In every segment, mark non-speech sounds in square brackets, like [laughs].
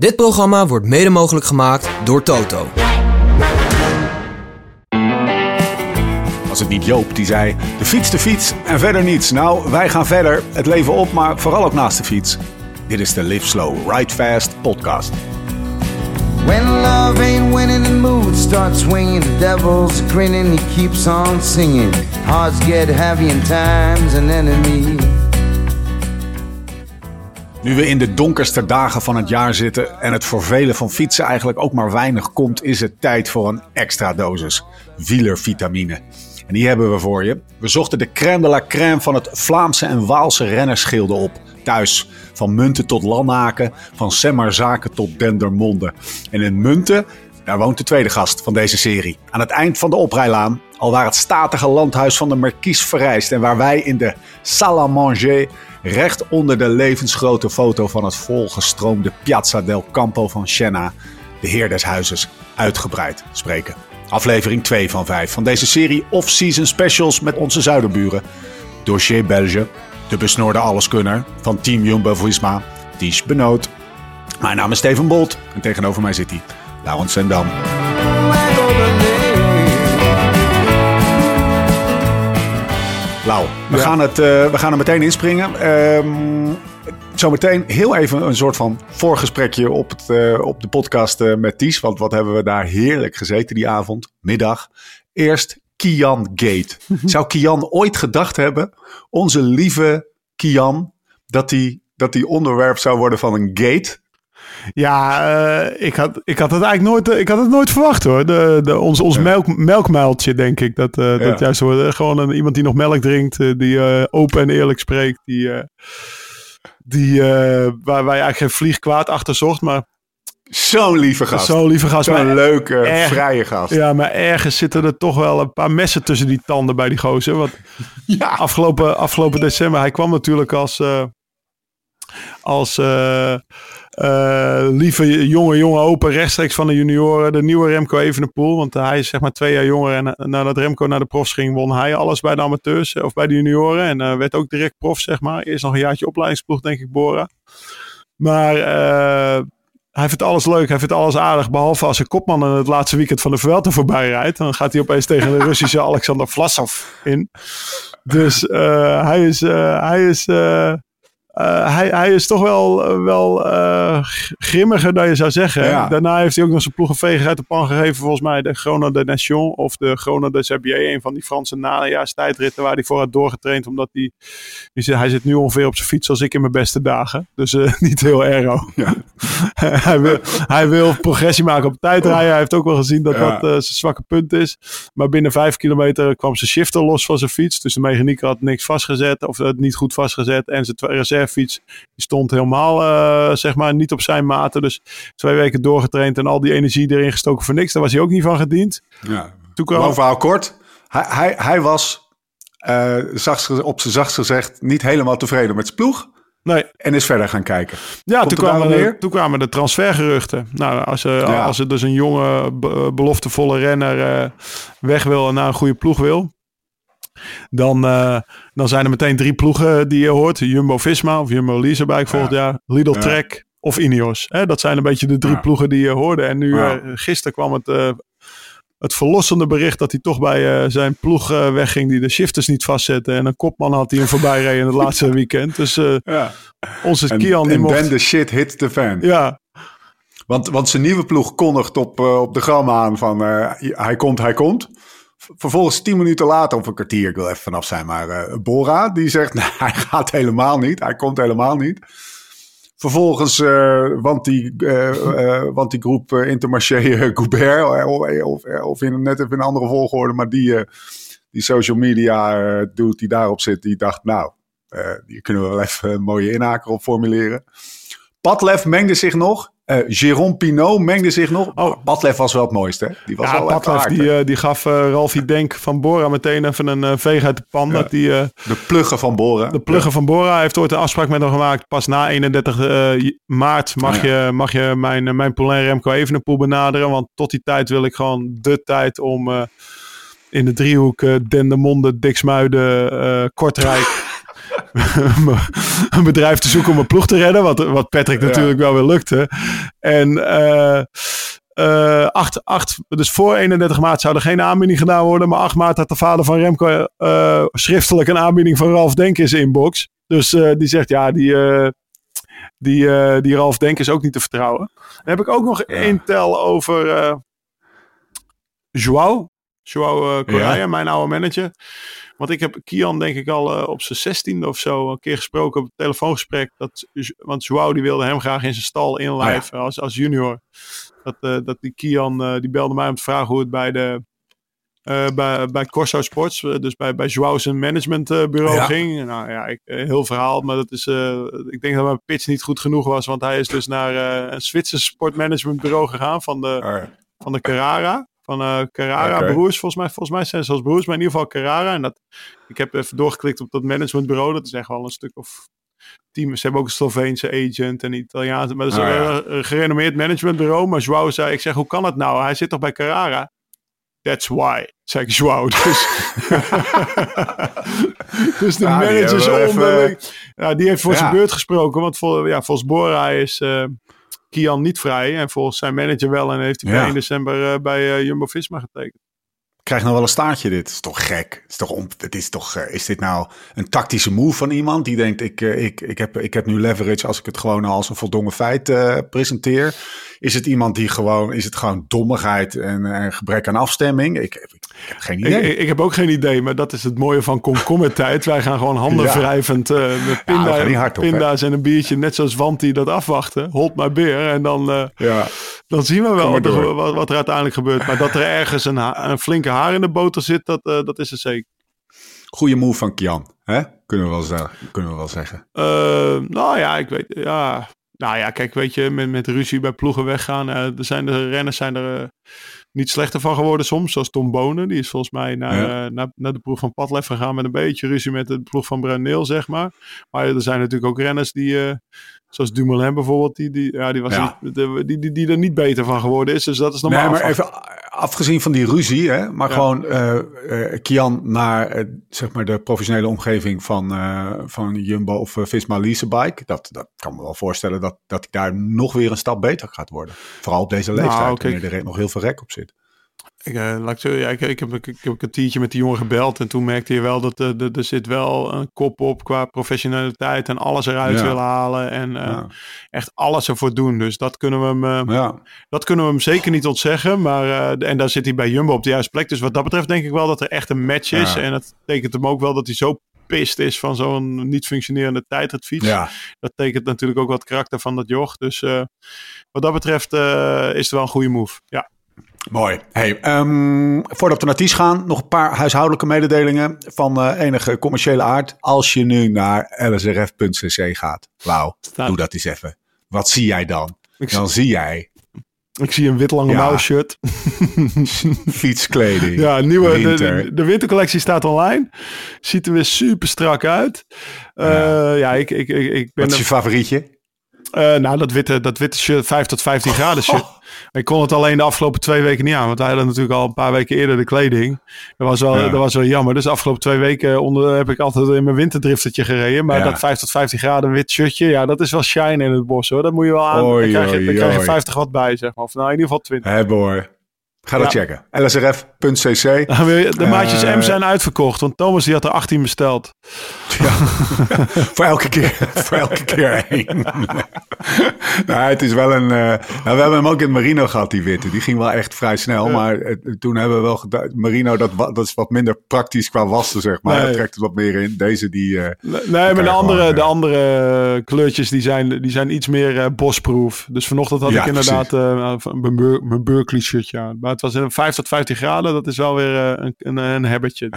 Dit programma wordt mede mogelijk gemaakt door Toto. Was het niet Joop die zei: de fiets, de fiets en verder niets. Nou, wij gaan verder, het leven op, maar vooral ook naast de fiets. Dit is de Live Slow, Ride Fast podcast. When love ain't winning, the mood starts swinging. The devil's grinning, he keeps on singing. Hearts get heavy and time's an enemy. Nu we in de donkerste dagen van het jaar zitten en het voor velen van fietsen eigenlijk ook maar weinig komt, is het tijd voor een extra dosis wielervitamine. En die hebben we voor je. We zochten de crème de la crème van het Vlaamse en Waalse rennersschilde op. Thuis. Van Munten tot Lanhaken, van Semmerzaken tot Dendermonde. En in Munten, daar woont de tweede gast van deze serie. Aan het eind van de oprijlaan, al waar het statige landhuis van de Marquise verrijst en waar wij in de Salle à Manger recht onder de levensgrote foto van het volgestroomde Piazza del Campo van Siena, de heer des huizes, uitgebreid spreken. Aflevering 2 van 5 van deze serie off-season specials met onze zuiderburen. Dossier Belge, de besnoorde alleskunner van Team Jumbo-Visma, Ties Benoot. Mijn naam is Steven Bolt en tegenover mij zit hij, Laurens Sendam. Lau, we, Ja. gaan het, eh, we gaan er meteen inspringen. Ehm zometeen heel even een soort van voorgesprekje op, het, eh, op de podcast eh, met Ties. Want wat hebben we daar heerlijk gezeten die avond, middag. Eerst Kian Gate. [laughs] Zou Kian ooit gedacht hebben, onze lieve Kian, dat hij dat die onderwerp zou worden van een gate? Ja, eh, ik, had, ik had het eigenlijk nooit, eh, ik had het nooit verwacht hoor. De, de, ons ons Ja. melk, melkmuiltje, denk ik. Dat, eh, dat juist wordt. Gewoon een, iemand die nog melk drinkt, die open en eerlijk spreekt. Die, die, waar, je eigenlijk geen vlieg kwaad achter zocht. Maar Zo'n lieve gast. zo'n lieve gast. Zo'n Maar, leuke, erg- vrije gast. ja, maar ergens zitten er toch wel een paar messen tussen die tanden bij die gozer. Want [laughs] Ja. afgelopen, afgelopen december, hij kwam natuurlijk als, als lieve jonge, jonge open rechtstreeks van de junioren. De nieuwe Remco Evenepoel. Want hij is zeg maar twee jaar jonger. En eh, nadat Remco naar de profs ging, won hij alles bij de amateurs eh, of bij de junioren. En eh, werd ook direct prof, zeg maar. Eerst nog een jaartje opleidingsploeg, denk ik, Bora. Maar eh, hij vindt alles leuk, hij vindt alles aardig. Behalve als een kopman in het laatste weekend van de Vuelta voorbij rijdt. Dan gaat hij opeens tegen de Russische [laughs] Alexander Vlasov in. Dus eh, hij is, eh, hij is, eh, hij, hij is toch wel, eh, wel eh, grimmiger dan je zou zeggen. Ja. Daarna heeft hij ook nog zijn ploeg een veeg uit de pan gegeven. Volgens mij de Chrono de Nation of de Chrono de. Een van die Franse najaarstijdritten waar hij voor had doorgetraind. Omdat hij, die zit- hij zit nu ongeveer op zijn fiets als ik in mijn beste dagen. Dus [laughs] niet heel aero. [laughs] Ja. [laughs] hij, wil, hij wil progressie maken op tijdrijden. Hij heeft ook wel gezien dat Ja. dat zijn zwakke punt is. Maar binnen vijf kilometer kwam zijn shifter los van zijn fiets. Dus de mechanieker had niks vastgezet of het niet goed vastgezet. En zijn tw- reservefiets die stond helemaal eh, zeg maar niet op zijn maten. Dus twee weken doorgetraind en al die energie erin gestoken voor niks. Daar was hij ook niet van gediend. Ja. Toen kwam, Lang verhaal kort. Hij, hij, hij was eh, op zijn zachtst gezegd niet helemaal tevreden met zijn ploeg. nee, En is verder gaan kijken. Ja, Komt toen kwamen, de, toen kwamen de transfergeruchten. Nou, als, er, Ja. als er dus een jonge, be- beloftevolle renner eh, weg wil en naar een goede ploeg wil. Dan, eh, dan zijn er meteen drie ploegen die je hoort. Jumbo-Visma of Jumbo-Leaserbike volgend jaar. Lidl Ja. Trek of Ineos. Hè, dat zijn een beetje de drie Ja. ploegen die je hoorde. En nu, eh, gisteren kwam het, eh, het verlossende bericht dat hij toch bij zijn ploeg wegging. Die de shifters niet vastzette. En een kopman had die hem voorbij [laughs] reed in het laatste weekend. Dus Ja. onze En, Kian en mocht... then the shit hits the fan. ja, Want, want zijn nieuwe ploeg kondigt op, op de gram aan van hij komt, hij komt. Vervolgens tien minuten later, of een kwartier, ik wil even vanaf zijn, maar eh, Bora die zegt, [laughs] nee, hij gaat helemaal niet. Hij komt helemaal niet. Vervolgens, eh, want, die, eh, want die groep Intermarché Goubert, of, of, in, net even in een andere volgorde, maar die, die social media dude die daarop zit, die dacht, nou, hier kunnen we wel even een mooie inhaker op formuleren. Padlef mengde zich nog. Eh Jérôme Pinot mengde zich nog. Oh. Padlef was wel het mooiste. Hè? Die was Ja, wel hard, die, eh, die gaf eh Ralfie Denk van Bora meteen even een veeg uit de pan. Dat die, De pluggen van Boren. de plugger van Bora heeft ooit een afspraak met hem gemaakt. Pas na 31 eh, maart mag, Ja. je, mag je mijn, mijn Poulain Remco Evenepoel benaderen. Want tot die tijd wil ik gewoon de tijd om in de driehoek eh Dendermonde, Diksmuiden, eh, Kortrijk... [laughs] een bedrijf te zoeken om een ploeg te redden. Wat, wat Patrick natuurlijk wel weer lukte. En eh, eh, 8, 8, dus voor 31 maart zou er geen aanbieding gedaan worden. Maar 8 maart had de vader van Remco eh, schriftelijk een aanbieding van Ralf Denk in zijn inbox. Dus eh, die zegt ja, die, eh, die, die Ralf Denk is ook niet te vertrouwen. Dan heb ik ook nog één tel over Joao. Joao Correa, Ja. mijn oude manager. Want ik heb Kian denk ik al eh, op zijn zestiende of zo een keer gesproken op een telefoongesprek. Dat, want Joao die wilde hem graag in zijn stal inlijven als, als junior. Dat, eh, dat die Kian eh, die belde mij om te vragen hoe het bij de eh, bij, bij Corso Sports, eh, dus bij, bij Joao zijn managementbureau Ja. ging. Nou ja, ik, eh, heel verhaal, maar dat is, eh, ik denk dat mijn pitch niet goed genoeg was, want hij is dus naar eh, een Zwitsers sportmanagementbureau gegaan van de, van de Carrara. Van eh Carrara broers, volgens mij, volgens mij zijn ze als broers, maar in ieder geval Carrara. En dat, ik heb even doorgeklikt op dat managementbureau. Dat is echt wel een stuk of team. Ze hebben ook een Sloveense agent en Italiaanse. Maar dat is Oh, ja. een, gerenommeerd managementbureau. Maar Joao zei, ik zeg, hoe kan het nou? Hij zit toch bij Carrara? That's why, zei ik Joao. [laughs] Dus, [laughs] dus de Ja, manager is. Ja, die heeft voor zijn beurt gesproken. Want vol, ja, volgens Bora is eh, Kian niet vrij. En volgens zijn manager wel. En heeft hij Ja. per 1 december eh, bij eh, Jumbo-Visma getekend. Krijgt nog wel een staartje dit. is toch gek? Is toch om, het is toch, eh, is dit nou een tactische move van iemand die denkt, ik, eh, ik, ik, heb, ik heb nu leverage als ik het gewoon als een voldongen feit eh, presenteer? Is het iemand die gewoon, is het gewoon dommigheid en, en gebrek aan afstemming? Ik, heb- ik, heb geen idee. ik, ik heb ook geen idee, maar dat is het mooie van komkommertijd. Wij gaan gewoon handen Ja. wrijvend eh, met pinda, niet hard op, pinda's en een biertje. Net zoals Wanti dat afwachten. Holt maar beer. En dan, ja. dan zien we wel wat, er- wat, er uiteindelijk gebeurt. Maar dat er ergens een, een flinke haar in de boter zit, dat, eh, dat is er zeker. Goede move van Kian, hè? Kunnen we wel, zeggen- kunnen we wel zeggen. Eh, nou ja, ik weet. Ja. Nou ja, kijk, weet je, met, met ruzie bij ploegen weggaan. eh, er zijn de renners zijn er niet slechter van geworden soms. Zoals Tom Bonen. Die is volgens mij naar, Ja. naar, naar de ploeg van Padlef gegaan met een beetje ruzie met de ploeg van Bruneel, zeg maar. Maar er zijn natuurlijk ook renners die, eh, zoals Dumoulin bijvoorbeeld, die, die, ja, die, was Ja. niet- de- die, die, die er niet beter van geworden is. Dus dat is normaal. Nee, maar even afgezien van die ruzie, hè, maar Ja. gewoon eh, eh, Kian naar eh, zeg maar de professionele omgeving van, van Jumbo of Visma Leasebike. Dat, dat kan me wel voorstellen dat, dat hij daar nog weer een stap beter gaat worden. Vooral op deze leeftijd, Nou, kijk. wanneer er nog heel veel rek op zit. Ik, eh, laat ik, zo, ja, ik, ik, heb, ik, ik heb een kwartiertje met die jongen gebeld. En toen merkte je wel dat er, er, zit wel een kop op qua professionaliteit. En alles eruit Ja. willen halen. En eh, echt alles ervoor doen. Dus dat kunnen we hem, eh, Ja, dat kunnen we hem zeker niet ontzeggen. Maar, en daar zit hij bij Jumbo op de juiste plek. Dus wat dat betreft denk ik wel dat er echt een match is. En het tekent hem ook wel dat hij zo pist is van zo'n niet functionerende tijdritfiets. ja. Dat tekent natuurlijk ook wat karakter van dat joch. Dus wat dat betreft is het wel een goede move. Ja. Mooi. Hey, ehm, voordat we naar Ties gaan, nog een paar huishoudelijke mededelingen van eh, enige commerciële aard. Als je nu naar lsrf.cc gaat, wauw, doe dat eens even. Wat zie jij dan? Ik, Dan zie jij ik zie een wit lange Ja. mouw shirt. [laughs] [laughs] fietskleding. Ja, nieuwe, de, winter. de, de wintercollectie staat online. Ziet er weer super strak uit. Eh, ja. ik, ik, ik, ik ben... Wat is je favorietje? Eh, nou, dat witte, dat witte shirt, 5 tot 15 graden shirt. [laughs] Ik kon het alleen de afgelopen twee weken niet aan. Want wij hadden natuurlijk al een paar weken eerder de kleding. Dat was wel, Ja. dat was wel jammer. Dus de afgelopen twee weken onder, heb ik altijd in mijn winterdriftertje gereden. Maar Ja. dat 5 tot 15 graden wit shirtje, ja, dat is wel shine in het bos hoor. Dat moet je wel aan. Oei, dan krijg je, dan oei, krijg je oei. 50 watt bij, zeg maar. Of nou, in ieder geval 20. Hebben hoor. Ga dat Ja. checken. lsrf.cc. Weer- De maatjes Eh, M zijn uitverkocht. Want Thomas die had er 18 besteld. [laughs] voor elke keer, [laughs] voor elke keer één. [laughs] nou, het is wel een. eh, nou, we hebben hem ook in het Marino gehad, die witte. Die ging wel echt vrij snel. Maar eh, toen hebben we wel gedaan. Marino, dat, dat is wat minder praktisch qua wassen, zeg maar. Nee. Hij trekt het wat meer in. Deze, die. eh, Nee, maar de andere, gewoon, de andere kleurtjes die zijn, die zijn iets meer eh, bosproof. Dus vanochtend had Ja, ik inderdaad eh, mijn, mijn Berkeley shirtje aan. Maar het was in 5 tot 15 graden. Dat is wel weer eh, een, een, een. [laughs]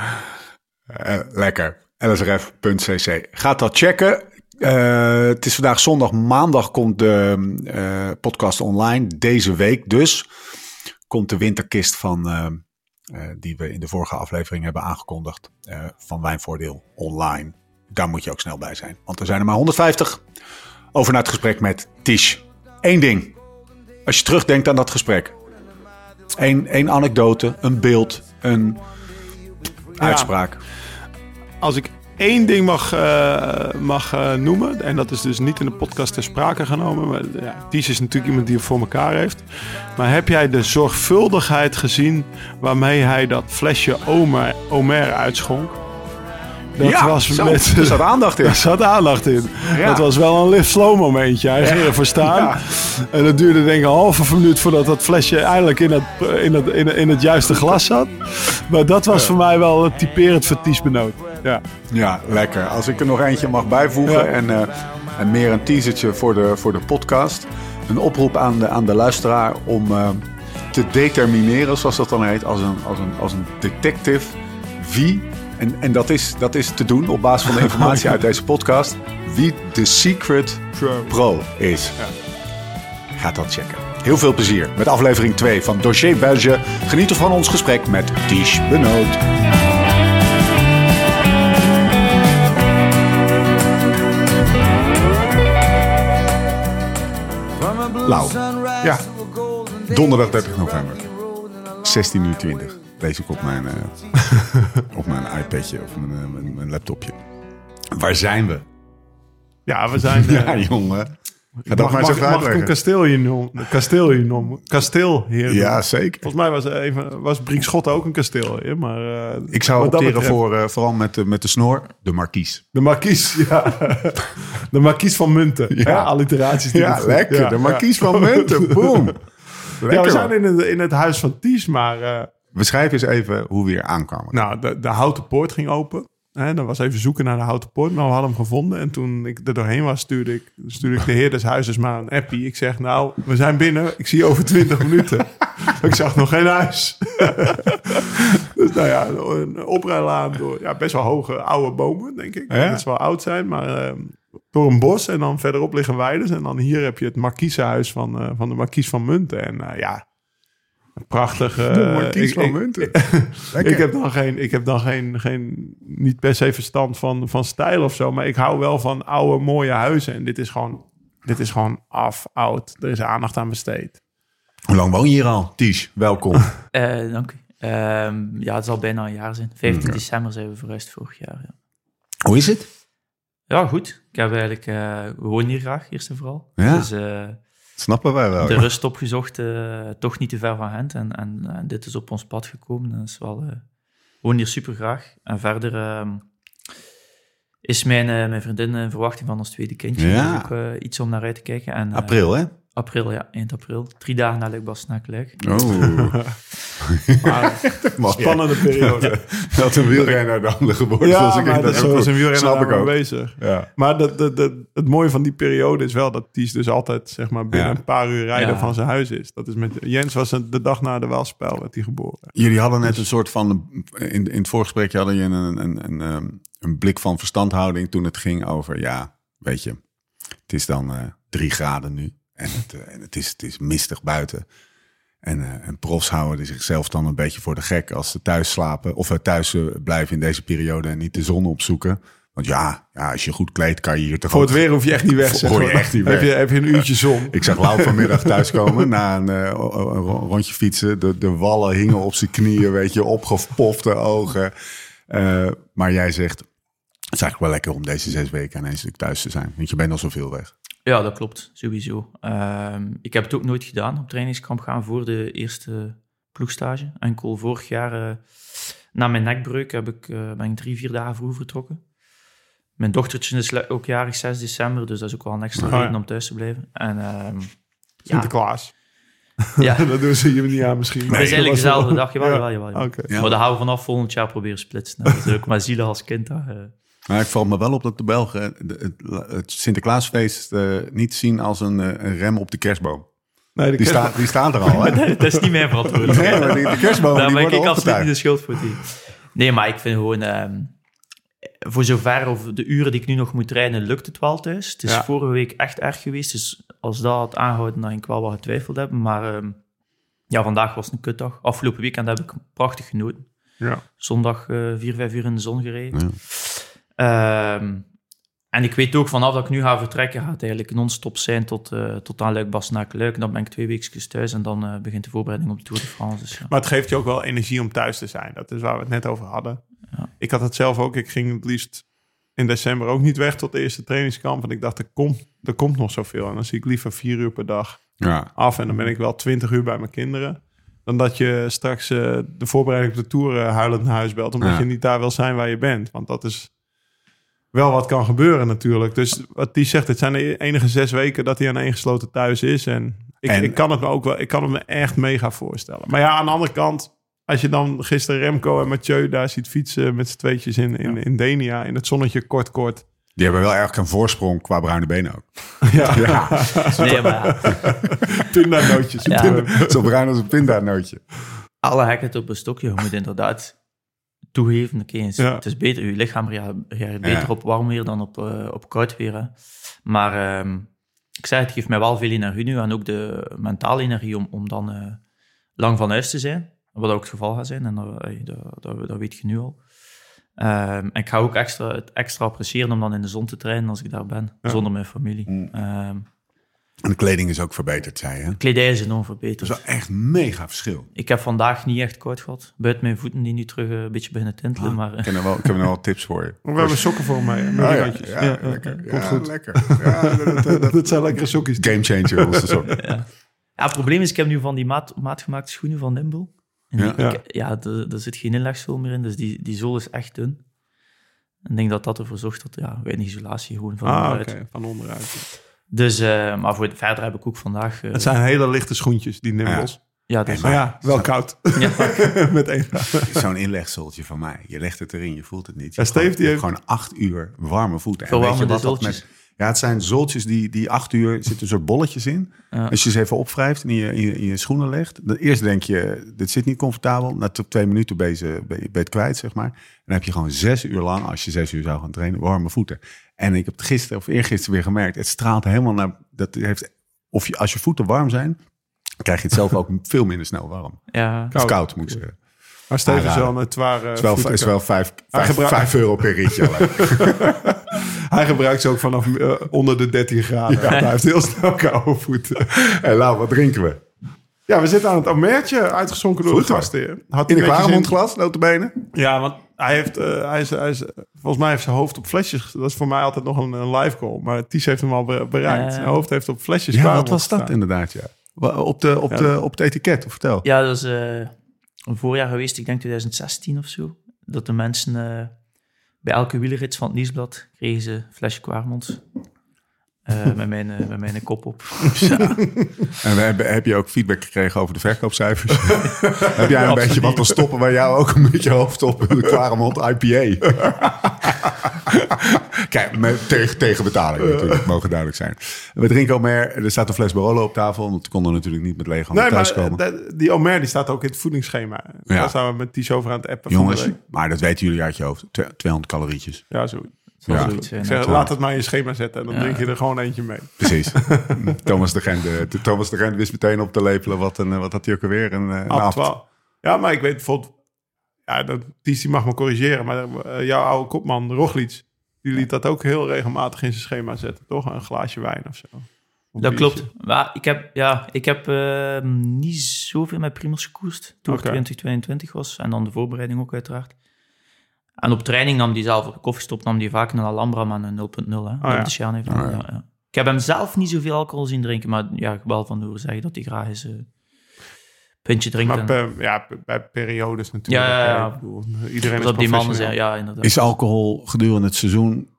Eh, lekker. lsrf.cc. Gaat dat checken. Eh, het is vandaag zondag. Maandag komt de podcast online. Deze week dus komt de winterkist van... die we in de vorige aflevering hebben aangekondigd. van Wijnvoordeel online. Daar moet je ook snel bij zijn. Want er zijn er maar 150. Over naar het gesprek met Tish. Eén ding. Als je terugdenkt aan dat gesprek. Eén, één anekdote, een beeld, een uitspraak. Als ik één ding mag, eh, mag eh, noemen, en dat is dus niet in de podcast ter sprake genomen, maar ja, Ties is natuurlijk iemand die het voor elkaar heeft. Maar heb jij de zorgvuldigheid gezien waarmee hij dat flesje Omer, Omer uitschonk? Dat Ja, was zo, met. er zat aandacht in. [laughs] Er zat aandacht in. Ja. Dat was wel een lift slow momentje. Hij ging ervoor staan. Ja. En dat duurde denk ik een halve minuut voordat dat flesje eindelijk in het, in het, in het, in het juiste glas zat. Maar dat was voor mij wel het typerend voor Ties Benoot. Ja. Ja, lekker. Als ik er nog eentje mag bijvoegen en, eh, en meer een teasertje voor de, voor de podcast. Een oproep aan de, aan de luisteraar om eh, te determineren, zoals dat dan heet, als een, als een, als een detective, wie, en, en dat, is, dat is te doen op basis van de informatie uit deze podcast, wie de Secret Pro is. Gaat dat checken. Heel veel plezier met aflevering 2 van Dossier Belge. Geniet er van ons gesprek met Ties Benoot. Lau. Ja. Donderdag 30 november. 16 uur 20. Lees ik op mijn, eh, [laughs] op mijn iPadje of mijn, eh, mijn, mijn laptopje. Waar zijn we? ja, we zijn... [laughs] eh, Ja, jongen. Ga dat mag, maar mag, mag ik een kasteel hier noemen? Kasteel hier noemen? Kasteel hier Ja, zeker. Volgens mij was, even, was Brinkschot ook een kasteel hier, maar... Ik zou opteren betreft- voor, vooral met, de- met de snor, de markies. De markies, [laughs] ja. De markies van Munten. Ja. Ja, alliteraties. die Ja, lekker. Ja, de markies van Munten. Boom. Lekker. Ja, we zijn in het, in het huis van Ties, maar... Beschrijf eens even hoe we hier aankwamen. nou, de, de houten poort ging open. Hè, dan was even zoeken naar de houten poort, maar we hadden hem gevonden. En toen ik er doorheen was, stuurde ik, stuurde ik de heer des huizes maar een appie. Ik zeg, nou, we zijn binnen. Ik zie je over 20 [laughs] minuten. ik zag nog geen huis. [laughs] dus nou ja, een oprijlaan door ja, best wel hoge oude bomen, denk ik. Ja. Dat ze wel oud zijn, maar eh, door een bos. En dan verderop liggen weides. En dan hier heb je het markiezenhuis van, eh, van de markies van Munten. En eh, ja, prachtige... de markies ik- van ik- Munten. [laughs] ik heb dan geen, ik heb dan geen, geen, niet per se verstand van, van stijl of zo, maar ik hou wel van oude mooie huizen. En dit is gewoon, dit is gewoon af, oud. Er is aandacht aan besteed. Hoe lang woon je hier al? Ties, welkom. [laughs] Eh, dank u. Ehm, ja, het zal bijna een jaar zijn. 15 Oké. december zijn we verhuisd vorig jaar. Ja, Hoe is het? ja goed. Ik heb eigenlijk, eh, we wonen hier graag, eerst en vooral. Ja. Dus eh, Snappen wij wel. de rust opgezocht, eh, toch niet te ver van Gent. En, en, en dit is op ons pad gekomen. Dat is wel, eh, we wonen hier super graag. En verder ehm, is mijn, eh, mijn vriendin in verwachting van ons tweede kindje. Ja. Ook eh, iets om naar uit te kijken. En, eh, April, hè? April, ja, eind april. Drie dagen Luik naar Luik. Oh. [laughs] Maar [laughs] spannende periode. Dat een wielrenner dan de geboorte Ja, van zijn maar dat is goed. een wielrenner Snap daar ik wel ook. bezig. Ja. Maar dat, dat, dat, het mooie van die periode is wel dat Ties dus altijd zeg maar, binnen Ja. een paar uur rijden Ja. van zijn huis is. Dat is met, Jens was een- de dag na de Welspel werd hij geboren. Jullie hadden net een soort van... In, in het voorgesprekje hadden je een, een, een, een, ehm, een blik van verstandhouding toen het ging over... Ja, weet je, het is dan eh, drie graden nu. En het, eh, en het, is, het is mistig buiten. En, eh, en profs houden zichzelf dan een beetje voor de gek als ze thuis slapen. Of eh, thuis eh, blijven in deze periode en niet de zon opzoeken. Want ja, ja als je goed kleedt kan je hier toch Voor het weer hoef je echt niet weg. [laughs] zeg Hoor je maar. echt niet Heb weg. je, heb je een uurtje zon. Ik zag Lau vanmiddag thuiskomen na een, rondje fietsen. De, de wallen hingen op zijn knieën, [laughs] weet je, opgepofte ogen. Maar jij zegt, het is eigenlijk wel lekker om deze zes weken aan stuk thuis te zijn. Want je bent al zoveel weg. Ja, dat klopt, sowieso. Ehm, ik heb het ook nooit gedaan, op trainingskamp gaan voor de eerste ploegstage. Enkel vorig jaar, eh, na mijn nekbreuk, heb ik, eh, ben ik drie, vier dagen vroeg vertrokken. Mijn dochtertje is ook jarig 6 december, dus dat is ook wel een extra Oh, ja. reden om thuis te blijven. En ehm, ja, Sinterklaas. [laughs] ja, [laughs] dat doen ze je niet aan misschien. het is eigenlijk dezelfde dag. Jawel, Ja. jawel, jawel. jawel. Oké. Ja. Maar dat houden we vanaf volgend jaar proberen splitsen. Dat is ook maar zielig als kind. Dat, eh. Maar ik valt me wel op dat de Belgen het, Sinterklaasfeest eh, niet zien als een, eh, een rem op de kerstboom. Nee, Die, staat die staat er al, hè? [laughs] dat is niet mijn verantwoordelijkheid. Nee, die, de kerstbomen Daar die ben ik absoluut niet de schuld voor. Die. Nee, maar ik vind gewoon... ehm, voor zover, of de uren die ik nu nog moet rijden, lukt het wel thuis. Het is Ja. vorige week echt erg geweest. Dus als dat had aangehouden, dan had ik wel wat getwijfeld hebben. Maar ehm, ja, vandaag was een kutdag. Afgelopen weekend heb ik prachtig genoten. Ja. Zondag eh, vier, vijf uur in de zon gereden. Ja. Ehm, en ik weet ook vanaf dat ik nu ga vertrekken, gaat het eigenlijk non-stop zijn tot, eh, tot aan Luik, Bastenaken, Luik. En dan ben ik twee weken thuis en dan eh, begint de voorbereiding op de Tour de France. Dus, ja. Maar het geeft je ook wel energie om thuis te zijn. Dat is waar we het net over hadden. Ja. Ik had het zelf ook. Ik ging het liefst in december ook niet weg tot de eerste trainingskamp. En ik dacht, er komt, er komt nog zoveel. En dan zie ik liever vier uur per dag Ja. af. En dan ben ik wel twintig uur bij mijn kinderen. Dan dat je straks eh, de voorbereiding op de Tour eh, huilend naar huis belt. Omdat Ja. je niet daar wil zijn waar je bent. Want dat is wel wat kan gebeuren natuurlijk. Dus wat die zegt, het zijn de enige zes weken dat hij aan één gesloten thuis is. En ik, En- ik kan het me ook wel, ik kan het me echt mega voorstellen. Maar ja, aan de andere kant, als je dan gisteren Remco en Mathieu daar ziet fietsen met z'n tweetjes in, in, in Denia, in het zonnetje kort kort. Die hebben wel erg een voorsprong qua bruine benen ook. [laughs] Ja, Ja, Nee, maar [laughs] pindanootjes. Ja. zo bruin als een pindanootje. alle hekken op een stokje. Je moet inderdaad toegeven, oké, Ja. het is beter, je lichaam rea- reageert beter Ja. op warm weer dan op, eh, op koud weer. Hè. Maar ehm, ik zei, het geeft mij wel veel energie nu en ook de mentale energie om, om dan eh, lang van huis te zijn. Wat ook het geval gaat zijn, en dat, dat, dat, dat weet je nu al. Ehm, en ik ga ook extra, het extra appreciëren om dan in de zon te trainen als ik daar ben, zonder mijn familie. Mm. Ehm, En de kleding is ook verbeterd, zei je. kledij is enorm Dat verbeterd. is wel echt mega verschil. Ik heb vandaag niet echt koud gehad. Buiten mijn voeten die nu terug eh, een beetje beginnen tintelen. Maar, eh, Ik heb er wel, ik heb er wel tips voor je. [laughs] We hebben sokken voor mij. Ja, merinootjes. ja, Ja, lekker. Komt Ja, goed. lekker. Ja, [laughs] dat, dat, dat- Dat zijn lekkere sokjes. game changer. was het zo. ja. ja, het probleem is, ik heb nu van die maat, maatgemaakte schoenen van Nimble. En die- Ja. ik- ja, er- er zit geen inlegzool meer in, dus die, die zool is echt dun. En ik denk dat dat ervoor zorgt dat ja, weinig isolatie gewoon van Ah, onderuit. oké. Van onderuit. Dus, eh, maar voor verder heb ik ook vandaag... eh, Het zijn hele lichte schoentjes, die nimbels. ja, dus, Maar ja, wel koud. ja. [laughs] Met één Zo'n inlegseltje van mij. Je legt het erin, je voelt het niet. Je Ja, gewoon, die je hebt gewoon acht uur warme voeten. En Verwarmende weet je wat dat zultjes. met- Ja, het zijn zoltjes die, die acht uur zitten soort bolletjes in. Ja. Als je ze even opwrijft en in je, in je, in je schoenen legt. Dan eerst denk je, dit zit niet comfortabel. Na twee minuten ben je, ben je, ben je het kwijt, zeg maar. En dan heb je gewoon zes uur lang, als je zes uur zou gaan trainen, warme voeten. En ik heb het gisteren of eergisteren weer gemerkt. Het straalt helemaal naar, dat heeft, of je, als je voeten warm zijn, krijg je het zelf ook [laughs] veel minder snel warm. ja. Of koud, moet ik zeggen. Maar Steven wel een zware Het is wel, is wel vijf, vijf, gebruikt- vijf euro per ritje. [laughs] [laughs] Hij gebruikt ze ook vanaf eh, onder de 13 graden. Hij heeft heel snel koude voeten. hey, Lau, wat drinken we? Ja, we zitten aan het omertje, uitgeschonken door Goed, de gastheer. Had In een kwaremondglas, notabene? Ja, want hij heeft, eh, hij is, hij is, volgens mij heeft zijn hoofd op flesjes. Dat is voor mij altijd nog een, een live goal. Maar Ties heeft hem al be- bereikt. Zijn hoofd heeft op flesjes Ja, wat was dat inderdaad, ja. Op, de, op, Ja. de, op het etiket, vertel. Ja, dat is eh, een voorjaar geweest, ik denk 2016 of zo. Dat de mensen eh, bij elke wielerrit van het Nieuwsblad kregen ze een flesje Kwaremond. Eh, met, mijn, eh, met mijn kop op. [laughs] [laughs] En we hebben, heb je ook feedback gekregen over de verkoopcijfers? [laughs] heb jij een beetje wat te stoppen bij jou ook een beetje hoofd op de Kwaremond IPA? Kijk, met, tegen, tegen betaling natuurlijk, mogen duidelijk zijn. We drinken ook meer. Er staat een fles Barolo op tafel, want we konden natuurlijk niet met lege handen Nee, eh, dat- die Omer die staat ook in het voedingsschema. Ja. Daar zijn we met Ties over aan het appen. Jongens, maar dat weten jullie uit je hoofd. Twe- 200 calorietjes. Ja, zo. Ja. zeg, hè. laat het maar in je schema zetten. En dan Ja. drink je er gewoon eentje mee. Precies. [laughs] Thomas de Gent, eh, Thomas de Gent wist meteen op te lepelen. Wat, een, eh, wat had hij ook alweer? Een, eh, een Ab abt. 12. Ja, maar ik weet bijvoorbeeld... Ja, dat, die mag me corrigeren. Maar eh, jouw oude kopman, Roglic... Die liet dat ook heel regelmatig in zijn schema zetten. Toch? Een glaasje wijn of zo. Of Dat biertje. klopt. Maar ik heb, ja, ik heb eh, niet zoveel met Primos gekoerst toen het 2022 was. En dan de voorbereiding ook uiteraard. En op training nam die zelf, op koffiestop nam die vaak een Alhambra, maar een 0.0. Hè, ja. dat de Sjaan heeft. Oh, ja. ja, ja. Ik heb hem zelf niet zoveel alcohol zien drinken, maar ja, ik wel van horen zeggen dat hij graag eens een puntje drinkt. Maar per, ja, bij periodes natuurlijk. Ja, ja, ja. Ja, ik bedoel, iedereen is dat die mannen zijn, ja, inderdaad. Is alcohol gedurende het seizoen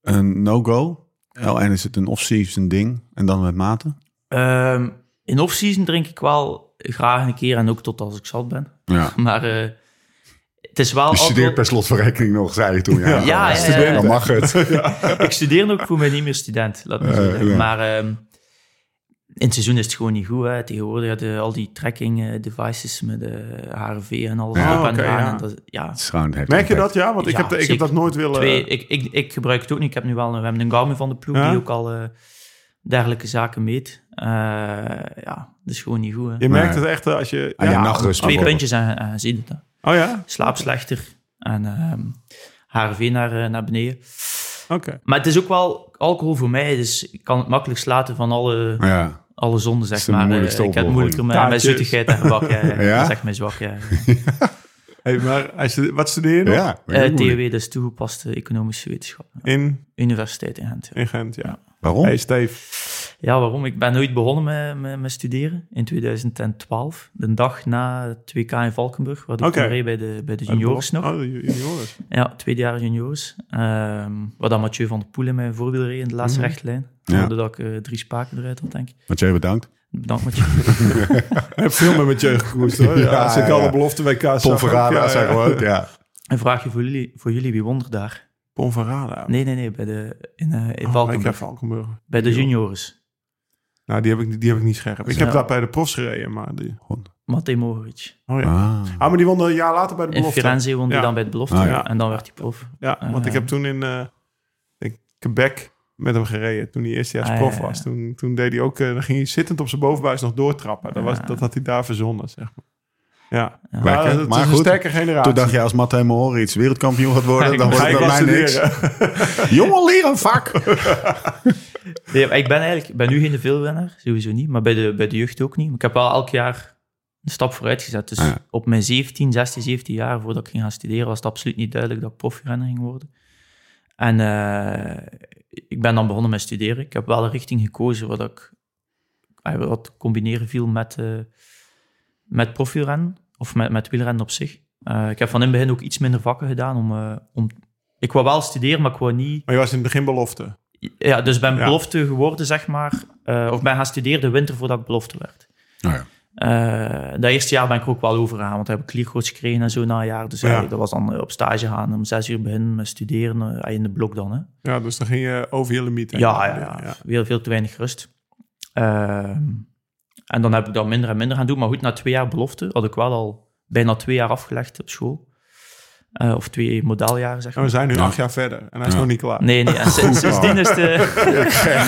een no-go? Oh, En is het een off-season ding? En dan met mate? Ehm, in off-season drink ik wel graag een keer en ook tot als ik zat ben. Ja. [laughs] Maar eh, het is wel Je studeert per slot van rekening nog, zei je toen. Ja, Ja, ja, ja, ja. Dan mag het. [laughs] ik studeer ook voor mij niet meer student, laat me Eh, zeggen. ja. Maar ehm, in het seizoen is het gewoon niet goed. Hè. Tegenwoordig had je al die tracking eh, devices met de HRV en alles Ja, eraan. ja. En dat, ja, Merk je dat? Ja, want ik, Ja, heb, ik heb dat nooit willen... twee, ik, ik, ik gebruik het ook niet. Ik heb nu wel een, we hebben een Garmin van de ploeg Ja? die ook al eh, dergelijke zaken meet. Eh, ja, dat is gewoon niet goed. Hè. Je merkt het echt eh, als je... Aan je nachtrust Twee puntjes en, en zie je het. Oh ja? Slaap slechter en ehm HRV naar, eh, naar beneden. Oké. Maar het is ook wel alcohol voor mij, dus ik kan het makkelijk laten van alle, Ja. alle zonden, zeg maar. Eh, ik heb het moeilijker met, met zoetigheid en gebak. Ja, ja. [laughs] Dat is echt mijn zwak, ja. [laughs] Hey, maar wat studeer je nog? Ja, Eh dat is toegepaste economische wetenschap. In, Universiteit in Gent. ja. in Gent, ja. Waarom? Hey Steve, Ja, waarom? Ik ben nooit begonnen met, met, met studeren in 2012. De dag na het WK in Valkenburg, wat ik reed bij de, bij de juniors nog. Oh, de ju- juniors. Ja, tweede jaar juniors. Ehm waar dan Mathieu van der Poel in mijn voorbeeld reed in de laatste Mhm. rechtlijn. Ja. Dat ik eh, drie spaken eruit had, denk ik. Mathieu, bedankt. Bedankt Mathieu. [laughs] Ik heb veel met Mathieu gekoest hoor. Ja, Ja, als ik ja, alle ja. belofte WK's zag. Ja, zeg ja. gewoon. Ja. Een vraagje voor jullie, voor jullie, wie won er daar? Verrada. Nee, nee, nee, bij de, in, eh in Oh, Valkenburg. Bij de juniors. Nou, die heb ik, niet- die heb ik niet scherp. Ik Ja. heb daar bij de profs gereden, maar die... Matej Mohoric. Oh ja. Ah. Ah, maar die won een jaar later bij de In belofte. Firenze won hij Ja. dan bij de belofte. Ah, ja. En dan werd hij prof. Ja, want ik heb toen in eh, ik, Quebec met hem gereden. Toen hij eerstejaars Ah, prof ja, ja. was. Toen, toen deed hij ook... eh, dan ging hij zittend op zijn bovenbuis nog doortrappen. Dat, was, dat had hij daar verzonnen, zeg maar. Ja. Ja. Maar, Lekker. het Maar is een goed, sterke generatie. Toen dacht je, als Matthijs Mohoric iets wereldkampioen gaat worden, [laughs] Ja, dan wordt het ik bij wel mij niks. [laughs] Jongen, leer een vak. [laughs] Nee, ik ben eigenlijk ik ben nu geen veelwinnaar, sowieso niet. Maar bij de, bij de jeugd ook niet. Maar ik heb wel elk jaar een stap vooruit gezet. Dus Ah, ja. op mijn 17, 16, 17 jaar, voordat ik ging gaan studeren, was het absoluut niet duidelijk dat ik profielrenner ging worden. En eh, ik ben dan begonnen met studeren. Ik heb wel een richting gekozen wat ik wat combineren viel met, eh met profielrennen, of met, met wielrennen op zich. Eh, ik heb van in het begin ook iets minder vakken gedaan. Om, eh, om, ik wou wel studeren, maar ik wou niet... Maar je was in het begin belofte. Ja, dus ben Ja. belofte geworden, zeg maar. eh, of ben gaan studeren de winter voordat ik belofte werd. Nou ja. Eh, dat eerste jaar ben ik er ook wel overgegaan, want dan heb ik clearcoach gekregen en zo na een jaar. Dus Ja. eh, dat was dan op stage gaan, om zes uur beginnen met studeren, in de blok dan. Hè. Ja, dus dan ging je over je limiet. Ja, ja, ja, Veel, veel te weinig rust. Ehm, en dan heb ik dat minder en minder gaan doen. Maar goed, na twee jaar belofte had ik wel al bijna twee jaar afgelegd op school. Eh, of twee modaljaren, zeg En maar. we zijn nu Ja. acht jaar verder. En hij is Ja. nog niet klaar. Nee, nee. En sinds, [laughs] sindsdien is de...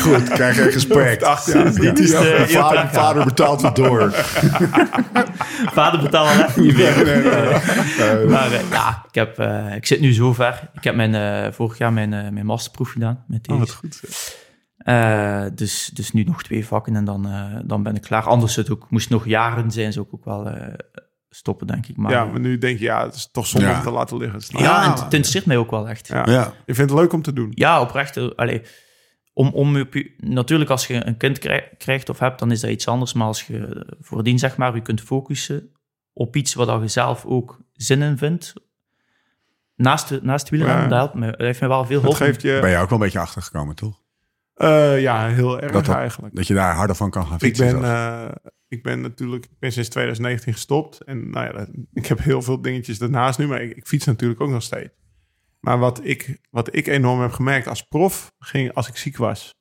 Goed, krijg je respect. Acht jaar. Dit is de Ja, vader, betaalt het door. [laughs] Vader betaalt al even niet meer. [laughs] Maar eh, ja, ik, heb, eh, ik zit nu zo ver. Ik heb mijn, eh, vorig jaar mijn, eh, mijn masterproef gedaan met Oh, deze. wat goed. Eh, dus, dus nu nog twee vakken en dan, eh, dan ben ik klaar. Anders het ook, moest nog jaren zijn, zou ik ook wel eh, stoppen, denk ik. Maar, ja, maar nu denk je, ja, het is toch zonde Ja. om te laten liggen. Ja, en het, interesseert mij ook wel echt. Ja, Ja. Ja, Je vindt het leuk om te doen. oprecht. eh, allee, om, om op je- natuurlijk, als je een kind krij- krijgt of hebt, dan is dat iets anders. Maar als je voordien, zeg maar, je kunt focussen op iets waar je zelf ook zin in vindt, naast, naast wielrennen, Ja. dat helpt me. Dat heeft me wel veel geholpen. geeft je... ben je ook wel een beetje achtergekomen, toch? Eh, ja, heel erg Dat eigenlijk. Dat je daar harder van kan gaan Ik fietsen. ben, zelfs. eh, ik ben natuurlijk ik ben sinds 2019 gestopt. En nou ja, dat- ik heb heel veel dingetjes daarnaast nu, maar ik, ik fiets natuurlijk ook nog steeds. Maar wat ik, wat ik enorm heb gemerkt als prof, ging als ik ziek was,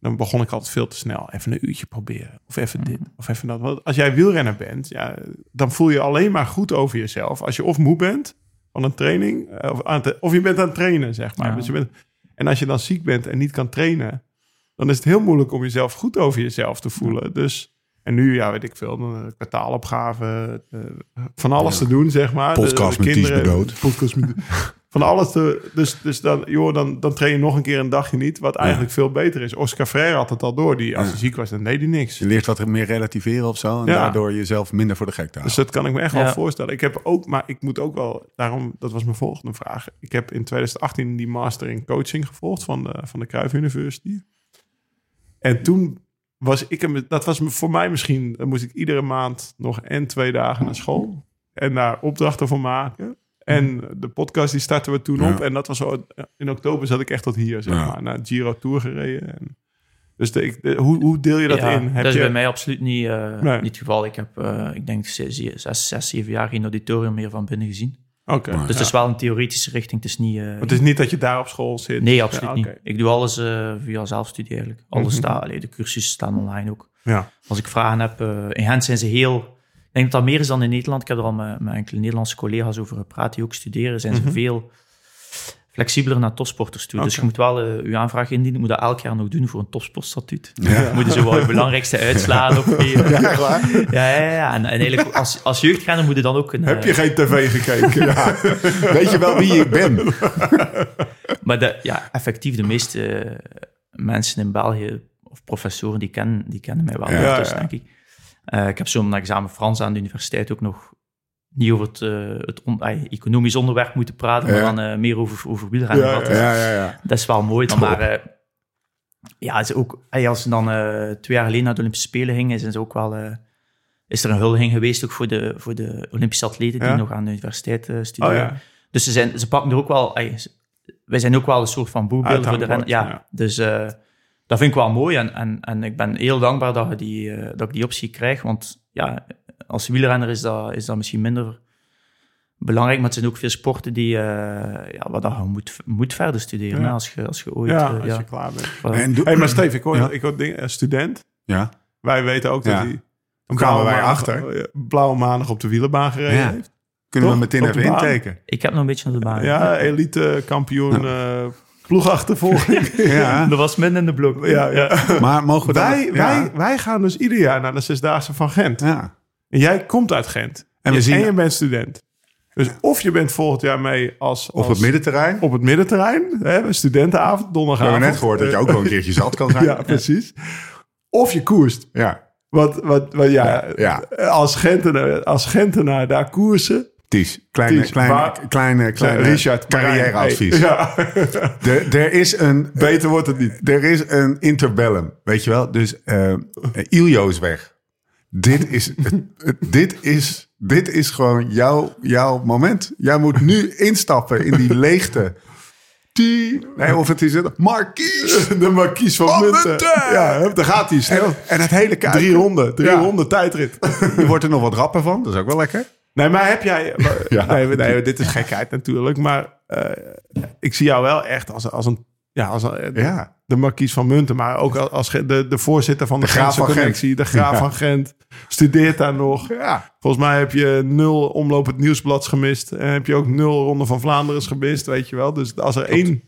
dan begon ik altijd veel te snel. Even een uurtje proberen. Of even dit, of even dat. Want als jij wielrenner bent, ja, dan voel je alleen maar goed over jezelf. Als je of moe bent van een training, eh, of, aan het- of je bent aan het trainen, zeg maar. Ja. Dus je bent, en als je dan ziek bent en niet kan trainen, dan is het heel moeilijk om jezelf goed over jezelf te voelen. Dus, en nu, ja, weet ik veel, dan, eh, kwartaalopgave, eh, van alles te doen, zeg maar. Podcast met Ties Bedood. [laughs] Podcast met, van alles te, dus, dus dan, joh, dan, dan train je nog een keer een dagje niet, wat eigenlijk veel beter is. Oscar Freire had het al door, die, als hij ziek was, dan deed hij niks. Je leert wat meer relativeren of zo. En Ja. daardoor jezelf minder voor de gek te Dus houden. dat kan ik me echt wel voorstellen. Ik heb ook, maar ik moet ook wel, daarom, dat was mijn volgende vraag. Ik heb in 2018 die master in coaching gevolgd van de, van de Cruyff University. En toen was ik, hem- dat was voor mij misschien, dan moest ik iedere maand nog en twee dagen naar school. En daar opdrachten voor maken. En de podcast die starten we toen Ja. op. En dat was zo, in oktober zat ik echt tot hier, zeg Ja. maar. Naar Giro Tour gereden. En, dus de, ik- de- hoe, hoe deel je dat Ja, in? Heb dat is je, bij mij absoluut niet, eh, Nee. niet het geval. Ik heb, eh, ik denk, zes, zes, zes, zeven jaar geen auditorium meer van binnen gezien. Oké. Maar- Dus het is wel een theoretische richting. Het is niet... eh, Het is niet dat je daar op school zit. nee, absoluut Ja, niet. oké. Ik doe alles eh, via zelfstudie eigenlijk. Alles Mhm. staat, allee, de cursussen staan online ook. Ja. Als ik vragen heb, eh, in Gent zijn ze heel... Ik denk dat dat meer is dan in Nederland. Ik heb er al met, met enkele Nederlandse collega's over gepraat die ook studeren. Zijn Mhm. ze veel flexibeler naar topsporters toe. Dus je moet wel eh, je aanvraag indienen. Je moet dat elk jaar nog doen voor een topsportstatuut. Ja. Je moet zo wel je belangrijkste uitslagen opgeven. Ja? Ja, ja, ja. En, en eigenlijk als, als jeugdrenner moet je dan ook een... Heb eh, je geen tv gekeken? [laughs] Ja. Weet je wel wie ik ben? [laughs] Maar de, ja, effectief, de meeste eh, mensen in België, of professoren, die kennen, die kennen mij wel. Ja, dus, denk ik. Eh, ik heb zo'n examen Frans aan de universiteit ook nog niet over het, eh, het on- economisch onderwerp moeten praten, maar dan eh, meer over, over wielrennen. Ja, Dat, Ja, is wel mooi. Dan, maar ja, is ook, als ze dan twee jaar geleden naar de Olympische Spelen gingen, is, er ook wel, is er een huldiging geweest ook voor de, voor de Olympische atleten die nog aan de universiteit Oh studeren. Dus ze, zijn, ze pakken er ook wel... ze- wij zijn ook wel een soort van boegbeelden voor de rennen. Ja, dus dat vind ik wel mooi. En, en, en ik ben heel dankbaar dat, je die, eh, dat ik die optie krijg. Want ja, als wielrenner is dat, is dat misschien minder belangrijk. Maar het zijn ook veel sporten die, eh, ja, waar je moet, moet verder studeren. Ja. hè, als, je, als je ooit... Ja, eh, als ja, je klaar bent. voilà. En doe- Hey, maar Steve, ik hoor, Ja. ik hoor dingen, een student. Ja. Wij weten ook dat hij Hoe kwamen blauwe wij achter? blauwe maandag op de wielenbaan gereden Ja. heeft. Kunnen we meteen even intekenen? Ik heb nog een beetje naar de baan. Ja, elite kampioen eh ploegachtervolging. Ja. Dat was min in de blok. ja, ja. Maar mogen we dan... Wij, ja. wij, wij gaan dus ieder jaar naar de Zesdaagse van Gent. Ja. En jij komt uit Gent. En we Je- zien- en je bent student. Dus of je bent volgend jaar mee als, Op als- het middenterrein. op het middenterrein. Hè, studentenavond, We donderdagavond. hebben net gehoord dat je ook wel een keertje zat kan zijn. [laughs] Ja, precies. Of je koerst. Ja. Want, wat, wat, ja, Ja, Als, Gentenaar, als Gentenaar daar koersen... Ties. Kleine, Ties, kleine, kleine, kleine Richard carrièreadvies. Hey, [laughs] Er, er is een... Beter wordt het niet. Er is een interbellum, weet je wel? Dus eh Iljo is weg. Dit is, dit is, dit is gewoon jouw, jouw moment. Jij moet nu instappen in die leegte. Die, nee, of het is het Marquise. [laughs] De markies van Van Munten. Ja, daar gaat hij snel. En, en het hele kuip. Drie ronden, drie Ja. ronden tijdrit. [laughs] Je wordt er nog wat rapper van. Dat is ook wel lekker. Nee, maar heb jij... [laughs] Ja. nee, nee, dit is gekheid natuurlijk. Maar eh, ik zie jou wel echt als, als een... Ja, als een, Ja. de markies van Munten. Maar ook als de, de voorzitter van de, De graaf van Gent. De graaf Ja. van Gent. Studeert daar nog. Ja. Volgens mij heb je nul omloop het nieuwsblads gemist. En heb je ook nul Ronde van Vlaanderen gemist, weet je wel. Dus als er één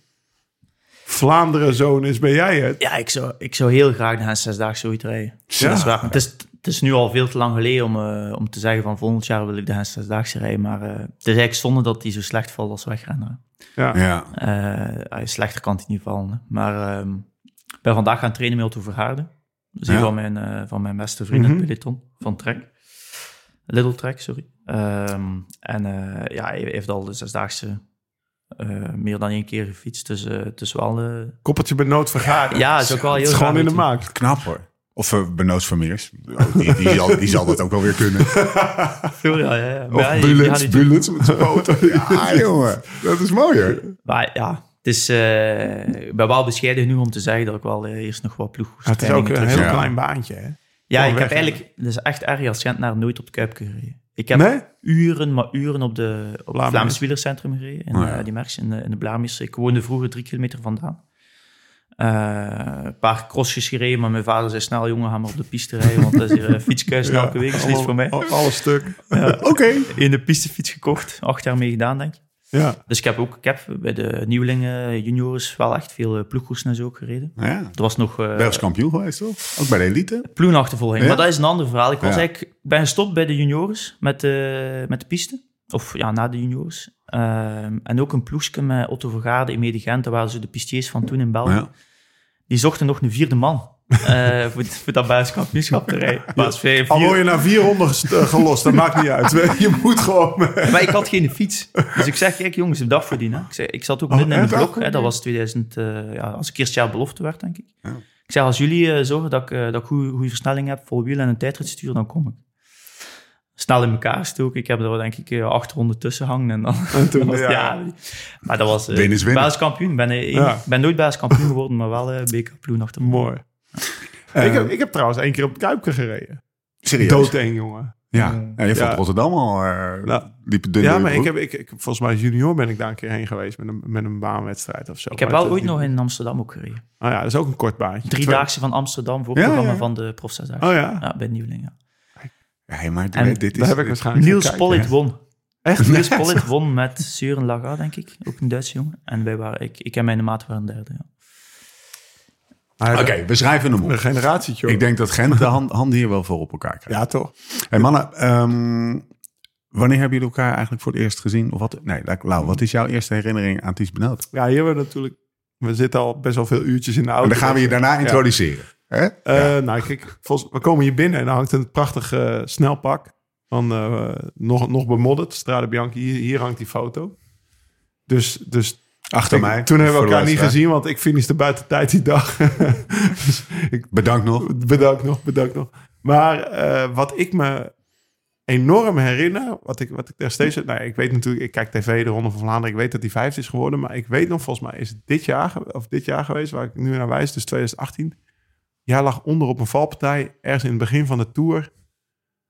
Vlaanderen-zoon is, ben jij het. Ja, ik zou, ik zou heel graag de zesdaagse ooit rijden. Ja. Dat is waar. Het is, het is nu al veel te lang geleden om, eh, om te zeggen van volgend jaar wil ik de zesdaagse rijden. Maar eh, het is eigenlijk zonde dat hij zo slecht valt als wegrenner. Ja. Ja. Eh, hij slechter kan hij niet vallen. hè. Maar ehm, ik ben vandaag gaan trainen met Otto Verhaarden. Dus Ja. van, mijn, eh, van mijn beste vrienden het peloton, van Trek. Little Trek, sorry. Ehm, en eh, ja, hij heeft al de zesdaagse eh, meer dan één keer gefietst. Dus het is wel... eh, Koppeltje bij nood vergaren. ja, is ook wel heel Het is gewoon in de maak. Knap hoor. Of uh, Benoot Vermeers. Oh, die, die, zal, die zal dat ook wel weer kunnen. [laughs] Veel, ja, ja, ja. Maar ja, Of Bulens met zijn poten. [laughs] Ja, jongen. Dat is mooier. Maar ja, het is, eh, ik ben wel bescheiden genoeg om te zeggen dat ik wel eh, eerst nog wat ploeg. het is ook een heel Ja. klein baantje, hè? Ja, ik heb eigenlijk, dat is echt erg als Gent naar nooit op de Kuip gereden. Ik heb Nee? uren, maar uren op, de, op het. Vlaams Wielercentrum gereden. In, Oh ja. eh, die merks in de, in de Blaamheers. Ik woonde vroeger drie kilometer vandaan. Eh, een paar crossjes gereden, maar mijn vader zei snel, jongen, ga maar op de piste rijden, want dat is hier een [laughs] fietskuis elke week, dat is niets voor mij. Al- Alles stuk. [laughs] Oké. In de pistefiets gekocht, acht jaar mee gedaan, denk ik. Ja. Dus ik heb ook ik heb bij de nieuwelingen, juniors, wel echt veel uh, ploegkoersen en zo ook gereden. Ja. Er was nog uh, Belgisch kampioen geweest, toch? Ook bij de elite. ploegenachtervolging. Ja? Maar dat is een ander verhaal. Ik was Ja. eigenlijk, ben gestopt bij de juniors met de, met de piste. Of ja, na de juniors. Ehm, en ook een ploegje met Otto Vergaarde in Medegent. Dat waren zo de pistiers van toen in België. Die zochten nog een vierde man. eh, [laughs] voor, voor dat Belgisch kampioenschap te rijden. Al word je na 400 gest- eh, gelost, dat maakt niet uit. [laughs] Je moet gewoon... maar ik had geen fiets. Dus ik zeg, kijk jongens, een dag verdienen. Ik, zei, ik zat ook Oh, midden in de blok. Hè, dat was 2000, eh, ja, als ik eerst jaar belofte werd, denk ik. Ja. Ik zei, als jullie eh, zorgen dat ik, eh, dat ik goede, goede versnelling heb, vol wiel en een tijdrit stuur, dan kom ik. Snel in elkaar gestoken. Ik heb er denk ik eh, acht ronden tussen hangen. En dan, En toen, [laughs] was- ja. ja. Maar dat was uh, winnen. Belgisch kampioen. Ik ben, eh, Ja. ben nooit Belgisch kampioen geworden, maar wel uh, BK-ploen achter me. Mooi. ik, heb, ik heb trouwens één keer op het Kuipke gereden. Serieus? Doodeng, jongen. Ja. ja, je vond Ja. Rotterdam al uh, Nou, dun Ja, maar ik heb, ik, ik, volgens mij junior ben ik daar een keer heen geweest met een, met een baanwedstrijd of zo. Ik heb wel het- ooit nog in Amsterdam ook gereden. Oh ja, dat is ook een kort baantje. Driedaagse van Amsterdam voor Ja, programma ja. van de Prof. Zesdaagse. Oh ja, Ja, bij Nieuweling, ja. Ja, maar En dit is... daar heb ik waarschijnlijk Niels. Pollitt won. Echt? [laughs] Niels Pollitt won met Søren Laga, denk ik. Ook een Duitse jongen. En wij waren, ik, ik en mijn maat waren derde, ja. Oké, we schrijven hem op. Een generatietje. Ik denk dat Gent [laughs] de hand, handen hier wel voor op elkaar krijgt. Ja, toch? Hey mannen, ehm, wanneer hebben jullie elkaar eigenlijk voor het eerst gezien? Of wat? Nee, Lau, wat is jouw eerste herinnering aan Ties Benoot? Ja, hier hebben we natuurlijk... We zitten al best wel veel uurtjes in de auto. En dan gaan we je daarna introduceren. Hè? Eh, Nou, kijk, volgens, we komen hier binnen en dan hangt een prachtig eh, snelpak. Van, eh, nog, nog bemodderd, Strade Bianchi. Hier, hier hangt die foto. Dus, dus Achter ik- mij. toen hebben we elkaar niet gezien, want ik finishte buiten tijd die dag. [laughs] dus ik, Bedankt nog. bedankt nog, bedankt nog. Maar wat ik me enorm herinner, wat ik, wat ik daar steeds... Nou, ik weet natuurlijk, ik kijk tv, de Ronde van Vlaanderen. Ik weet dat die vijfde is geworden. Maar ik weet nog, volgens mij is het dit jaar, of dit jaar geweest, waar ik nu naar wijs, dus 2018. Jij lag onder op een valpartij, ergens in het begin van de Tour.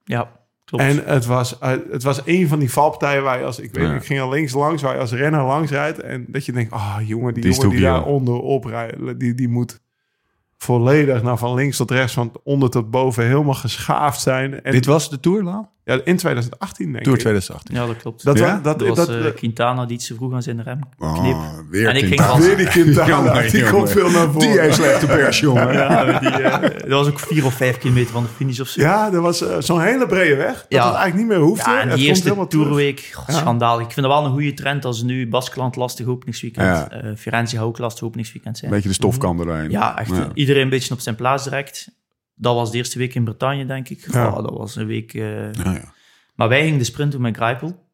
Ja, klopt. En het was, eh, het was een van die valpartijen waar je als... Ik, weet, Ja. ik ging al links langs, waar je als renner langs rijdt. En dat je denkt, ah jongen, die, Die jongen die daar joh. onderop rijdt, die, die moet volledig nou, van links tot rechts, van onder tot boven helemaal geschaafd zijn. En Dit was de Tour, Laan? Ja, in 2018 denk Tour ik. 2018. ja, dat klopt. Dat, Ja? wa- dat, Dat dat, was dat, eh, Quintana die iets te vroeg aan zijn rem Oh, kneep. weer En ik ging Quintana. als- weer die Quintana, Jongen, [laughs] die jongen. komt veel naar voren. Die heeft slechte pers, jongen. Ja, die, eh, dat was ook vier of vijf kilometer van de finish of zo. Ja, er was eh, zo'n hele brede weg. Dat Ja. het eigenlijk niet meer hoefde. Ja, en die eerste. Tourweek, Ja. schandalig. Ik vind dat wel een goede trend als nu Baskeland lastig openingsweekend. Ja. eh Firenze gaat ook lastig openingsweekend zijn. Beetje de stofkam erheen. Ja, echt. Ja. Iedereen een beetje op zijn plaats direct. Dat was de eerste week in Bretagne, denk ik. Ja. Dat was een week... eh, Ja, ja. Maar wij gingen de sprint doen met Grijpel.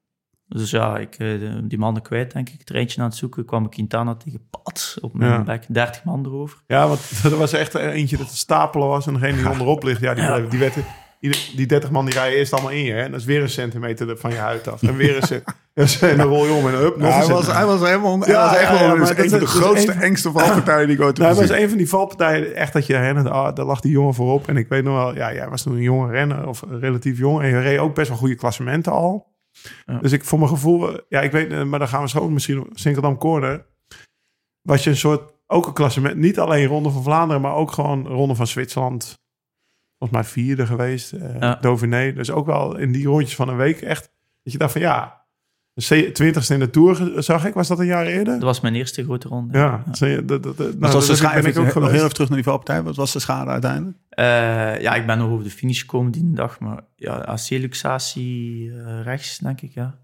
Dus ja, ik, eh, die mannen kwijt, denk ik. Het treintje aan het zoeken, kwam ik Quintana tegen pad op mijn bek. 30 man erover. Ja, want [laughs] er was echt eentje dat het stapelen was. En degene die onderop ligt, ja, die, bleef- die, werd, die, die 30 man die rijden eerst allemaal in je. Hè? En dat is weer een centimeter van je huid af. En weer een en [laughs] dan rol je om en up. Nog Ja, een hij, was, hij was helemaal... Hij Ja, was echt wel dus een van de is grootste, een- engste valpartijen die ik ooit heb [laughs] Nou, dat was een van die valpartijen echt dat je herinnert, ah, daar lag die jongen voorop. En ik weet nog wel, ja, jij was toen een jonge renner, of relatief jong. En je reed ook best wel goede klassementen al. Ja. Dus ik, voor mijn gevoel, ja, ik weet, eh, maar dan gaan we zo misschien Sinkeldam Corner. Was je een soort, ook een klassement, niet alleen Ronde van Vlaanderen, maar ook gewoon Ronde van Zwitserland. Volgens mij vierde geweest, eh Ja. Dauphiné. Dus ook wel in die rondjes van een week echt, dat je dacht van ja, twintigste in de Tour zag ik, was dat een jaar eerder? Dat was mijn eerste grote ronde. Ja, dat, nou, was de schade? ben ik ook nog geweest. heel even terug naar die valpartij. Wat was de schade uiteindelijk? Eh, ja, ik ben nog over de finish gekomen die dag, maar ja, AC-luxatie eh, rechts, denk ik, ja.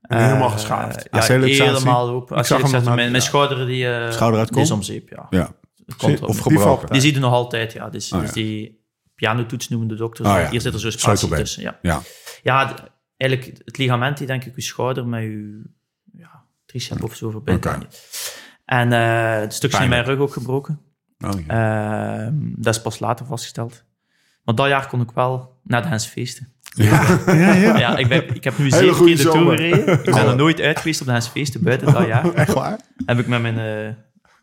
En helemaal geschaafd. Ja, helemaal open. Ik zag hem nog AC-luxatie, naar- mijn, mijn ja. schouder, die, eh, Schouder uit die is om zeep, ja. Ja. Komt Of gebroken. Die zie je nog altijd, ja. Dus, Oh, dus ja. die pianotoets noemen de dokters. Ja. Hier zit er zo'n spatie tussen, ja. Ja. Ja, eigenlijk het ligament die denk ik uw schouder met uw ja, tricep of zo verbindt. En eh het stukje in mijn rug ook gebroken. Oh, ja. Ehm, dat is pas later vastgesteld. Maar dat jaar kon ik wel naar de Hens feesten. Ja. Ja, ja. [laughs] Ja, ik, ben, ik heb nu zeven keer de Tour gereden. Ik ben er nooit uit geweest op de Hens feesten buiten dat jaar. Echt waar? Heb ik met mijn, eh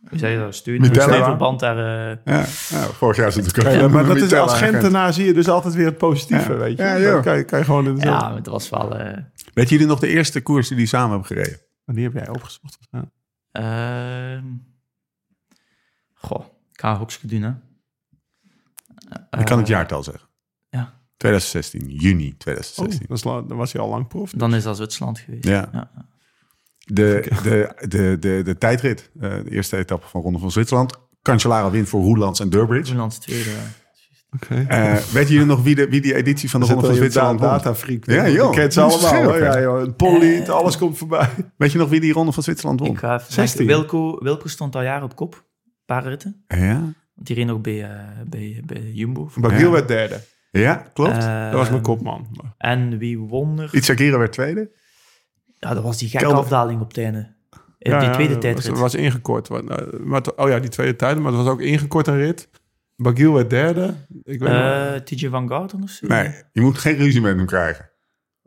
hoe zeg je dat, Mitella. steunverband daar... eh, Ja. ja. Vorig jaar is het ook Ja, maar dat is, als Gentenaar zie je dus altijd weer het positieve, Ja. weet je. Ja, joh. kan, je, kan je gewoon... in de ja, maar het was wel... eh, Weet jullie nog de eerste koers die die samen hebben gereden? Die heb jij opgezocht. Ja. Ehm goh, ik ga. Ik kan het Eh, jaartal zeggen. ja. 2016, juni Oh, 2016. dat la- dan was hij al lang prof. Dan is dat Zwitserland geweest. Ja. De, de, de, de, de tijdrit, eh, de eerste etappe van Ronde van Zwitserland. Cancellara wint voor Roelands en Durbridge. Zwitserland tweede. Eh weten jullie nog wie, de, wie die editie van de Ronde van Zwitserland won? data freak. Ja, Ja, joh. Je kent ze allemaal. Ja, joh. Een Polliet, alles komt voorbij. Weet je nog wie die Ronde van Zwitserland won? Ik ga even 16. denken. Wilco, Wilco stond al jaren op kop. Een paar ritten. Ja, Want die reed nog bij, eh, bij, bij Jumbo. Bagiel Ja. werd derde. ja klopt. Eh, Dat was mijn kopman. En wie won er? Itzakira werd tweede. Ja, dat was die gekke Kelder. afdaling op het einde. Eh, Ja, die ja, tweede dat tijdrit. was, was ingekort. Eh, maar het- oh ja, die tweede tijd. Maar het was ook ingekort een rit. Bagiel werd derde. Ik weet nog- Eh TJ Van Gouten of zo? Nee, je moet geen ruzie met hem krijgen.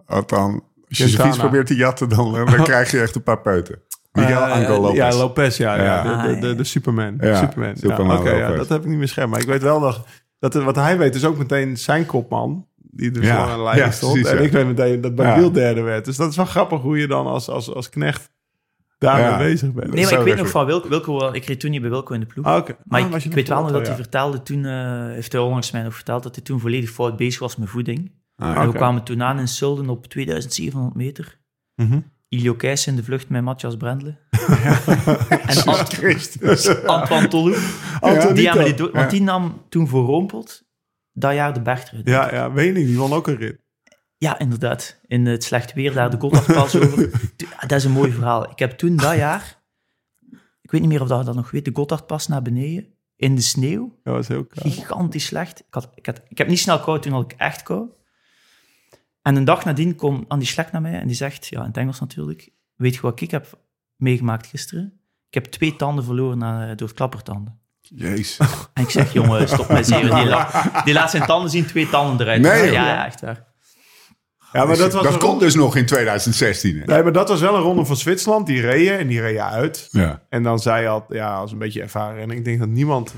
Want dan, als je zijn fiets probeert te jatten, dan, eh, dan [laughs] krijg je echt een paar peuten. Miguel Eh, Angel Lopez. Ja, Lopez, ja. ja. Ja. De, de, de, de Superman. Ja, Superman. Superman Ja, Oké, ja, dat heb ik niet meer scherp. Maar ik weet wel nog... Dat, het- wat hij weet is ook meteen zijn kopman. Die dus Ja, lang aan de lijn ja, stond. precies, en ja. ik weet meteen dat Bagiel Ja. derde werd. Dus dat is wel grappig hoe je dan als, als, als knecht daarmee Ja. bezig bent. Nee, maar ik weet nog van Wilco, Wilco. Ik reed toen niet bij Wilco in de ploeg. Ah, oké. Maar Ah, ik, was je ik weet wel nog dat hij vertelde toen, eh, heeft hij onlangs mij nog verteld, dat hij toen volledig fout bezig was met voeding. Ah, En we kwamen toen aan in Sulden op 2700 meter. Mhm. Ilio Keijs in de vlucht met Matthias Brendle. [laughs] en Ant- Antoine Tolou. Antonito. die hebben die want Ja. die nam toen voor Roompelt dat jaar de bergtrui. Ja, ja, weet niet. Die won ook een rit. Ja, inderdaad. In het slecht weer, daar de Gotthardpas over. [laughs] Tu- Dat is een mooi verhaal. Ik heb toen dat jaar, ik weet niet meer of dat je dat nog weet, de Gotthardpas naar beneden, in de sneeuw. Dat was heel koud. Gigantisch slecht. Ik, had, ik, had, ik heb niet snel koud, toen had ik echt kou. En een dag nadien komt Andy Schlek naar mij en die zegt, ja, in het Engels natuurlijk, weet je wat ik heb meegemaakt gisteren? Ik heb twee tanden verloren na, door klappertanden. Jezus. En ik zeg, jongen, stop met [laughs] zeven. Die, la- die laat zijn tanden zien, twee tanden eruit. Nee, ja, ja, echt waar. Ja, maar dat was dat ronde- dus nog in 2016. hè? Nee, maar dat was wel een ronde van Zwitserland. Die reden en die reden uit. Ja. En dan zei je al, ja, als een beetje ervaren. En ik denk dat niemand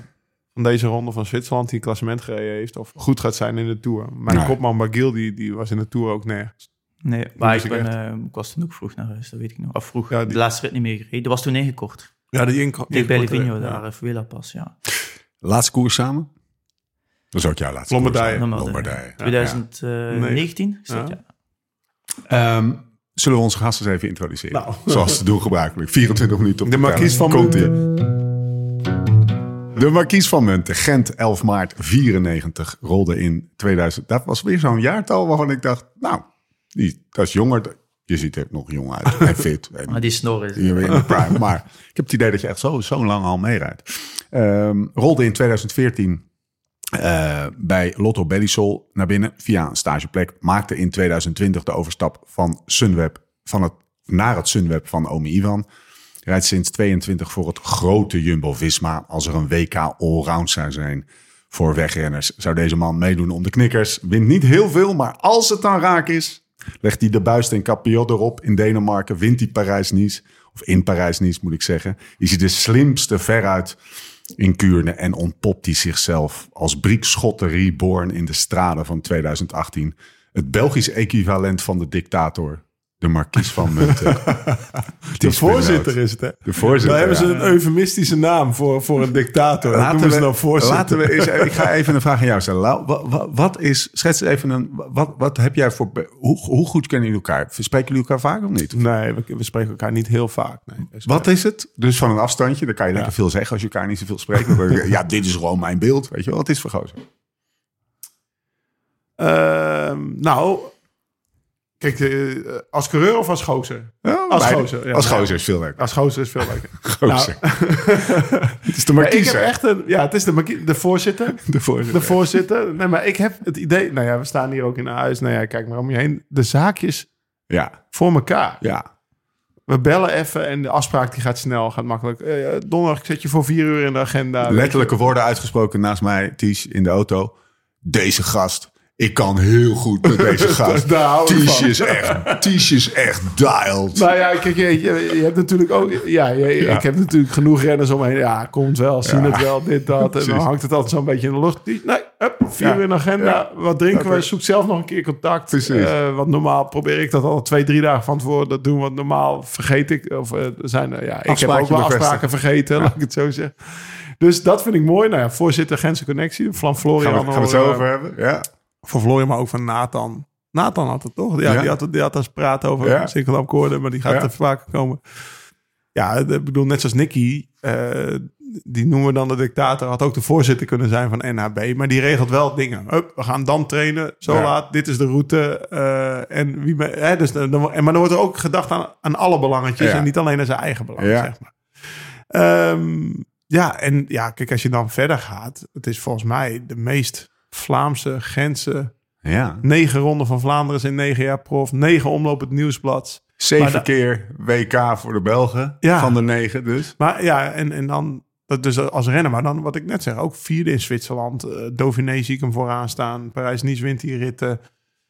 van deze ronde van Zwitserland die een klassement gereden heeft of goed gaat zijn in de Tour. Mijn Nee. kopman Bagil, die, die was in de Tour ook nergens. Nee, maar ik, eh, ik was toen ook vroeg naar huis, dat weet ik nog. Of vroeg, Ja, die- de laatste rit niet meer gereden. Dat was toen ingekort. Ja, die inko- Dicht bij inkorte- Livigno, ja. daar, eh, Vuela pas, ja. Laatste koers samen? Dat is ook jouw laatste Lombardije. Lombardije. Lombardije. 2019? Ik zeg, Ja. ja. Ehm, zullen we onze gasten eens even introduceren? Nou. [laughs] Zoals te doen gebruikelijk. 24 minuten op De de Marquise teller. van. Munten. De Marquise van Munten, Gent, 11 maart 94, rolde in 2000. Dat was weer zo'n jaartal waarvan ik dacht, nou, die, dat is jonger. Je ziet er nog jong uit en [laughs] fit. En Maar die snor is... je in de prime. Maar ik heb het idee dat je echt zo, zo lang al meerijdt. Ehm, rolde in 2014 eh, bij Lotto Belisol naar binnen via een stageplek. Maakte in 2020 de overstap van Sunweb van het, naar het Sunweb van Omi Ivan. Rijdt sinds 22 voor het grote Jumbo-Visma. Als er een WK allround zou zijn voor wegrenners, zou deze man meedoen om de knikkers. Wint niet heel veel, maar als het dan raak is, legt hij de buist en Capiot erop in Denemarken. Wint hij Parijs-Nice, of in Parijs-Nice moet ik zeggen. Is hij de slimste veruit in Kuurne en ontpopt hij zichzelf als Briek Schotte reborn in de straden van 2018. Het Belgisch equivalent van de dictator, de Marquise van [laughs] Munten. De voorzitter is het, hè? De voorzitter, Daar hebben ze ja. een eufemistische naam voor, voor een dictator. Laten noemen we, ze dan voorzitter. laten we eens, ik ga even een vraag aan jou stellen. Lau, wat, wat, wat is, schets even een, wat, wat heb jij voor, hoe, hoe goed kennen jullie elkaar? Spreken jullie elkaar vaak of niet? Nee, we, we spreken elkaar niet heel vaak. Nee. Dus, Wat is het? Dus van een afstandje, dan kan je lekker veel zeggen als je elkaar niet zoveel spreekt. Ja, dit is gewoon mijn beeld. Weet je wel, wat is voor gozer? Ehm, nou, kijk, eh, als coureur of als gozer? Ja, Als beide. gozer, ja. als gozer is veel leuker. Als gozer is veel leuker. [laughs] Gozer. [laughs] het is de Maar ik heb echt een, ja, het is de, de voorzitter. [laughs] de voorzitter. De voorzitter. Nee, maar ik heb het idee, nou ja, we staan hier ook in huis. Nou ja, kijk maar om je heen. De zaakjes Ja, voor elkaar. ja. We bellen even en de afspraak die gaat snel, gaat makkelijk. Eh, donderdag, ik zet je voor vier uur in de agenda. Letterlijke woorden uitgesproken naast mij, Ties, in de auto. Deze gast. Ik kan heel goed met deze [laughs] gast. Daar hou ik Ties van. is echt, Ties is echt dialed. Nou ja, kijk, je, je, hebt natuurlijk ook... Ja, je- ik heb natuurlijk genoeg renners omheen. Ja, komt wel, zien het wel, dit, dat. En dan hangt het altijd zo'n beetje in de lucht. Nee, hup, vier Ja. in de agenda. Wat drinken we? Zoek zelf nog een keer contact. Eh, want normaal probeer ik dat al twee, drie dagen van tevoren te doen. Want normaal vergeet ik... Of eh, zijn, er- ja, ik heb ook wel afspraken vergeten, laat ik het zo zeggen. Dus dat vind ik mooi. Nou ja, voorzitter Gentse Connectie. Van Florian. Gaan we, gaan we het zo eh, over hebben? Ja. Van Florian, maar ook van Nathan. Nathan had het toch? Ja, Ja. Die, had, het- die had eens praat over Ja. Sinkeldam maar die gaat Ja. er vaker komen. Ja, ik bedoel, net zoals Nicky, eh, die noemen we dan de dictator, had ook de voorzitter kunnen zijn van NHB, maar die regelt wel dingen. Hup, we gaan dan trainen, zo Ja. laat, dit is de route. eh, en wie hè, dus, dan, maar dan wordt er ook gedacht aan, aan alle belangetjes en niet alleen aan zijn eigen belang, Ja. zeg maar. Ehm, ja, en ja, kijk, als je dan verder gaat, het is volgens mij de meest Vlaamse, Gentse ja. Negen ronden van Vlaanderen in negen jaar prof. Negen omloop het nieuwsblad. Zeven keer WK voor de Belgen. Ja. Van de negen dus. Maar ja, en, en dan... Dat dus als renner, maar dan wat ik net zeg, ook vierde in Zwitserland. eh Dauphiné zie ik hem vooraan staan. Parijs-Nice wint die ritten.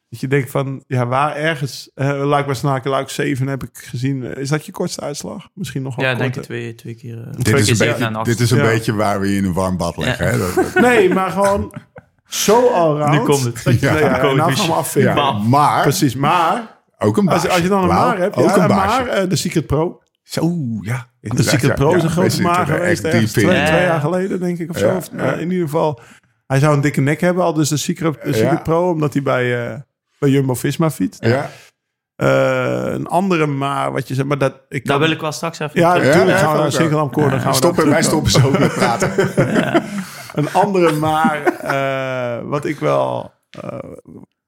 Dat je denkt van, ja, waar ergens... Uh, Luik bij Snaken, Luik 7 heb ik gezien. Eh, Is dat je kortste uitslag? Misschien nog wel Ja, denk ik twee, twee keer. eh, Dit twee is, keer een beetje, dit is een Ja. beetje waar we je in een warm bad leggen. Hè? Dat- dat- Nee, maar gewoon zo allround. Nu komt het. Dat je, Ja. nee, ja, nou gaan we afvinken. ja, maar Precies, maar ook een als, baasje. als je dan een maar hebt, ook ja, een maar baasje. eh, de Secret Pro. Zo, ja. De Secret ja, Pro is ja, een grote maar geweest. echt twee, Ja. twee jaar geleden, denk ik, of zo. Ja, Of, ja. nou, in ieder geval, hij zou een dikke nek hebben al, dus de Secret, de Ja. Secret Pro, omdat hij bij, eh, bij Jumbo-Visma fietst. Ja. Eh, een andere maar, wat je zegt, maar dat... Ik Daar kan- wil ik wel straks even... Ja, natuurlijk ja, gaan we ja, naar Singelam Corner. gaan we Stoppen, wij stoppen zo met praten. [laughs] Een andere maar, eh, wat ik wel... eh,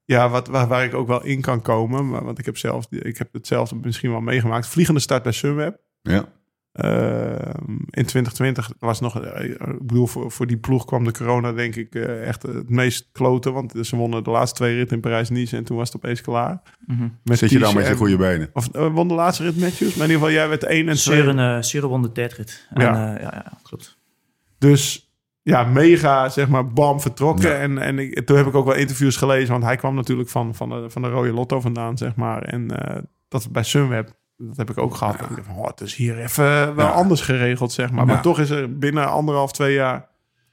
ja, wat, waar, waar ik ook wel in kan komen. Maar, want ik heb, zelf, ik heb hetzelfde misschien wel meegemaakt. Vliegende start bij Sunweb. Ja. Ehm, in 2020 was nog, eh, ik bedoel, voor, voor die ploeg kwam de corona denk ik echt het meest kloten. Want ze wonnen de laatste twee ritten in Parijs-Nice en toen was het opeens klaar. Mhm. Met Zit je dan met je goede benen? Of won de laatste rit Matthews? Maar in ieder geval, jij werd 1 en 2. Seuren, eh, Seuren won de tijdrit. En, ja, ja, klopt. Dus ja, mega, zeg maar, bam, vertrokken. Ja. En, en ik, toen heb ik ook wel interviews gelezen, want hij kwam natuurlijk van, van, de, van de Rode Lotto vandaan, zeg maar. En eh, dat bij Sunweb, dat heb ik ook gehad. Dat ik dacht van, oh, het is hier even wel Ja. anders geregeld, zeg maar. Ja. Maar toch is er binnen anderhalf, twee jaar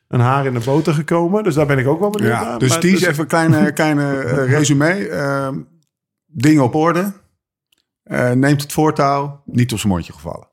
een haar in de boter gekomen. Dus daar ben ik ook wel benieuwd Ja, naar. dus Maar Ties, even een kleine, [laughs] kleine eh, resume. Ehm, dingen op orde. Eh, neemt het voortouw. Niet op zijn mondje gevallen.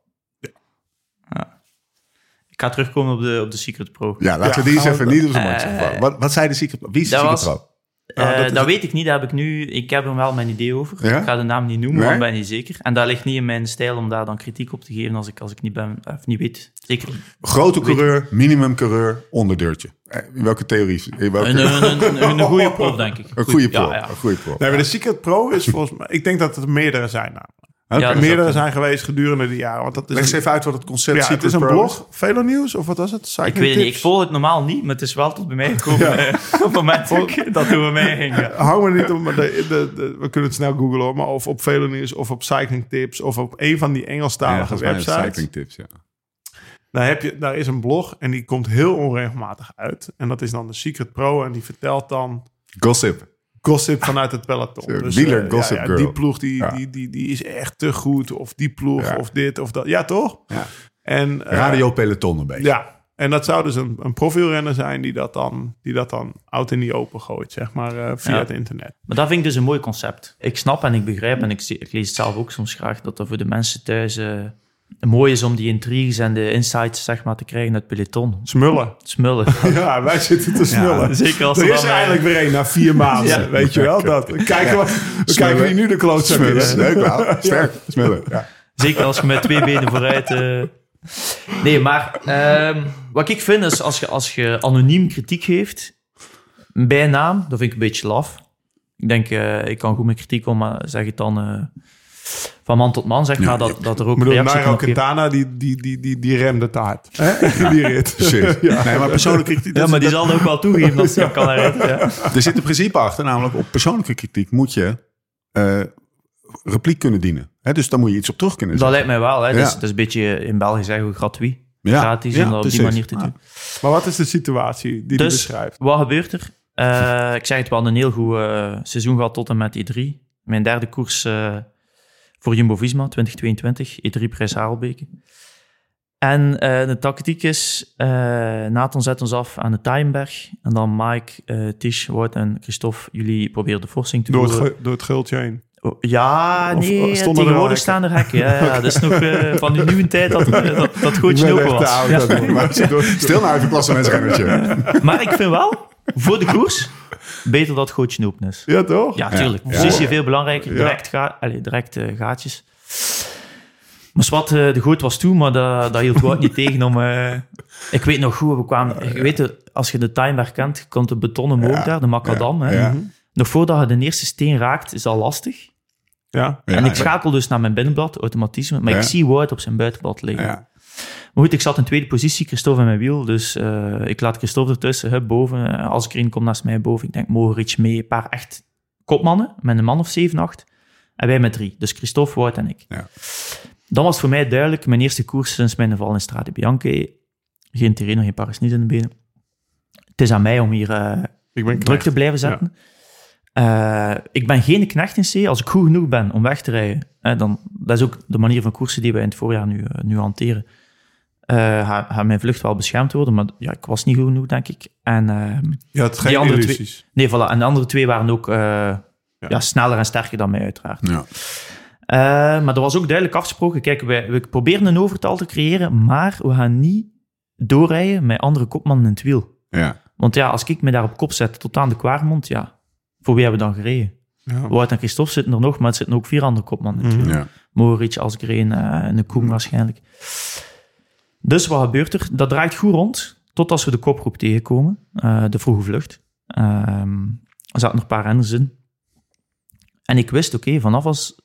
Ik ga terugkomen op de, op de Secret Pro. Ja, laten Ja, we die eens even niet op zijn gevallen. Wat, wat zei de Secret Wie is de dat Secret was- Pro? Eh, Ja, dat dat is het. weet ik niet, dat heb ik nu. Ik heb er wel mijn idee over. Ja? Ik ga de naam niet noemen, Nee? want ik ben niet zeker. En dat ligt niet in mijn stijl om daar dan kritiek op te geven als ik, als ik niet ben, of niet weet. Zeker. Grote coureur, minimum coureur, onderdeurtje. Eh, In welke theorie? In welke... Een, een, een, een, goede [laughs] prof, denk ik. Een goede pro. Ja, ja. Een goede pro. Nee, maar de Secret Pro is volgens mij... Ik denk dat er meerdere zijn. Nou. Oké. Ja, meerdere zijn geweest gedurende de jaren. Want dat is Leg eens een, even uit wat het concept ja, het is een Pro blog. Velo Nieuws of wat was het? Ik Cycling weet het niet, ik volg het normaal niet, maar het is wel tot bij mij gekomen eh, op het moment dat ik- mij ging. ja. [laughs] Hou me niet om, maar de, de, de- we kunnen het snel googlen hoor, maar of op Velo Nieuws of op Cycling Tips of op een van die Ja, Engelstalige het websites. cycling tips, ja. Daar, heb je, daar is een blog en die komt heel onregelmatig uit. En dat is dan de Secret Pro en die vertelt dan Gossip. Gossip vanuit het peloton. Dus, wieler eh, gossip ja, ja, girl. Die ploeg die, Ja. die, die, die is echt te goed. Of die ploeg Ja. of dit of dat. Ja, toch? Ja. En, eh, Radio peloton een beetje. Ja, en dat zou dus een, een profielrenner zijn die dat dan, die dat dan out in die open gooit, zeg maar, eh, via Ja. het internet. Maar dat vind ik dus een mooi concept. Ik snap en ik begrijp, en ik, zie- ik lees het zelf ook soms graag, dat dat voor de mensen thuis mooi is om die intriges en de insights zeg maar, te krijgen uit het peloton. Smullen. Smullen. [laughs] Ja, wij zitten te smullen. Zeker als er er is dan, er eh, eigenlijk weer een na vier maanden, Ja. weet je wel. Dat. We kijken, wat, we kijken wie nu de klootzak Smullen. is. Leuk wel. Sterk. Smullen. Ja. Zeker als je met twee benen vooruit... eh. Nee, maar ehm, wat ik vind is als je, als je anoniem kritiek geeft, bij naam, dat vind ik een beetje laf. Ik denk, eh, ik kan goed met kritiek om, maar zeg het dan eh, van man tot man, zeg Ja, maar, dat, dat er ook Ik bedoel, Nairo geven. Quintana, die, die, die, die, die remde te hard. Hè? [laughs] Die rit. Precies. [laughs] Ja. Nee, maar persoonlijke kritiek. Ja, maar die zal ook wel toegeven als hij hem kan herinneren. Ja. Er zit een principe achter, namelijk op persoonlijke kritiek moet je eh, repliek kunnen dienen. Hè, dus dan moet je iets op terug kunnen Dat zeggen. lijkt mij wel. Hè. Ja. Dus, dat is een beetje in België zeggen we gratuit. Ja, Gratis ja, om dat op die manier te Ja. doen. Maar wat is de situatie die die Dus, beschrijft? wat gebeurt er? Eh, ik zeg het wel, een heel goed eh, seizoen gehad tot en met E3. Mijn derde koers eh, voor Jumbo-Visma 2022, E3 Prijs Harelbeke. En eh, de tactiek is, eh, Nathan zet ons af aan de Tijenberg. En dan Mike, eh Tish, Wout en Christophe, jullie proberen de forcing te Door het, door het gultje heen. Oh, Ja, Of- nee, er tegenwoordig hekken? staan er hekken. Ja, ja, [laughs] dat is nog eh, van die nieuwe tijd dat, dat, dat ben open was. oud, Ja. maar door- Stil nou even. [laughs] Maar ik vind wel, voor de koers, beter dat het gootje open is. Ja, toch? Ja, tuurlijk. Ja. Positie veel belangrijker. Direct, ga, direct eh, gaatjes. Maar zwart, eh, de goot was toe, maar dat, dat hield Wout niet [laughs] tegen om... eh, ik weet nog goed, we kwamen... Je weet, als je de Timeberg kent, je komt de betonnen moog Ja. daar, de macadam. Hè. Ja. Nog voordat je de eerste steen raakt, is al lastig. Ja. Ja, en ik schakel dus naar mijn binnenblad, automatisme. Maar Ja. ik zie Wout op zijn buitenblad liggen. Maar goed, ik zat in tweede positie, Christophe en mijn wiel. Dus eh, ik laat Christophe ertussen, hup, boven. Als ik erin kom naast mij boven, ik denk Mohoric mee. Een paar echt kopmannen, met een man of 7, 8. En wij met drie. Dus Christophe, Wout en ik. Ja. Dan was voor mij duidelijk, mijn eerste koers sinds mijn val in Strade Bianche. Geen Tirreno, geen Paris-Nice in de benen. Het is aan mij om hier eh, druk knecht. te blijven zetten. Eh, ik ben geen knecht in C. Als ik goed genoeg ben om weg te rijden, hè, dan, dat is ook de manier van koersen die wij in het voorjaar nu, nu hanteren. Gaat gaat mijn vlucht wel beschermd worden, maar ja, ik was niet goed genoeg, denk ik. En, ehm, had geen Die andere illusies. nee, voilà. En de andere twee waren ook eh, ja. sneller en sterker dan mij, uiteraard. Ja. Eh, maar er was ook duidelijk afgesproken, kijk, wij, we proberen een overtal te creëren, maar we gaan niet doorrijden met andere kopmannen in het wiel. Ja. Want ja, als ik me daar op kop zet tot aan de Kwaarmond, ja, voor wie hebben we dan gereden? Ja. Wout en Christophe zitten er nog, maar het zitten ook vier andere kopmannen in het wiel. Ja. Mohoric, Asgreen en een Koen waarschijnlijk. Dus wat gebeurt er? Dat draait goed rond, tot als we de kopgroep tegenkomen, eh, de vroege vlucht. Ehm, er zaten nog een paar renners in. En ik wist, oké, vanaf als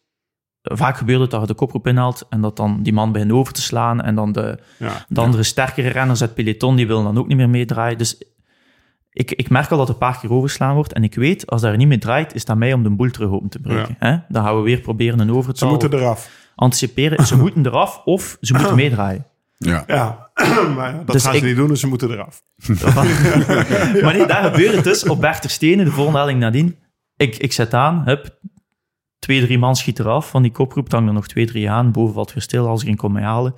vaak gebeurt het dat je de koproep inhaalt en dat dan die man begint over te slaan en dan de, Ja. de andere sterkere renners uit peloton, die willen dan ook niet meer meedraaien. Dus ik, ik merk al dat er een paar keer overslaan wordt en ik weet, als daar niet mee draait, is dat mij om de boel terug open te breken. Hè? Dan gaan we weer proberen een Ze overtal moeten eraf. anticiperen. Ze [laughs] moeten eraf of ze moeten meedraaien. Ja. Ja, [clears throat] maar ja, dat Dus gaan ze ik- niet doen, dus ze moeten eraf. [laughs] Maar nee, daar gebeurt het dus op Berchter Stenen, de volgende helling nadien. Ik, ik zet aan, hup, twee, drie man schiet eraf van die koproep. Dan hangen er nog twee, drie aan. Boven valt weer stil als er een komt mij halen.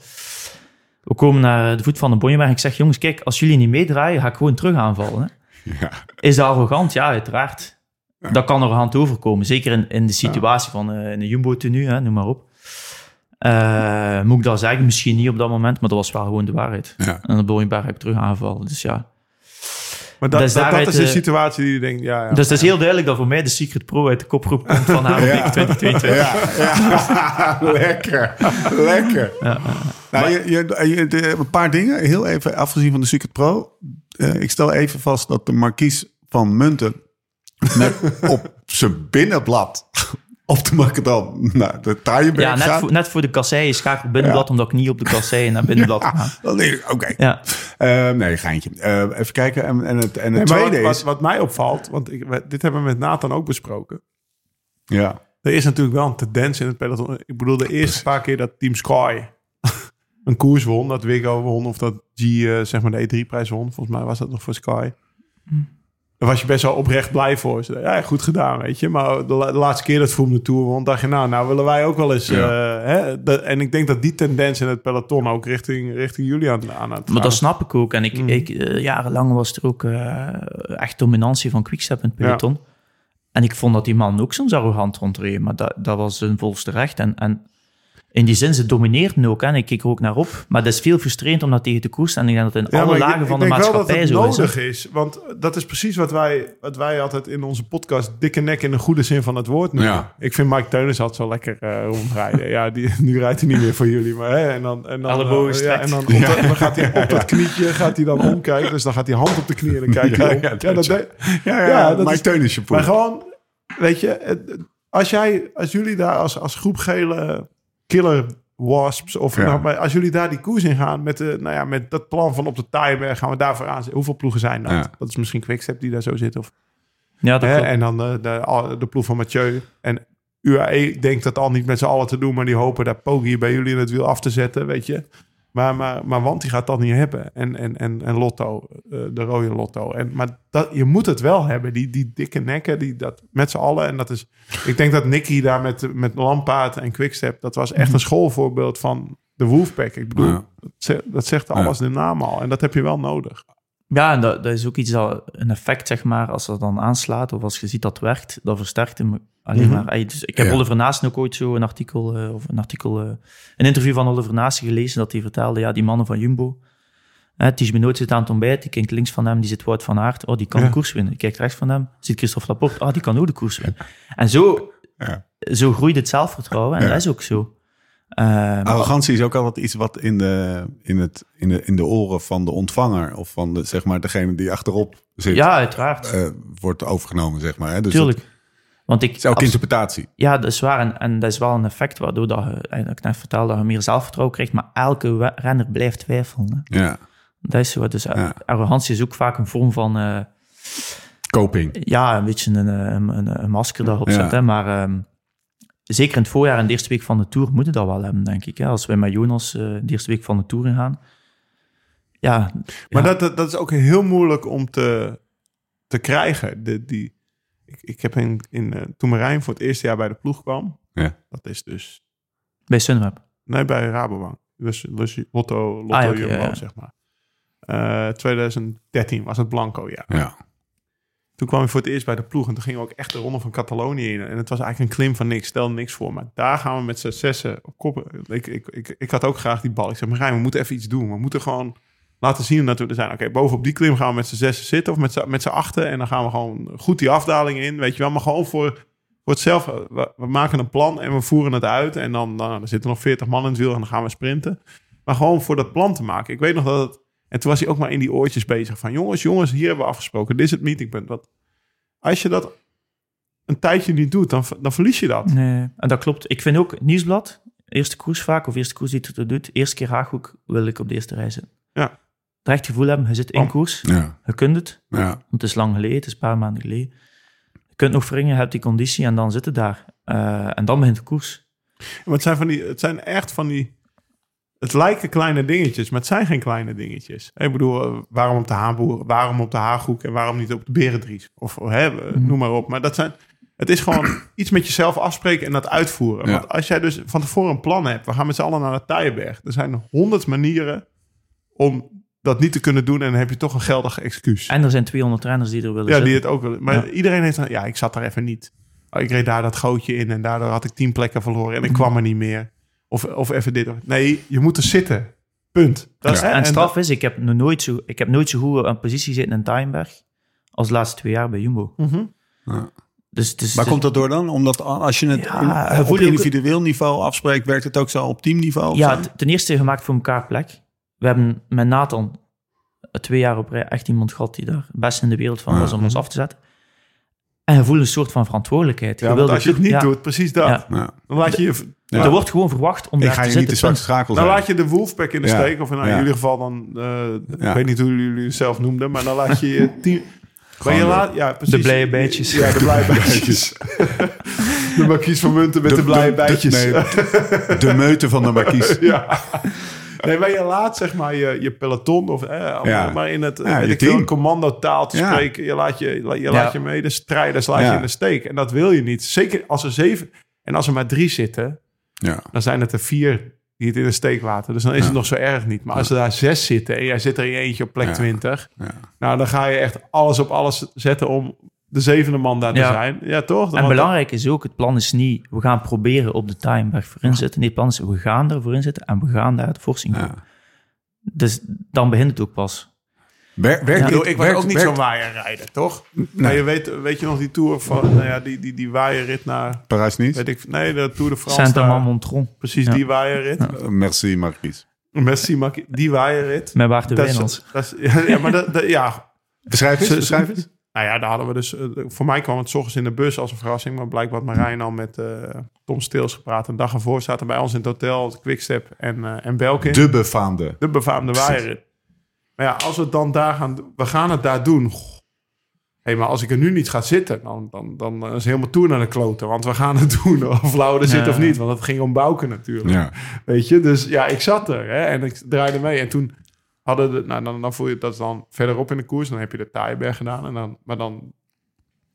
We komen naar de voet van de Bonjeberg. Ik zeg, jongens, kijk, als jullie niet meedraaien, ga ik gewoon terug aanvallen. Hè? Ja. Is dat arrogant? Ja, uiteraard. Dat kan arrogant overkomen. Zeker in, in de situatie van eh, in een jumbo-tenue, hè, noem maar op. Eh, moet ik dat zeggen? Misschien niet op dat moment, maar dat was wel gewoon de waarheid. Ja. En op Bonjeberg heb ik terug aangevallen. Dus ja, Maar dat, Dus dat, is de eh, situatie die je denkt, ja, ja. Dus het is heel duidelijk dat voor mij de Secret Pro uit de koproep komt van [laughs] Havenbeek 2022. Ja, [laughs] lekker. Lekker. Nou, je, je, je- de- een paar dingen, heel even afgezien van de Secret Pro. Eh, ik stel even vast dat de markies van Munten [laughs] met op zijn binnenblad op de Macadam naar de Taaienberg Ja, net gaat. voor, net voor de kasseien schakel binnenblad, omdat ik niet op de kasseien naar binnenblad [laughs] ga. Oké. Ja. Eh, nee, geintje. Eh, even kijken. En, en het, en het Nee, tweede wat, is... wat, wat mij opvalt, want ik, dit hebben we met Nathan ook besproken. ja. Er is natuurlijk wel een tendens in het peloton. Ik bedoel, de eerste paar keer dat Team Sky [laughs] een koers won, dat Wiggo won of dat G eh, zeg maar de E3-prijs won. Volgens mij was dat nog voor Sky. Daar was je best wel oprecht blij voor. Ze ja, goed gedaan, weet je. Maar de, la- de laatste keer dat Vroom de Tour won, dacht je, nou, nou willen wij ook wel eens... Ja. eh, hè, en ik denk dat die tendens in het peloton ook richting, richting jullie aan, aan het Maar dat snap ik ook. En ik, Mhm. ik, eh, jarenlang was er ook eh, echt dominantie van Quickstep in het peloton. En ik vond dat die man ook soms arrogant rondreed, maar dat, dat was zijn volste recht. En, en in die zin, ze domineerden ook. hè. En ik keek er ook naar op. Maar dat is veel frustrerend om dat tegen te koersen. En ik denk dat in Ja, alle ik- lagen ik van de denk wel maatschappij dat zo het is. nodig is. Want dat is precies wat wij, wat wij altijd in onze podcast dikke nek in de goede zin van het woord noemen. Ja. Ik vind Mike Teunis altijd zo lekker eh, rondrijden. ja, die, [laughs] nu rijdt hij niet meer voor jullie. Maar, hè, en dan, en dan, Ellebogen eh, ja, en dan, op dat- dan gaat hij op dat knietje gaat hij dan omkijken. Dus dan gaat hij hand op de knie en dan kijkt hij Ja, om. ja, dat de- Mike is- Teunis je maar gewoon, weet je, het- als, jij, als jullie daar als, als groep gele killer wasps, of Ja. nou, maar als jullie daar die koers in gaan met, de, nou ja, met dat plan van op de Taaienberg, gaan we daarvoor aan. Hoeveel ploegen zijn dat? Ja. Dat is misschien Quickstep die daar zo zit. Of, Ja, dat hè, en dan de, de, al- de ploeg van Mathieu. En UAE denkt dat al niet met z'n allen te doen, maar die hopen daar Poggi bij jullie in het wiel af te zetten, weet je. Maar, maar, maar want die gaat dat niet hebben. En, en, en, en Lotto, eh, de rode Lotto. En, maar dat, je moet het wel hebben, die, die dikke nekken, die, dat, met z'n allen. En dat is, ik denk dat Nicky daar met, met Lampaard en Quickstep, dat was echt een schoolvoorbeeld van de Wolfpack. Ik bedoel, Ja. dat, zegt, dat zegt alles de naam al. En dat heb je wel nodig. Ja, en dat, dat is ook iets dat een effect, zeg maar, als dat dan aanslaat of als je ziet dat het werkt, dat versterkt hem alleen Mhm. maar. Dus ik heb Ja. Oliver Naasten ook ooit zo een artikel, eh, of een artikel, eh, een interview van Oliver Naasten gelezen, dat hij vertelde, ja, die mannen van Jumbo, hè, Ties Benoot zit aan het ontbijt, die kijkt links van hem, die zit Wout van Aert, oh, die kan Ja. de koers winnen. Die kijkt rechts van hem, ziet Christophe Laporte, oh, die kan ook de koers winnen. En zo, zo groeit het zelfvertrouwen, en dat is ook zo. Ehm, Arrogantie is ook altijd iets wat in de, in, het, in, de, in de oren van de ontvanger of van de, zeg maar, degene die achterop zit, ja, uiteraard. eh, wordt overgenomen, zeg maar. Hè? Dus Tuurlijk. Want ik, het is ook abs- interpretatie. Ja, dat is waar. En, en dat is wel een effect waardoor dat je, eigenlijk net vertelde, dat je meer zelfvertrouwen krijgt. Maar elke renner blijft twijfelen. Hè. Ja. Dat is zo. Dus eh, Ja. arrogantie is ook vaak een vorm van, eh, Coping. ja, een beetje een, een, een, een masker daarop Ja. zet. Hè. Maar ehm, zeker in het voorjaar en de eerste week van de Tour moeten dat wel hebben, denk ik. Hè. Als wij met Jonas eh, de eerste week van de Tour ingaan. Ja, Maar ja. dat, dat is ook heel moeilijk om te, te krijgen. De, die, ik, ik heb in, in, eh, toen Marijn voor het eerste jaar bij de ploeg kwam. Ja. Dat is dus... bij Sunweb. Nee, bij Rabobank. Dus, dus Lotto, Lotto Ah, ja, Jumbo, ja. zeg maar. Eh, 2013 was het Blanco, ja. Ja. Toen kwam ik voor het eerst bij de ploeg en toen gingen we ook echt de ronde van Catalonië in. En het was eigenlijk een klim van niks, stel niks voor. Maar daar gaan we met z'n zessen op kop. Ik, ik, ik, ik had ook graag die bal. Ik zei, Marijn, we moeten even iets doen. We moeten gewoon laten zien dat we er zijn. Oké, bovenop die klim gaan we met z'n zessen zitten of met z'n, met z'n achten. En dan gaan we gewoon goed die afdaling in, weet je wel. Maar gewoon voor, voor het zelf. We, we maken een plan en we voeren het uit. En dan, dan er zitten nog 40 man in het wiel en dan gaan we sprinten. Maar gewoon voor dat plan te maken. Ik weet nog dat het... En toen was hij ook maar in die oortjes bezig van... jongens, jongens, hier hebben we afgesproken. Dit is het meetingpunt. Wat, als je dat een tijdje niet doet, dan, dan verlies je dat. Nee, en dat klopt. Ik vind ook Nieuwsblad, eerste koers vaak, of eerste koers die het doet, eerste keer Haaghoek wil ik op de eerste rij zitten. Ja. Het echt gevoel hebben, je zit in Oh. koers, Ja, je kunt het, ja. want het is lang geleden, het is een paar maanden geleden. Je kunt nog wringen, je hebt die conditie en dan zit het daar. Eh, en dan begint de koers. Maar het zijn, van die, het zijn echt van die... Het lijken kleine dingetjes, maar het zijn geen kleine dingetjes. Ik bedoel, eh, waarom op de Haanboer, waarom op de Haaghoek en waarom niet op de Berendries? Of hè, eh, noem maar op. Maar dat zijn, het is gewoon [clears throat] iets met jezelf afspreken en dat uitvoeren. Ja. Want als jij dus van tevoren een plan hebt, we gaan met z'n allen naar de Taaienberg. Er zijn honderd manieren om dat niet te kunnen doen en dan heb je toch een geldig excuus. En er zijn 200 trainers die er willen Ja, zitten. die het ook willen. Maar Ja. iedereen heeft dan, ja, ik zat daar even niet. Oh, ik reed daar dat gootje in en daardoor had ik tien plekken verloren Mhm. en ik kwam er niet meer. Of, of even dit. of- Nee, je moet er zitten. Punt. Dat is, Ja. En straf is, ik heb, nog nooit zo, ik heb nooit zo goed aan positie zitten in Tuinberg als de laatste twee jaar bij Jumbo. Mhm. Dus, het is- Waar het- komt dat door dan? Omdat als je het Ja, op ook- individueel niveau afspreekt, werkt het ook zo op teamniveau? Ja, ten eerste gemaakt voor elkaar plek. We hebben met Nathan twee jaar op rij echt iemand gehad die daar het beste in de wereld van was om ons af te zetten. En je voelt een soort van verantwoordelijkheid. Ja, je als je het de- niet ja, doet, precies dat. Ja. Dan laat je je... Ja. Er wordt gewoon verwacht om Ik daar ga te je niet zitten. te zwak punt. schakel Dan laat je de Wolfpack in de Ja. steek. Of nou, Ja. in ieder geval dan... eh, Ja. Ik weet niet hoe jullie het zelf noemden. Maar dan laat je je [laughs] team... Maar je de- laat, ja, precies. de blije bijtjes. Ja, de blije [laughs] bijtjes. [laughs] de markies van Munten met de, blije bijtjes. nee, De meute van de markies. ja. [laughs] Nee, maar je laat zeg maar je, je peloton of eh, Ja. maar in het Ja, ik veel, team. commandotaal te spreken. Je laat je, je, laat je mee de strijders laat je in de steek. En dat wil je niet. Zeker als er zeven en als er maar drie zitten, Ja. dan zijn het er vier die het in de steek laten. Dus dan is het nog zo erg niet. Maar als er daar zes zitten en jij zit er in je eentje op plek Ja. 20, Ja. nou dan ga je echt alles op alles zetten om de zevende man daar te Ja. zijn. Ja, toch? En belangrijk is ook, het plan is niet, we gaan proberen op de Tuinberg voorin zitten. Nee, het plan is, we gaan er voorin zitten en we gaan daar het forcing voor. Ja. Dus dan begint het ook pas. Wer- werkt Ik dit- bedoel, ik was werkt- ook niet zo'n waaierrijder, toch? Nou, je weet, weet je nog die tour van, nou ja, die, die, die waaierrit naar, Parijs niet? weet ik, nee, de Tour de France. Saint-Amand-Montron. Precies, Ja. die waaierrit. Uh, merci, Marquise. Messi, Maki- die waaierrit. Met Bart de is, [laughs] ja, maar dat, dat- ja. Beschrijf eens, Ze- beschrijf eens. Nou ja, daar hadden we dus, eh, voor mij kwam het 's ochtends in de bus als een verrassing, maar blijkbaar had Marijn al met eh, Tom Steels gepraat. Een dag ervoor zaten bij ons in het hotel, het Quickstep en, eh en Belkin. De befaamde. De befaamde waaierrit. Maar ja, als we het dan daar gaan doen, we gaan het daar doen. Hé, maar als ik er nu niet ga zitten, dan, dan, dan is helemaal toer naar de kloten. Want we gaan het [laughs] doen, of Lau er zit Ja. of niet. Want het ging om Bouken natuurlijk. Ja. Weet je, dus ja, ik zat er hè, en ik draaide mee. En toen hadden de, nou, dan, dan voel je dat is dan verderop in de koers. Dan heb je de Taaienberg gedaan. En dan, maar dan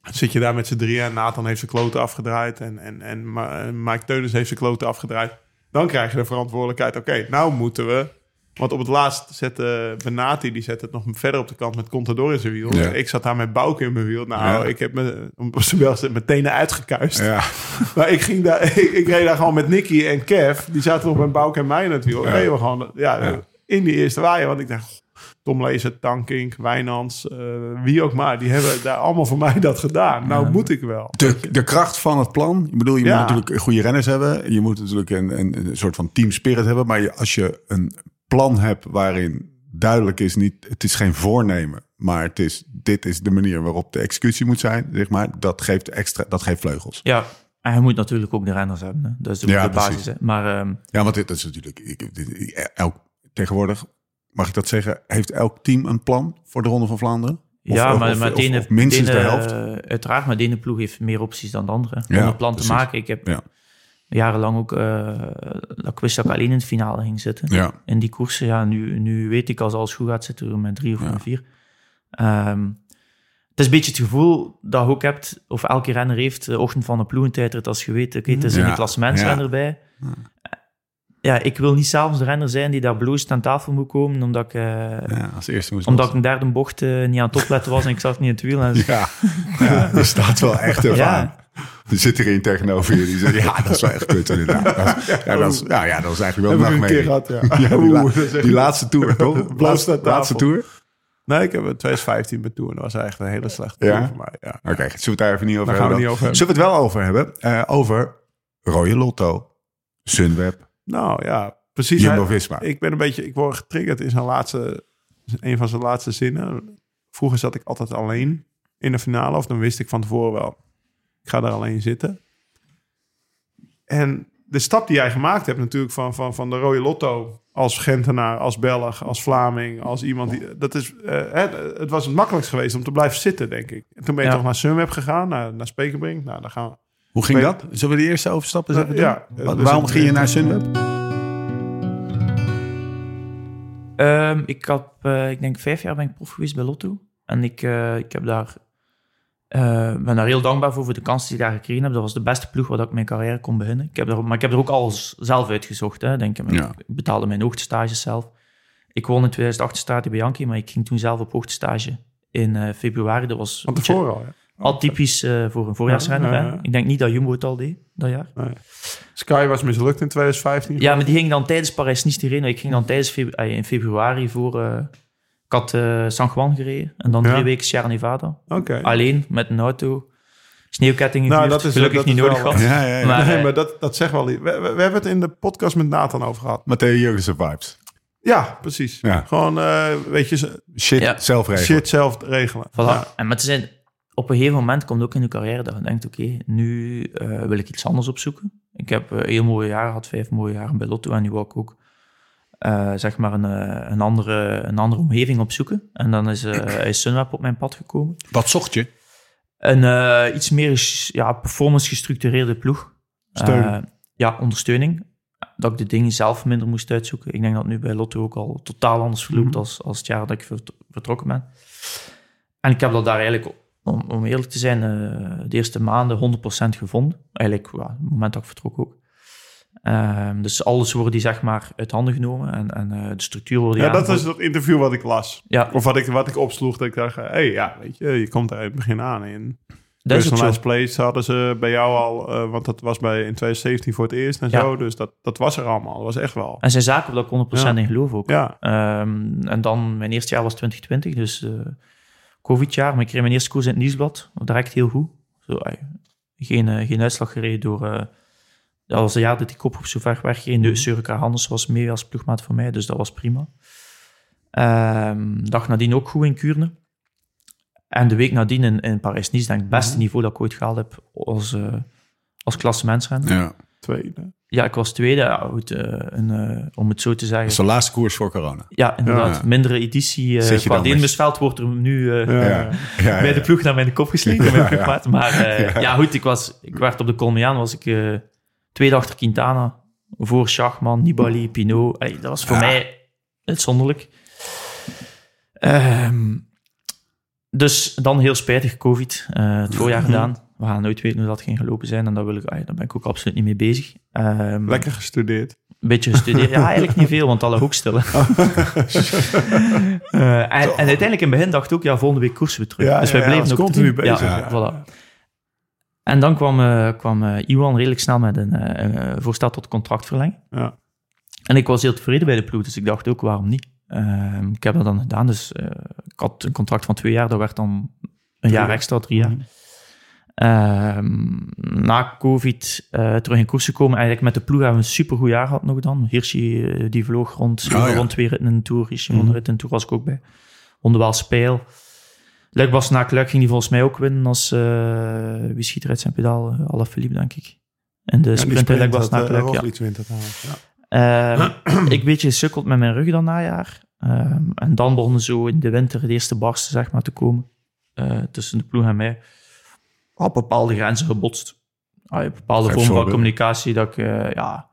zit je daar met z'n drieën. En Nathan heeft zijn kloten afgedraaid. En, en, en Mike Teunis heeft zijn kloten afgedraaid. Dan krijg je de verantwoordelijkheid. Oké, nou moeten we... Want op het laatst zette Benati, die zette het nog verder op de kant met Contador in zijn wiel. Ja. Ik zat daar met Bouke in mijn wiel. Nou, Ja. ik heb me tenen uitgekuist. Ja. [laughs] Maar ik, ging daar, ik, [laughs] ik reed daar gewoon met Nicky en Kev. Die zaten nog met Bouke en mij in het wiel. Ja. Reden we gewoon Ja. In die eerste waaier. Want ik dacht, Tom Lezer, Tankink, Wijnands, eh, wie ook maar. Die hebben daar allemaal voor mij dat gedaan. Nou moet ik wel. De, de kracht van het plan. Ik bedoel, je Ja. moet natuurlijk goede renners hebben. Je moet natuurlijk een, een, een soort van team spirit hebben. Maar je, als je een plan hebt waarin duidelijk is, niet, het is geen voornemen. Maar het is, dit is de manier waarop de executie moet zijn. Zeg maar, dat geeft extra, dat geeft vleugels. Ja, en je moet natuurlijk ook de renners hebben. Hè. Dat is de, Ja, de basis. Hè. Maar ehm, Ja, want dit is natuurlijk, ik, dit- elk, tegenwoordig, mag ik dat zeggen, heeft elk team een plan voor de Ronde van Vlaanderen? Of- ja, maar, of- maar of- minstens de helft. eh, Uiteraard, maar de ene ploeg heeft meer opties dan de andere. Om een plan precies. te maken. Ik heb Ja. jarenlang ook... eh dat ik wist dat ik alleen in het finale ging zitten. Ja, In die koersen, ja, nu, nu weet ik als alles goed gaat, zitten we met drie of met vier. Ehm, het is een beetje het gevoel dat je ook hebt, of elke renner heeft, de ochtend van de ploegentijdrit, als je weet, oké, het is een klassementsrenner Ja. bij. Ja, ik wil niet s'avonds de renner zijn die daar bloosd aan tafel moet komen, omdat ik, eh, ja, als eerste moest omdat ik een derde bocht eh, niet aan het opletten was en ik zat niet in het wiel. En, Ja, ja, er staat wel echt aan. Er zit er een tegenover je die zegt, ja, dat is wel echt kut inderdaad. Dat is- ja, dat is, ja, ja, dat was eigenlijk wel een ik een keer nachtmerrie. gehad, ja. [laughs] Ja, die, la- die laatste tour, toch? [laughs] Bloos Laatste, laatste tour? Nee, ik heb in 2015 met Tour. Dat was echt een hele slechte Ja? tour voor mij. Ja. Oké, zullen we het daar even niet over Daar gaan we hebben? niet over hebben. Zullen we het wel over hebben? Eh, over Rode Lotto, Sunweb, Nou ja, precies. Jumbo-Visma. Ik ben een beetje, ik word getriggerd in zijn laatste, een van zijn laatste zinnen. Vroeger zat ik altijd alleen in de finale, of dan wist ik van tevoren wel. Ik ga daar alleen zitten. En de stap die jij gemaakt hebt natuurlijk van, van, van de rode lotto als Gentenaar, als Belg, als Vlaming, als iemand die... Dat is, eh, hè, het was het makkelijkst geweest om te blijven zitten, denk ik. En toen ben je Ja. toch naar Sunweb gegaan, naar, naar Spekerbrink. Nou, daar gaan we... Hoe ging dat? Zullen we de eerste overstap eens even doen? Ja, Wa- dus Waarom ging je naar Sunweb? Ehm, ik, had, eh, ik denk vijf jaar ben ik prof geweest bij Lotto. En ik, eh, ik heb daar, eh, ben daar heel dankbaar voor, voor de kansen die ik daar gekregen heb. Dat was de beste ploeg waar ik mijn carrière kon beginnen. Ik heb er, maar ik heb er ook alles zelf uitgezocht. Hè. Denk, ik, Ja. ik betaalde mijn hoogtestages zelf. Ik woon in 2008 in Bianchi, maar ik ging toen zelf op hoogtestage in eh, februari. Dat was Van tevoren al, ja. Atypisch eh, voor een voorjaarsrenner. Ja, ja, hè. ja. Ik denk niet dat Jumbo het al deed, dat jaar. Sky was mislukt in 2015. Ja, maar die ging dan tijdens Parijs-Nice-Tirreno. Ik ging dan tijdens febru- eh, in februari voor... eh, ik had San Juan gereden en dan Ja. drie weken Sierra Nevada. Oké. Alleen, met een auto. Sneeuwkettingen Nou, dat is- gelukkig dat niet is nodig wel- gehad. Ja, ja, ja. Maar, nee, maar dat, dat zegt wel... niet. We, we, we hebben het in de podcast met Nathan over gehad. Matteo Jurgensen vibes. Ja, precies. Ja. Gewoon, eh, weet je, Shit, Ja. zelf regelen. shit zelf regelen. Voilà. Ja. En met zijn, op een gegeven moment komt ook in je carrière dat je denkt, oké, nu eh, wil ik iets anders opzoeken. Ik heb eh, heel mooie jaren gehad, vijf mooie jaren bij Lotto. En nu wil ik ook eh, zeg maar een, een, andere, een andere omgeving opzoeken. En dan is, [clears throat] is Sunweb op mijn pad gekomen. Wat zocht je? Een iets meer ja, performance gestructureerde ploeg. Steun. Ja, ondersteuning. Dat ik de dingen zelf minder moest uitzoeken. Ik denk dat nu bij Lotto ook al totaal anders verloopt Mhm. als, als het jaar dat ik vert- vertrokken ben. En ik heb dat daar eigenlijk, om, om eerlijk te zijn, eh, de eerste maanden 100% gevonden. Eigenlijk, ja, het moment dat ik vertrok ook. Ehm, dus alles wordt die zeg maar uit handen genomen en, en eh, de structuur wordt Ja, dat is dat interview wat ik las. Ja, Of wat ik, wat ik opsloeg, dat ik dacht, hé, hey, ja, weet je, je komt er uit het begin aan. In dat. Personalized Plays hadden ze bij jou al, eh, want dat was bij in 2017 voor het eerst en Ja. zo. Dus dat, dat was er allemaal, dat was echt wel. En zijn zaken waar ik 100% Ja. in geloof ook. Ja, Ehm, en dan, mijn eerste jaar was 2020, dus COVID-jaar. Maar ik kreeg mijn eerste koers in het nieuwsblad. Direct heel goed. Zo, geen, eh, geen uitslag gereden door... eh dat was het jaar dat die kop op zo ver weg ging. De Surika Hannes was mee als ploegmaat voor mij, dus dat was prima. Ehm dag nadien ook goed in Kuurne. En de week nadien in, in Parijs-Nice, denk ik, het beste niveau dat ik ooit gehaald heb als, uh, als klassementsrenner. Ja. Tweede. Ja, ik was tweede. Ja, goed, eh, een, eh, om het zo te zeggen. Dat is de laatste koers voor corona. Ja, inderdaad. Ja. Mindere editie. eh Zit je qua dan met- Deelmusveld wordt er nu eh, Ja. Ja. Ja, bij ja. de ploeg naar mijn kop ploegmaat. Maar eh, ja. goed, ik, was, ik werd op de Colmeaan, was ik eh, tweede achter Quintana. Voor Schachman, Nibali, Pinot. Ey, dat was voor Ja. mij uitzonderlijk. Ehm, dus dan heel spijtig COVID. eh, het voorjaar gedaan. We gaan nooit weten hoe dat ging gelopen zijn. En daar, wil ik, ey, daar ben ik ook absoluut niet mee bezig. Ehm, Lekker gestudeerd. een beetje gestudeerd. Ja, eigenlijk niet veel, want alle hoekstellen. [laughs] [laughs] Eh, en, en uiteindelijk in het begin dacht ik ook, ja, volgende week koersen we terug. Ja, dus wij bleven dat ook continu bezig, Ja, ja. Voilà. En dan kwam, eh, kwam eh, Iwan redelijk snel met een voorstel tot contractverlenging. Ja. En ik was heel tevreden bij de ploeg, dus ik dacht ook, waarom niet? Ehm, ik heb dat dan gedaan, dus ik had een contract van twee jaar, dat werd dan een jaar jaar. extra, drie jaar. Ehm, na COVID eh, terug in koers gekomen. Eigenlijk met de ploeg hebben we een supergoed jaar gehad nog dan. Hirschi eh, die vloog rond, Oh, ja. rond ritten in de Tour. Hirschi een rit in de Tour, was ik ook bij. Won de Waalspijl. Luik was na Luik ging die volgens mij ook winnen als eh wie schiet er uit zijn pedaal? Uh, Alaphilippe, denk ik. En de Ja, sprint Luik was na Luik, ja. Roglic wint het trouwens, ja. Ehm, [clears throat] ik beetje gesukkeld met mijn rug dat najaar. Ehm, en dan begonnen zo in de winter de eerste barsten zeg maar, te komen. tussen de ploeg en mij. Op bepaalde grenzen gebotst. Ah, een bepaalde Geef vorm van communicatie dat ik eh, ja,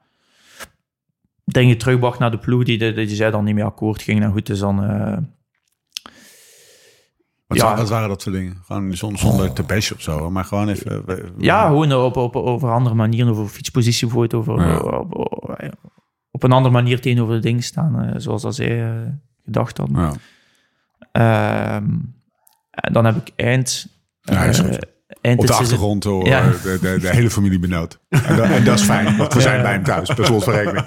dingen terugbracht naar de ploeg. Die, die, die zei dan niet meer akkoord ging. En goed, dus dan... eh, Wat, Ja. wat waren dat voor dingen? Gewoon zonder, zonder te bashen of zo, maar gewoon even... we- Ja, gewoon op, op, over andere manieren, over fietspositie bijvoorbeeld, over, Ja. op, op, op een andere manier tegenover de dingen staan, eh, zoals dat zij eh, gedacht hadden. Ja. Ehm, en dan heb ik eind... Ja, eind Op de seizoen- achtergrond hoor, Ja. de, de, de hele familie benauwd. En, dat- en dat is fijn, want we zijn bij hem thuis, per slot van rekening.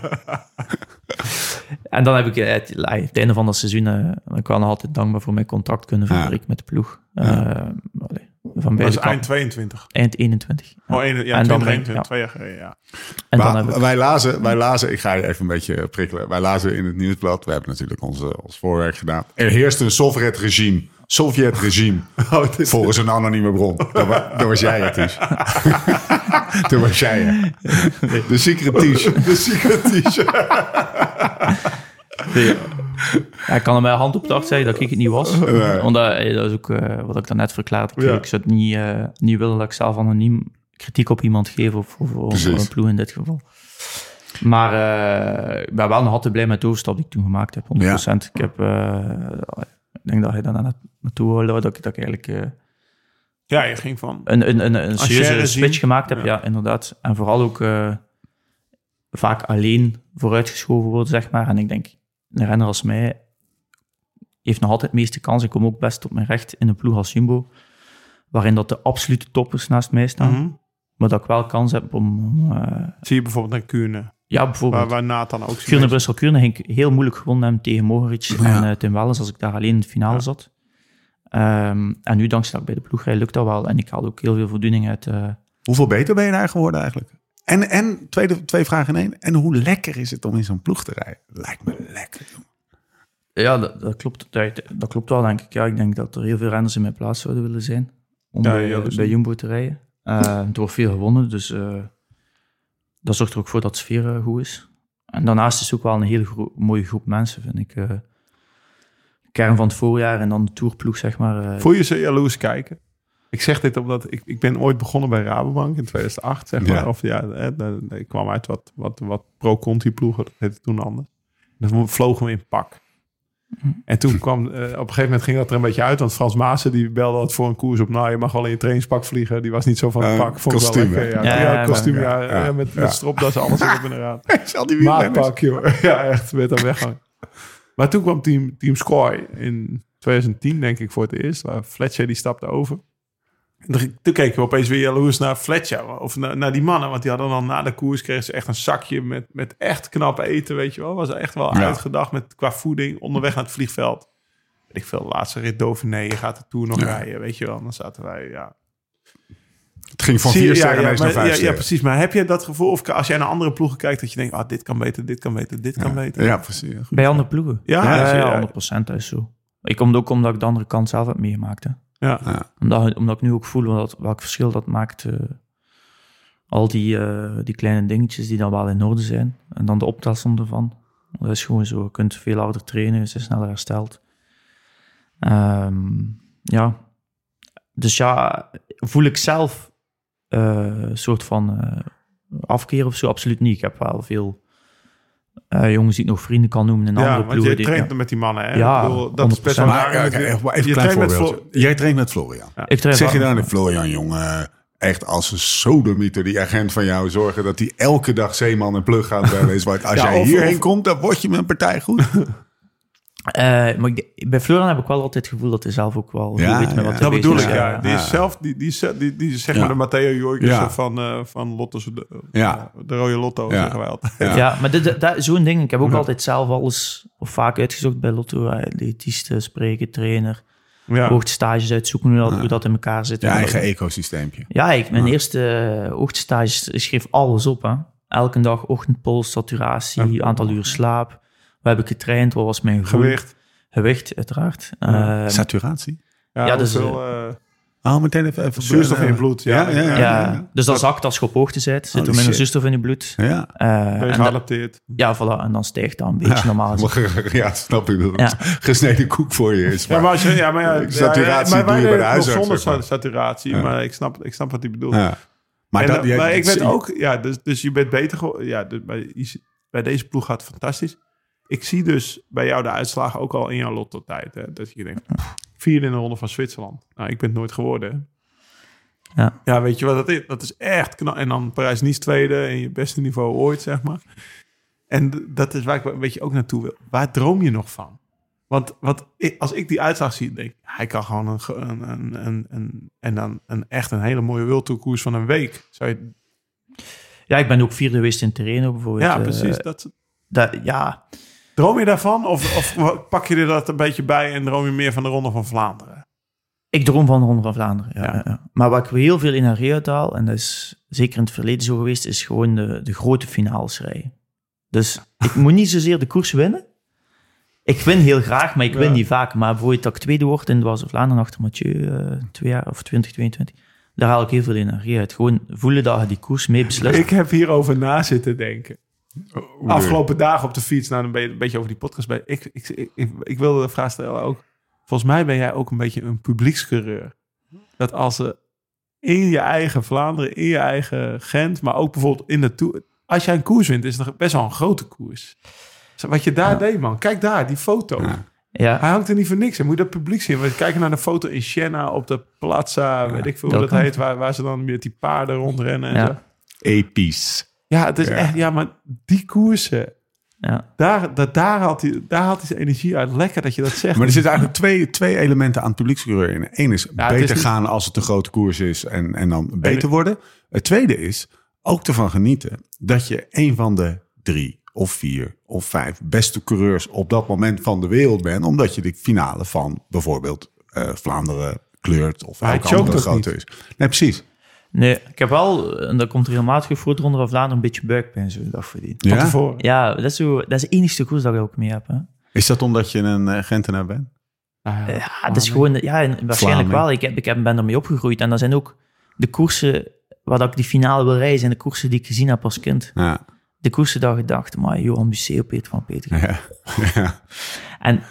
En dan heb ik eh, het, het einde van dat seizoen, eh, ik was nog altijd dankbaar voor mijn contact kunnen Ja. verbreken met de ploeg. Ja. Eh, van Dat is eind kanten. 22. Eind 21. Ja. Oh, ja, En dan 2021, ben- ja. twee jaar geleden, ja. En dan Maar ik... wij, lazen, wij lazen, ik ga je even een beetje prikkelen. Wij lazen in het nieuwsblad, we hebben natuurlijk onze, ons voorwerk gedaan. Er heerst een Sovjet-regime Sovjet-regime. [laughs] Oh, Volgens een anonieme bron. Dat, wa- dat was jij het dus. dat was jij het. De secret t-shirt. [laughs] de secret t-shirt. [laughs] Ja, ik kan er met hand op hart zeggen dat ik het niet was. Nee. Omdat, eh, dat is ook eh, wat ik daarnet verklaarde. Ik, Ja. ik zou het niet, eh, niet willen dat ik zelf anoniem kritiek op iemand geef, of, of, een ploeg in dit geval. Maar eh, ik ben wel nog altijd blij met de overstap die ik toen gemaakt heb, 100%. Ik heb, eh, ik denk dat hij daar na- naartoe wilde, dat ik, dat eigenlijk eh, Ja, je ging van... een, een, een, een serieuze switch zien- gemaakt heb, ja. ja. inderdaad. En vooral ook eh, vaak alleen vooruitgeschoven worden, zeg maar. En ik denk, een renner als mij heeft nog altijd de meeste kans. Ik kom ook best op mijn recht in een ploeg als Jumbo, waarin dat de absolute toppers naast mij staan. Mhm. Maar dat ik wel kans heb om, eh, Zie je bijvoorbeeld naar Kuurne. Ja, bijvoorbeeld... Waar, waar Nathan ook... Kuurne Brussel Kuurne ging ik heel moeilijk gewonnen hebben tegen Mohoric en eh, Tim Welles als ik daar alleen in de finale zat. Ehm, en nu dankzij dat ik bij de ploeg rijd, lukt dat wel. En ik haal ook heel veel voldoening uit... eh, Hoeveel beter ben je daar geworden eigenlijk? En, en tweede, twee vragen in één. En hoe lekker is het om in zo'n ploeg te rijden? Lijkt me lekker. jongen. Ja, dat, dat, klopt, dat, dat klopt wel, denk ik. Ja, ik denk dat er heel veel renners in mijn plaats zouden willen zijn om Ja, bij, dus- bij Jumbo te rijden. Eh er wordt veel gewonnen, dus eh, dat zorgt er ook voor dat de sfeer eh, goed is. En daarnaast is het ook wel een hele gro- mooie groep mensen, vind ik. eh. kern van het voorjaar en dan de tourploeg, zeg maar. eh. Voel je ze jaloers kijken? Ik zeg dit omdat ik, ik ben ooit begonnen bij Rabobank in 2008, zeg maar. Ja. Of ja, ik kwam uit wat, wat, wat pro-conti ploegen, dat heette toen anders. Dan vlogen we in pak. En toen kwam, eh, op een gegeven moment ging dat er een beetje uit, want Frans Maassen die belde dat voor een koers op, nou je mag wel in je trainingspak vliegen. Die was niet zo van het Eh, pak. Vond ik wel kostuum, lekker, ja. Ja, Ja, kostuum, ja, ja, ja, ja, met, ja. met stropdas, alles erop en eraan. [laughs] Zal die wielrenners? Maatpak, joh. [laughs] Ja, echt, met een weggang. Maar toen kwam Team, team Scoy in 2010, denk ik, voor het eerst. Waar Fletcher die stapte over. En toen- keken we opeens weer jaloers naar Fletcher. Of naar, naar die mannen. Want die hadden dan na de koers kregen ze echt een zakje met, met echt knap eten, weet je wel. Was echt wel Ja. uitgedacht met, qua voeding onderweg naar het vliegveld. Weet ik veel, laatste rit Dauphiné, je gaat de Tour nog Ja. rijden, weet je wel. Dan zaten wij, ja, Het ging van Zie vier sterren ja, naar vijf ja, precies. Maar heb je dat gevoel, of als jij naar andere ploegen kijkt, dat je denkt, ah, dit kan beter, dit kan beter, dit kan beter. Ja, precies. Goed. Bij andere ploegen. Ja, ja, ja, ja, ja. 100% dat is zo. Ik kom ook omdat ik de andere kant zelf heb meegemaakt. Hè. Ja. Omdat, omdat ik nu ook voel wat, welk verschil dat maakt. eh, al die, eh, die kleine dingetjes die dan wel in orde zijn. En dan de optelsom ervan. Dat is gewoon zo. Je kunt veel harder trainen, je sneller hersteld. Ehm, ja. Dus ja, voel ik zelf eh, een soort van afkeer of zo? Absoluut niet. Ik heb wel veel eh, jongens die ik nog vrienden kan noemen in Ja, andere want ploegen. jij traint ja. met die mannen, hè? Ja, Ik bedoel, dat is best wel 100%. Maar, raar. oké, even Je klein traint met voorbeeld. Flo- Jij traint met Florian. Ik train Zeg je wel- dan, Florian, jongen, echt als een sodemieter, die agent van jou, zorgen dat hij elke dag zeeman en plug gaat bellen is. Want als Ja, jij of- hierheen of- komt, dan word je met een partij goed. [laughs] Eh, maar ik- bij Florian heb ik wel altijd het gevoel dat hij zelf ook wel Ja, weet met ja. wat hij Dat bedoel ik, ja. Die is Ja. zelf, die, die, die, die is zeg Ja. maar de Matteo Jorgensen Ja. van, eh van Lotto's, de, Ja. de rode Lotto, Ja. zeggen wij altijd. Ja. Ja, maar dit- dat- zo'n ding. Ik heb ook altijd zelf alles of vaak uitgezocht bij Lotto. eh, Diëtiste, spreken, trainer. Ja. Hoogtestages uitzoeken, hoe dat, hoe dat in elkaar zit. Je En eigen ecosysteempje. Ja, ik, mijn eerste uh, ik schreef alles op. Hè. Elke dag ochtendpols, saturatie, aantal uur slaap. Wat heb ik getraind? Wat was mijn groei? Gewicht. Gewicht, uiteraard. Eh, Saturatie? Ja, Ja, dus, hoeveel, eh, Oh, meteen even... even Zuurstof in je bloed, ja. Ja, ja, ja. ja, dus dat zakt als je op hoogte zit. Zit er minder zuurstof in je bloed. Ja. Eh, ben je en dat- geadapteerd. ja, voilà. En dan stijgt dat een beetje normaal. [laughs] Ja, snap ik. Dat Ja. gesneden koek voor je is. Ja, maar, als je, ja, maar ja, [laughs] Saturatie ja, ja, maar doe je bij de huisarts, zonder maar. saturatie, Ja. maar ik snap, ik snap wat hij bedoelt. Ja. Maar, dat, eh, jij- maar ik weet zie- ook, ja, dus, dus je bent beter geworden. Ja, dus bij, bij deze ploeg gaat het fantastisch. Ik zie dus bij jou de uitslagen ook al in jouw lotto-tijd. Hè, dat je denkt, pff, vierde in de ronde van Zwitserland. Nou, ik ben het nooit geworden. Ja. ja, weet je wat dat is? Dat is echt knap. En dan Parijs-Nice tweede en je beste niveau ooit, zeg maar. En dat is waar ik een beetje ook naartoe wil. Waar droom je nog van? Want wat, als ik die uitslag zie, denk ik, hij kan gewoon een, een, een, een, en dan een echt een hele mooie wildtourkoers van een week. Zou je, Ja, ik ben ook vierde geweest in Terreno bijvoorbeeld. ja, Eh, precies. Dat, dat, ja, droom je daarvan? Of, of pak je er dat een beetje bij en droom je meer van de Ronde van Vlaanderen? ik droom van de Ronde van Vlaanderen. Ja, Ja. ja, ja. Maar wat ik heel veel energie uithaal, en dat is zeker in het verleden zo geweest, is gewoon de, de grote finales rijden. Dus ik moet niet zozeer de koers winnen. Ik win heel graag, maar ik win Ja. niet vaak. Maar bijvoorbeeld dat ik tweede word in de Waalse Vlaanderen achter Mathieu, eh, twee jaar of 2022, daar haal ik heel veel energie uit. Gewoon voelen dat je die koers mee beslist. Ik heb hierover na zitten denken. Afgelopen dagen op de fiets, nou, dan ben je een beetje over die podcast bij. Ik, ik, ik, ik, ik wilde de vraag stellen ook. Volgens mij ben jij ook een beetje een publiekscoureur. Dat als er in je eigen Vlaanderen, in je eigen Gent, maar ook bijvoorbeeld in de Tour. Als jij een koers wint, is het best wel een grote koers. Wat je daar deed, man. Kijk daar, die foto. Ja. Ja, Hij hangt er niet voor niks. En moet je dat publiek zien. We kijken naar de foto in Siena op de Plaza, weet ik veel hoe dat heet, waar, waar ze dan met die paarden rondrennen en zo. ja, Episch. Ja, het is Ja. echt, ja, maar die koersen, ja. daar, dat, daar, haalt hij, daar haalt hij zijn energie uit. Lekker dat je dat zegt. Maar er zitten eigenlijk twee, twee elementen aan het publiekscoureur in. Eén is Ja, beter is niet- gaan als het een grote koers is en, en dan beter worden. Het tweede is ook ervan genieten dat je een van de drie of vier of vijf beste coureurs op dat moment van de wereld bent. Omdat je de finale van bijvoorbeeld eh, Vlaanderen kleurt of elke andere grote is. Nee, precies. Nee, ik heb wel, en dat komt regelmatig voor de Ronde van Vlaanderen, een beetje buikpijn zo dag voordien. Van Ja? dat is, zo, dat is de enige koers dat ik ook mee heb. Hè. Is dat omdat je een eh, Gentenaar bent? Ah, ja. Ja, dat is gewoon, ja, waarschijnlijk wel. Ik, heb, ik heb, ben ermee opgegroeid. En dat zijn ook de koersen waar dat ik die finale wil rijden, zijn de koersen die ik gezien heb als kind. Ja. De koersen dat ik dacht, maar Johan Museo, Peter van Peter. ja. [laughs] ja. En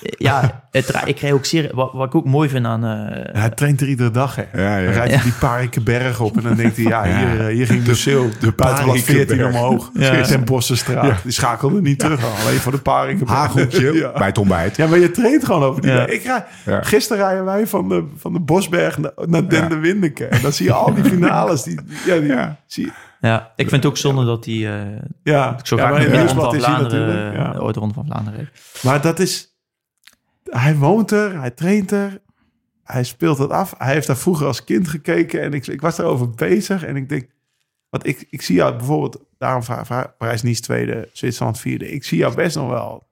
ja, ik rij ook zeer, wat, wat ik ook mooi vind aan, eh, Hij traint er iedere dag, hè. Ja, ja. Dan rijdt hij die Paardenberg op en dan denkt hij, ja, hier, eh, hier ging de Sil, de buitenblad 14 Paardenberg. omhoog. Ja. Ten Bossenstraat. Die schakelde niet terug, alleen voor de Paardenberg. Hageltje Ja. bij het ontbijt. Ja, maar je traint gewoon over die Ja. Ik rij, Ja. Gisteren rijden wij van de, van de Bosberg naar, naar Den de Windeke. En dan zie je al die finales. Die, ja, die, Ja. Zie je, ja, ik vind het ook zonde dat die, eh, ja. ik zo ja, graag in de Ronde van Vlaanderen, Ja. de oude Ronde van Vlaanderen. Maar dat is... Hij woont er, hij traint er, hij speelt het af. Hij heeft daar vroeger als kind gekeken en ik, ik was daarover bezig. En ik denk, want ik, ik zie jou bijvoorbeeld, daarom vraag- Parijs-Nice tweede, Zwitserland vierde. Ik zie jou best nog wel.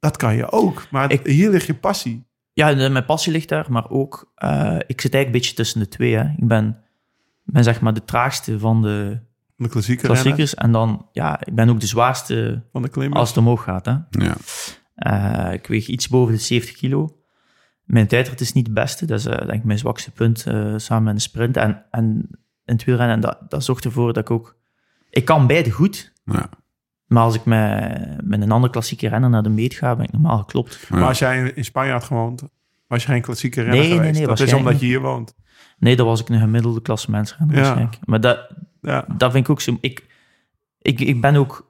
Dat kan je ook. Maar Ik- hier ligt je passie. Ja, mijn passie ligt daar, maar ook, eh, ik zit eigenlijk een beetje tussen de twee. Hè. Ik ben, ben zeg maar de traagste van de De klassieke renners, klassiekers. En dan, ja, ik ben ook de zwaarste van de klimmers. als het omhoog gaat. Hè. Ja. Eh, ik weeg iets boven de 70 kilo. Mijn tijdrit is niet de beste. Dat is eh, denk ik mijn zwakste punt eh, samen met een sprint. En, en in het wielrennen, en dat, dat zorgt ervoor dat ik ook... Ik kan beide goed, Ja. maar als ik met, met een andere klassieke renner naar de meet ga, ben ik normaal geklopt. Maar als jij in, Spanje had gewoond, was je geen klassieke renner Nee, nee, geweest. nee, dat is omdat je hier woont. Nee, dat was ik een gemiddelde klassementsrenner Ja. waarschijnlijk. Maar dat, Ja. dat vind ik ook zo... Ik, ik, ik ben ook,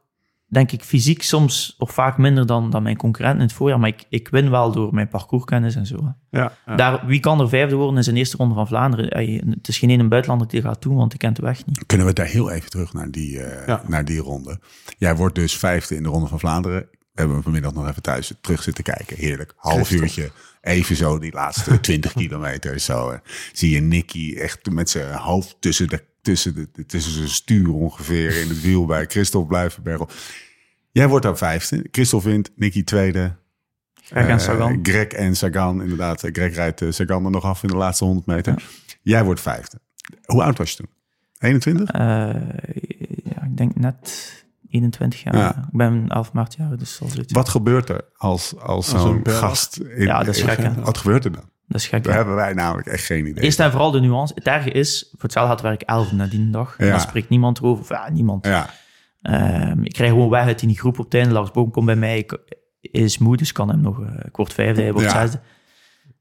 denk ik, fysiek soms of vaak minder dan, dan mijn concurrenten in het voorjaar. Maar ik, ik win wel door mijn parcourskennis en zo. Ja, ja. Daar, wie kan er vijfde worden in zijn eerste ronde van Vlaanderen? Ey, Het is geen ene buitenlander die gaat doen, want die kent de weg niet. Kunnen we daar heel even terug naar die, eh, Ja. naar die ronde? Jij wordt dus vijfde in de ronde van Vlaanderen. We hebben vanmiddag nog even thuis terug zitten kijken. Heerlijk. Half uurtje. Even zo die laatste [laughs] 20 kilometer. Zo. eh, Zie je Nicky echt met zijn hoofd tussen, de, tussen, de, tussen zijn stuur ongeveer in het wiel bij Christophe Blijvenberg. Jij wordt daar vijfde. Christophe wint. Nicky tweede. Greg en Eh, Sagan. Greg en Sagan, inderdaad. Greg rijdt eh, Sagan er nog af in de laatste 100 meter. Jij wordt vijfde. Hoe oud was je toen? 21? Eh, ja, ik denk net 21 jaar. Ja. Ik ben 11 maart jaar, dus. Wat gebeurt er als, als Als zo'n gast... In, Ja, dat is gek? Wat gebeurt er dan? Dat is gek. Daar hebben wij namelijk echt geen idee. Eerst en vooral de nuance. Het erge is, voor hetzelfde had werk 11 na die dag. Ja. Dan spreekt niemand erover. Of, ja, niemand. Ja, Ehm, ik krijg gewoon weg uit die groep op het einde. Lars Boom komt bij mij. Ik is moe, dus kan hem nog... eh, ik word vijfde, wordt Ja. zesde.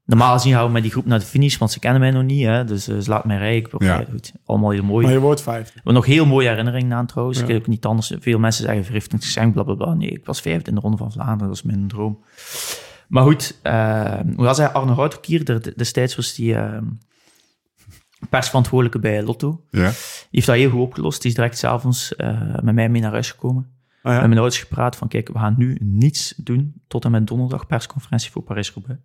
Normaal gezien gaan we met die groep naar de finish, want ze kennen mij nog niet. Hè, dus eh, ze laat mij rijden. Ik word, Ja. goed, allemaal heel mooi. Maar je wordt vijfde. We hebben nog heel mooie herinneringen aan trouwens. Ja. Ik heb ook niet anders. Veel mensen zeggen verrichtend geschenk, bla bla bla. Nee, ik was vijfde in de Ronde van Vlaanderen. Dat is mijn droom. Maar goed, eh hoe was hij? Arno Houtkier, de- destijds was die eh, persverantwoordelijke bij Lotto. ja. Die heeft dat heel goed opgelost. Die is direct s'avonds eh met mij mee naar huis gekomen. Oh ja? Met mijn ouders gepraat van, kijk, we gaan nu niets doen tot en met donderdag persconferentie voor Parijs-Roubaix.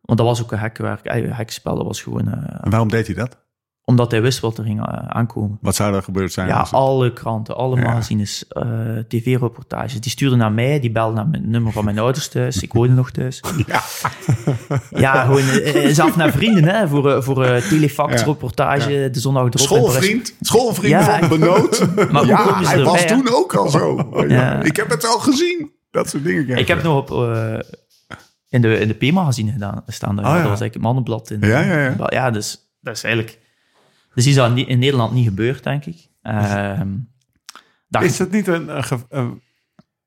Want dat was ook een hekkenwerk, een hekkenspel. Dat was gewoon... En waarom deed hij dat? Omdat hij wist wat er ging eh, aankomen. Wat zou er gebeurd zijn? Ja, alle kranten, alle Ja. magazines, eh, tv-reportages. Die stuurden naar mij, die belden naar mijn nummer van mijn [laughs] ouders thuis. Ik woonde nog thuis. Ja. Ja, gewoon eh, zelf naar vrienden, hè, voor, voor eh, telefax, Ja. reportage, de zondag erop. Schoolvriend, schoolvriend Ja. van Benoot. [laughs] Maar hoe ja, komen ze hij was erbij, toen ook al zo. Ja. Ik heb het al gezien. Dat soort dingen. Ik je. heb nog op, eh, in de, in de P-magazine gedaan, staan. Daar. Oh, ja. Dat was eigenlijk het mannenblad. In, Ja, ja, ja. Ja, dus dat is eigenlijk... Dus is dat in Nederland niet gebeurd, denk ik. Ehm Is dat niet een... een,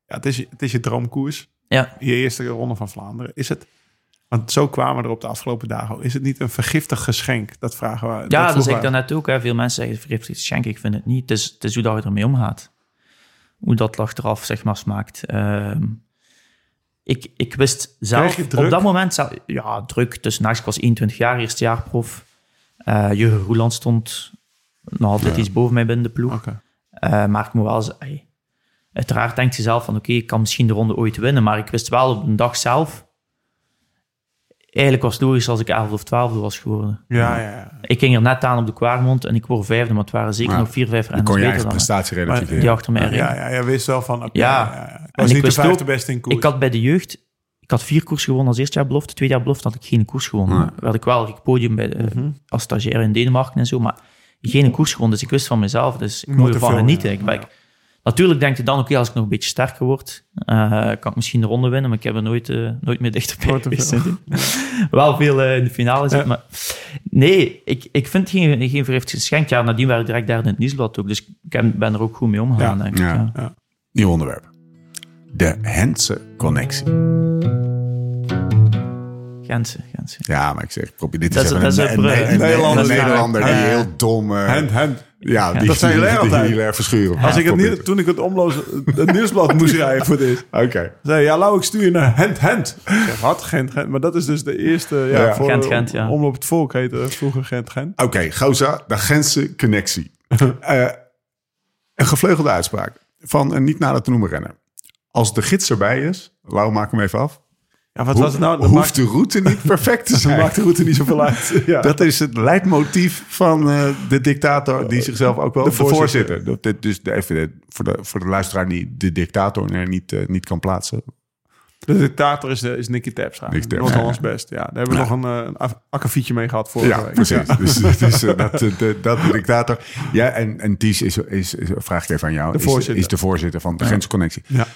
ja, het, is, je- het is je droomkoers. ja, Je eerste ronde van Vlaanderen. Is het... Want zo kwamen we er op de afgelopen dagen. Is het niet een vergiftig geschenk? Dat vragen we. ja, dat zeg ik daarnet ook. Hè. Veel mensen zeggen vergiftigd geschenk. Ik vind het niet. Het is, het is hoe dat je ermee omgaat. Hoe dat achteraf, zeg maar, smaakt. Ehm, ik, ik wist zelf... Op dat moment... zelf- Ja, druk. Tussen nachts, ik was 21 jaar, eerste jaar prof. Eh Jurgen Roeland stond nog altijd iets boven mij binnen de ploeg. Oké. Eh, maar ik moet wel zeggen, uiteraard denkt je zelf van oké, ik kan misschien de ronde ooit winnen, maar ik wist wel op de dag zelf, eigenlijk was het logisch als ik 11 of 12 was geworden. Ja, ja, ja. Ik ging er net aan op de Kwaarmond en ik word vijfde, maar het waren zeker Ja. nog vier, vijf Dan renners kon je beter eigen dan mij, prestatie relativeren. die achter mij Ja, reden. ja, jij wist wel van... oké, Ja. ja, ja. Ik En was ik niet de wist vijfde ook- beste in koers. Ik had bij de jeugd, ik had vier koers gewonnen als eerste jaar belofte, tweede jaar belofte had ik geen koers gewonnen. Ja. Werd ik wel ik podium bij de, Mhm. als stagiair in Denemarken en zo, maar geen koers gewonnen. Dus ik wist van mezelf, dus ik moet er ervan genieten. ja. Ik ben. Natuurlijk denk je dan, oké, als ik nog een beetje sterker word, eh, kan ik misschien de ronde winnen, maar ik heb er nooit, eh, nooit meer dichterbij geweest. [laughs] Wel veel eh, in de finale zitten, maar nee, ik, ik vind geen, geen vergiftigd geschenk. Ja, nadien werd ik direct derde in het nieuwsblad ook, dus ik ben er ook goed mee omgegaan, Ja. denk ik. Ja. Ja. Nieuw onderwerp. De Hense connectie. Gentse, Gentse. Ja, maar ik zeg, ik probeer dit Dat te is- zeggen. dat is een, een een, brug. een- Nederlander die heel dom... eh, Hand, hand. ja, die, Dat die, er die, altijd. erg verschuren. Als ik het niet, toen ik het omloos, het nieuwsblad moest [laughs] rijden voor dit. Oké. Zei ja, Lau, ik stuur je naar Hand, Hand. Ik zeg, wat? Gent, Gent. Maar dat is dus de eerste, ja, Ja. voor Gent, Gent, ja. Omloop het Volk heette vroeger Gent, Gent. Oké, Goza, de Gentse connectie. [laughs] Eh, een gevleugelde uitspraak van een niet nader te noemen renner. Als de gids erbij is, Lau, maak hem even af. Ja, wat Hoe- was het nou? Dat hoeft maakt, de route niet [laughs] perfect te dat zijn. maakt de route niet zoveel uit. [laughs] Ja. Dat is het leidmotief van eh, de dictator, die zichzelf ook wel de, De voorzitter. Dat dus de, even voor, de, voor de luisteraar die de dictator er niet, eh, niet kan plaatsen. de dictator is, de, is Nicky Terpstra. Nicky Terpstra, Noord-Hollands best. Ja, daar hebben we Ja. nog een, eh, een akkefietje mee gehad vorige Ja, week. precies. Dus, dus eh, dat, [laughs] eh, de, dat de dictator. Ja, en, en Ties is, is, is, vraag ik even aan jou, De is, voorzitter. is de voorzitter van de Gentse Connectie. Ja.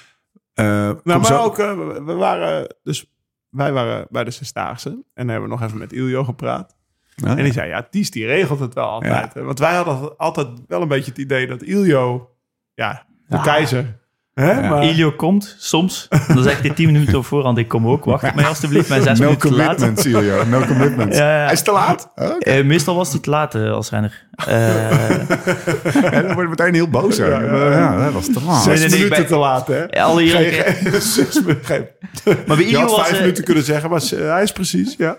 Eh, Nou, maar zo- ook, eh, we- waren, dus wij waren bij de Zesdaagse. En dan hebben we nog even met Iljo gepraat. Ah, En die zei, ja, Ties die regelt het wel altijd. Want wij hadden altijd wel een beetje het idee dat Iljo, ja, de keizer. Hè? Maar, Ilio komt soms, dan zegt hij tien minuten op voorhand, ik kom ook, wacht mij alsjeblieft, mijn zes no minuten te laat. commitment, je. No commitment. [laughs] Ja, ja. Hij is te laat. Oké. Eh, meestal was hij te laat eh, als renner. Eh, [laughs] En dan wordt meteen heel boos. Ja, ja, dat was te laat. zes nee, nee, minuten bij- te laat, hè? alle geen- [laughs] zes minuten, geen- Maar bij Je Ilio had was, vijf eh, minuten kunnen zeggen, maar hij is precies, ja.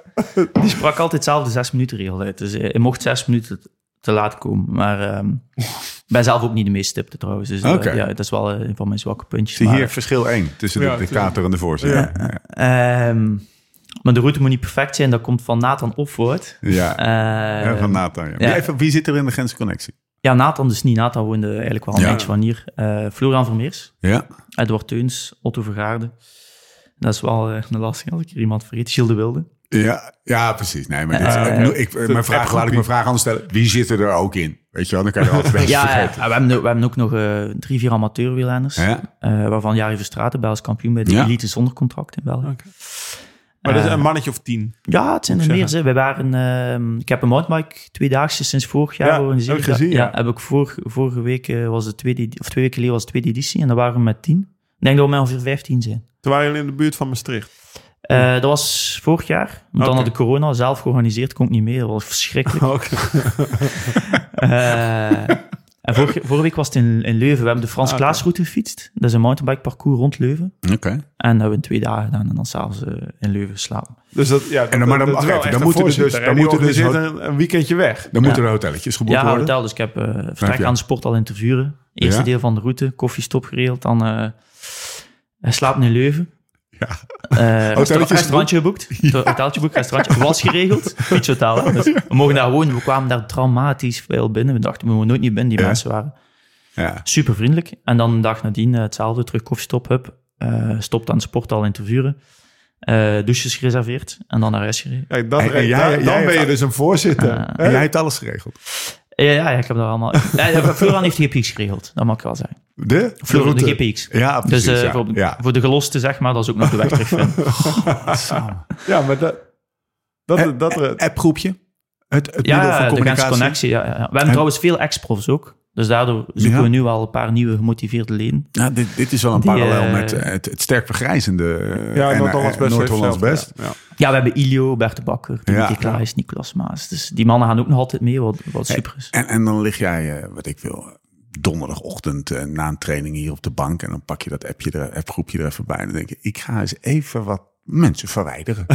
die sprak altijd zelf de zes minuten regel uit. Dus eh, hij mocht zes minuten te- laat komen. Maar ehm, ik ben zelf ook niet de meest stipte trouwens. Dus eh, Oké. ja, dat is wel eh, een van mijn zwakke puntjes. Zie maar, hier verschil 1 tussen Ja, de dictator en de voorzitter. Ja. ehm, maar de route moet niet perfect zijn. Dat komt van Nathan Opvoort. Ja. Eh, Ja, van Nathan. Ja. ja. Wie, even, wie zit er in de Gentse Connectie? ja, Nathan dus niet. Nathan woonde eigenlijk wel een Ja. eindje van hier. Eh Florian Vermeers. Ja. Edward Teuns, Otto Vergaarde. Dat is wel een lastige als ik er iemand vergeet. Gilles de Wilde. Ja, ja, precies. Nee, maar dit, Eh, ik, ik- mijn vraag, laat ik mijn vraag anders stellen. Wie zit er ook in? Weet je wel, dan kan je altijd [laughs] een beetje Ja, ja, vergeten. we, hebben, ook- we hebben ook nog eh, drie, vier amateurwielrenners. Ja. eh, waarvan Jari Verstraeten, Belgisch kampioen bij de Ja. elite zonder contract in België. Maar dat is Eh, een mannetje of tien. Ja, het zijn er meer. Ze. We waren, ehm, ik heb een mountainbike tweedaagse sinds vorig jaar Ja, georganiseerd. heb ik gezien, ja. heb ik vor, vorige week eh, was de tweede, of twee weken geleden was de tweede editie en daar waren we met tien. Ik denk dat we met ongeveer 15 zijn. Toen waren jullie in de buurt van Maastricht. Eh, dat was vorig jaar. Dan had de corona zelf georganiseerd, kon ik niet meer. Dat was verschrikkelijk. [laughs] Eh, en vorige, vorige week was het in, in Leuven. We hebben de Frans Ah, Klaasroute gefietst. Dat is een mountainbike parcours rond Leuven. Oké. En dat hebben we in twee dagen gedaan en dan s'avonds eh in Leuven geslapen. Dus dat, ja, En dan- maar dan dan een moeten er dus- dan moeten er dus een, een weekendje weg. Dan moeten Ja. er hotelletjes geboekt Ja, worden. hotel. Dus ik heb eh vertrek aan de sport al in te vuren. Eerste Ja? deel van de route, koffiestop geregeld. Dan eh slapen in Leuven. Ja. Eh, restaurant- Hotelletje restaurantje geboekt. [laughs] Hoteltje geboekt, restaurantje. Was geregeld. [laughs] Fietshotel. Dus we mogen daar wonen. We kwamen daar traumatisch veel binnen. We dachten, we mogen nooit niet binnen. Die Ja. mensen waren Ja. super vriendelijk. En dan een dag nadien eh, hetzelfde. Terug koffiestop, hup. Eh, stopt aan de sporthal in te vuren. Eh, douches gereserveerd. En dan naar huis gereden. Kijk, dan, En- en jij- dan, jij dan ben je dus een voorzitter. En jij hebt alles geregeld. Ja, ja, ik heb daar allemaal... [laughs] Ja, Florian heeft GPX geregeld. Dat mag ik wel zeggen. De? Voor de route. GPX. Ja, precies. Dus eh, ja. voor, ja. voor de geloste, zeg maar, dat is ook nog de weg terugvinden. [laughs] Ja, maar dat... Dat, dat, dat, appgroepje. Het, het middel van de communicatie. connectie. Ja, ja. We hebben En- trouwens veel ex-profs ook. Dus daardoor zoeken Ja. we nu al een paar nieuwe gemotiveerde leden. Ja, dit, dit is wel een Die, parallel eh, met het, het sterk vergrijzende eh, ja, Noord-Hollands eh, best. Noord-Hollands best. Ja. Ja, we hebben Ilio, Bert de Bakker, Dimitri Ja. Klaes, Nicolas Maas. Dus die mannen gaan ook nog altijd mee, wat, wat super is. En, en dan lig jij, eh, wat ik wil, donderdagochtend eh, na een training hier op de bank. En dan pak je dat appje er, appgroepje er even bij. En dan denk je, ik ga eens even wat mensen verwijderen.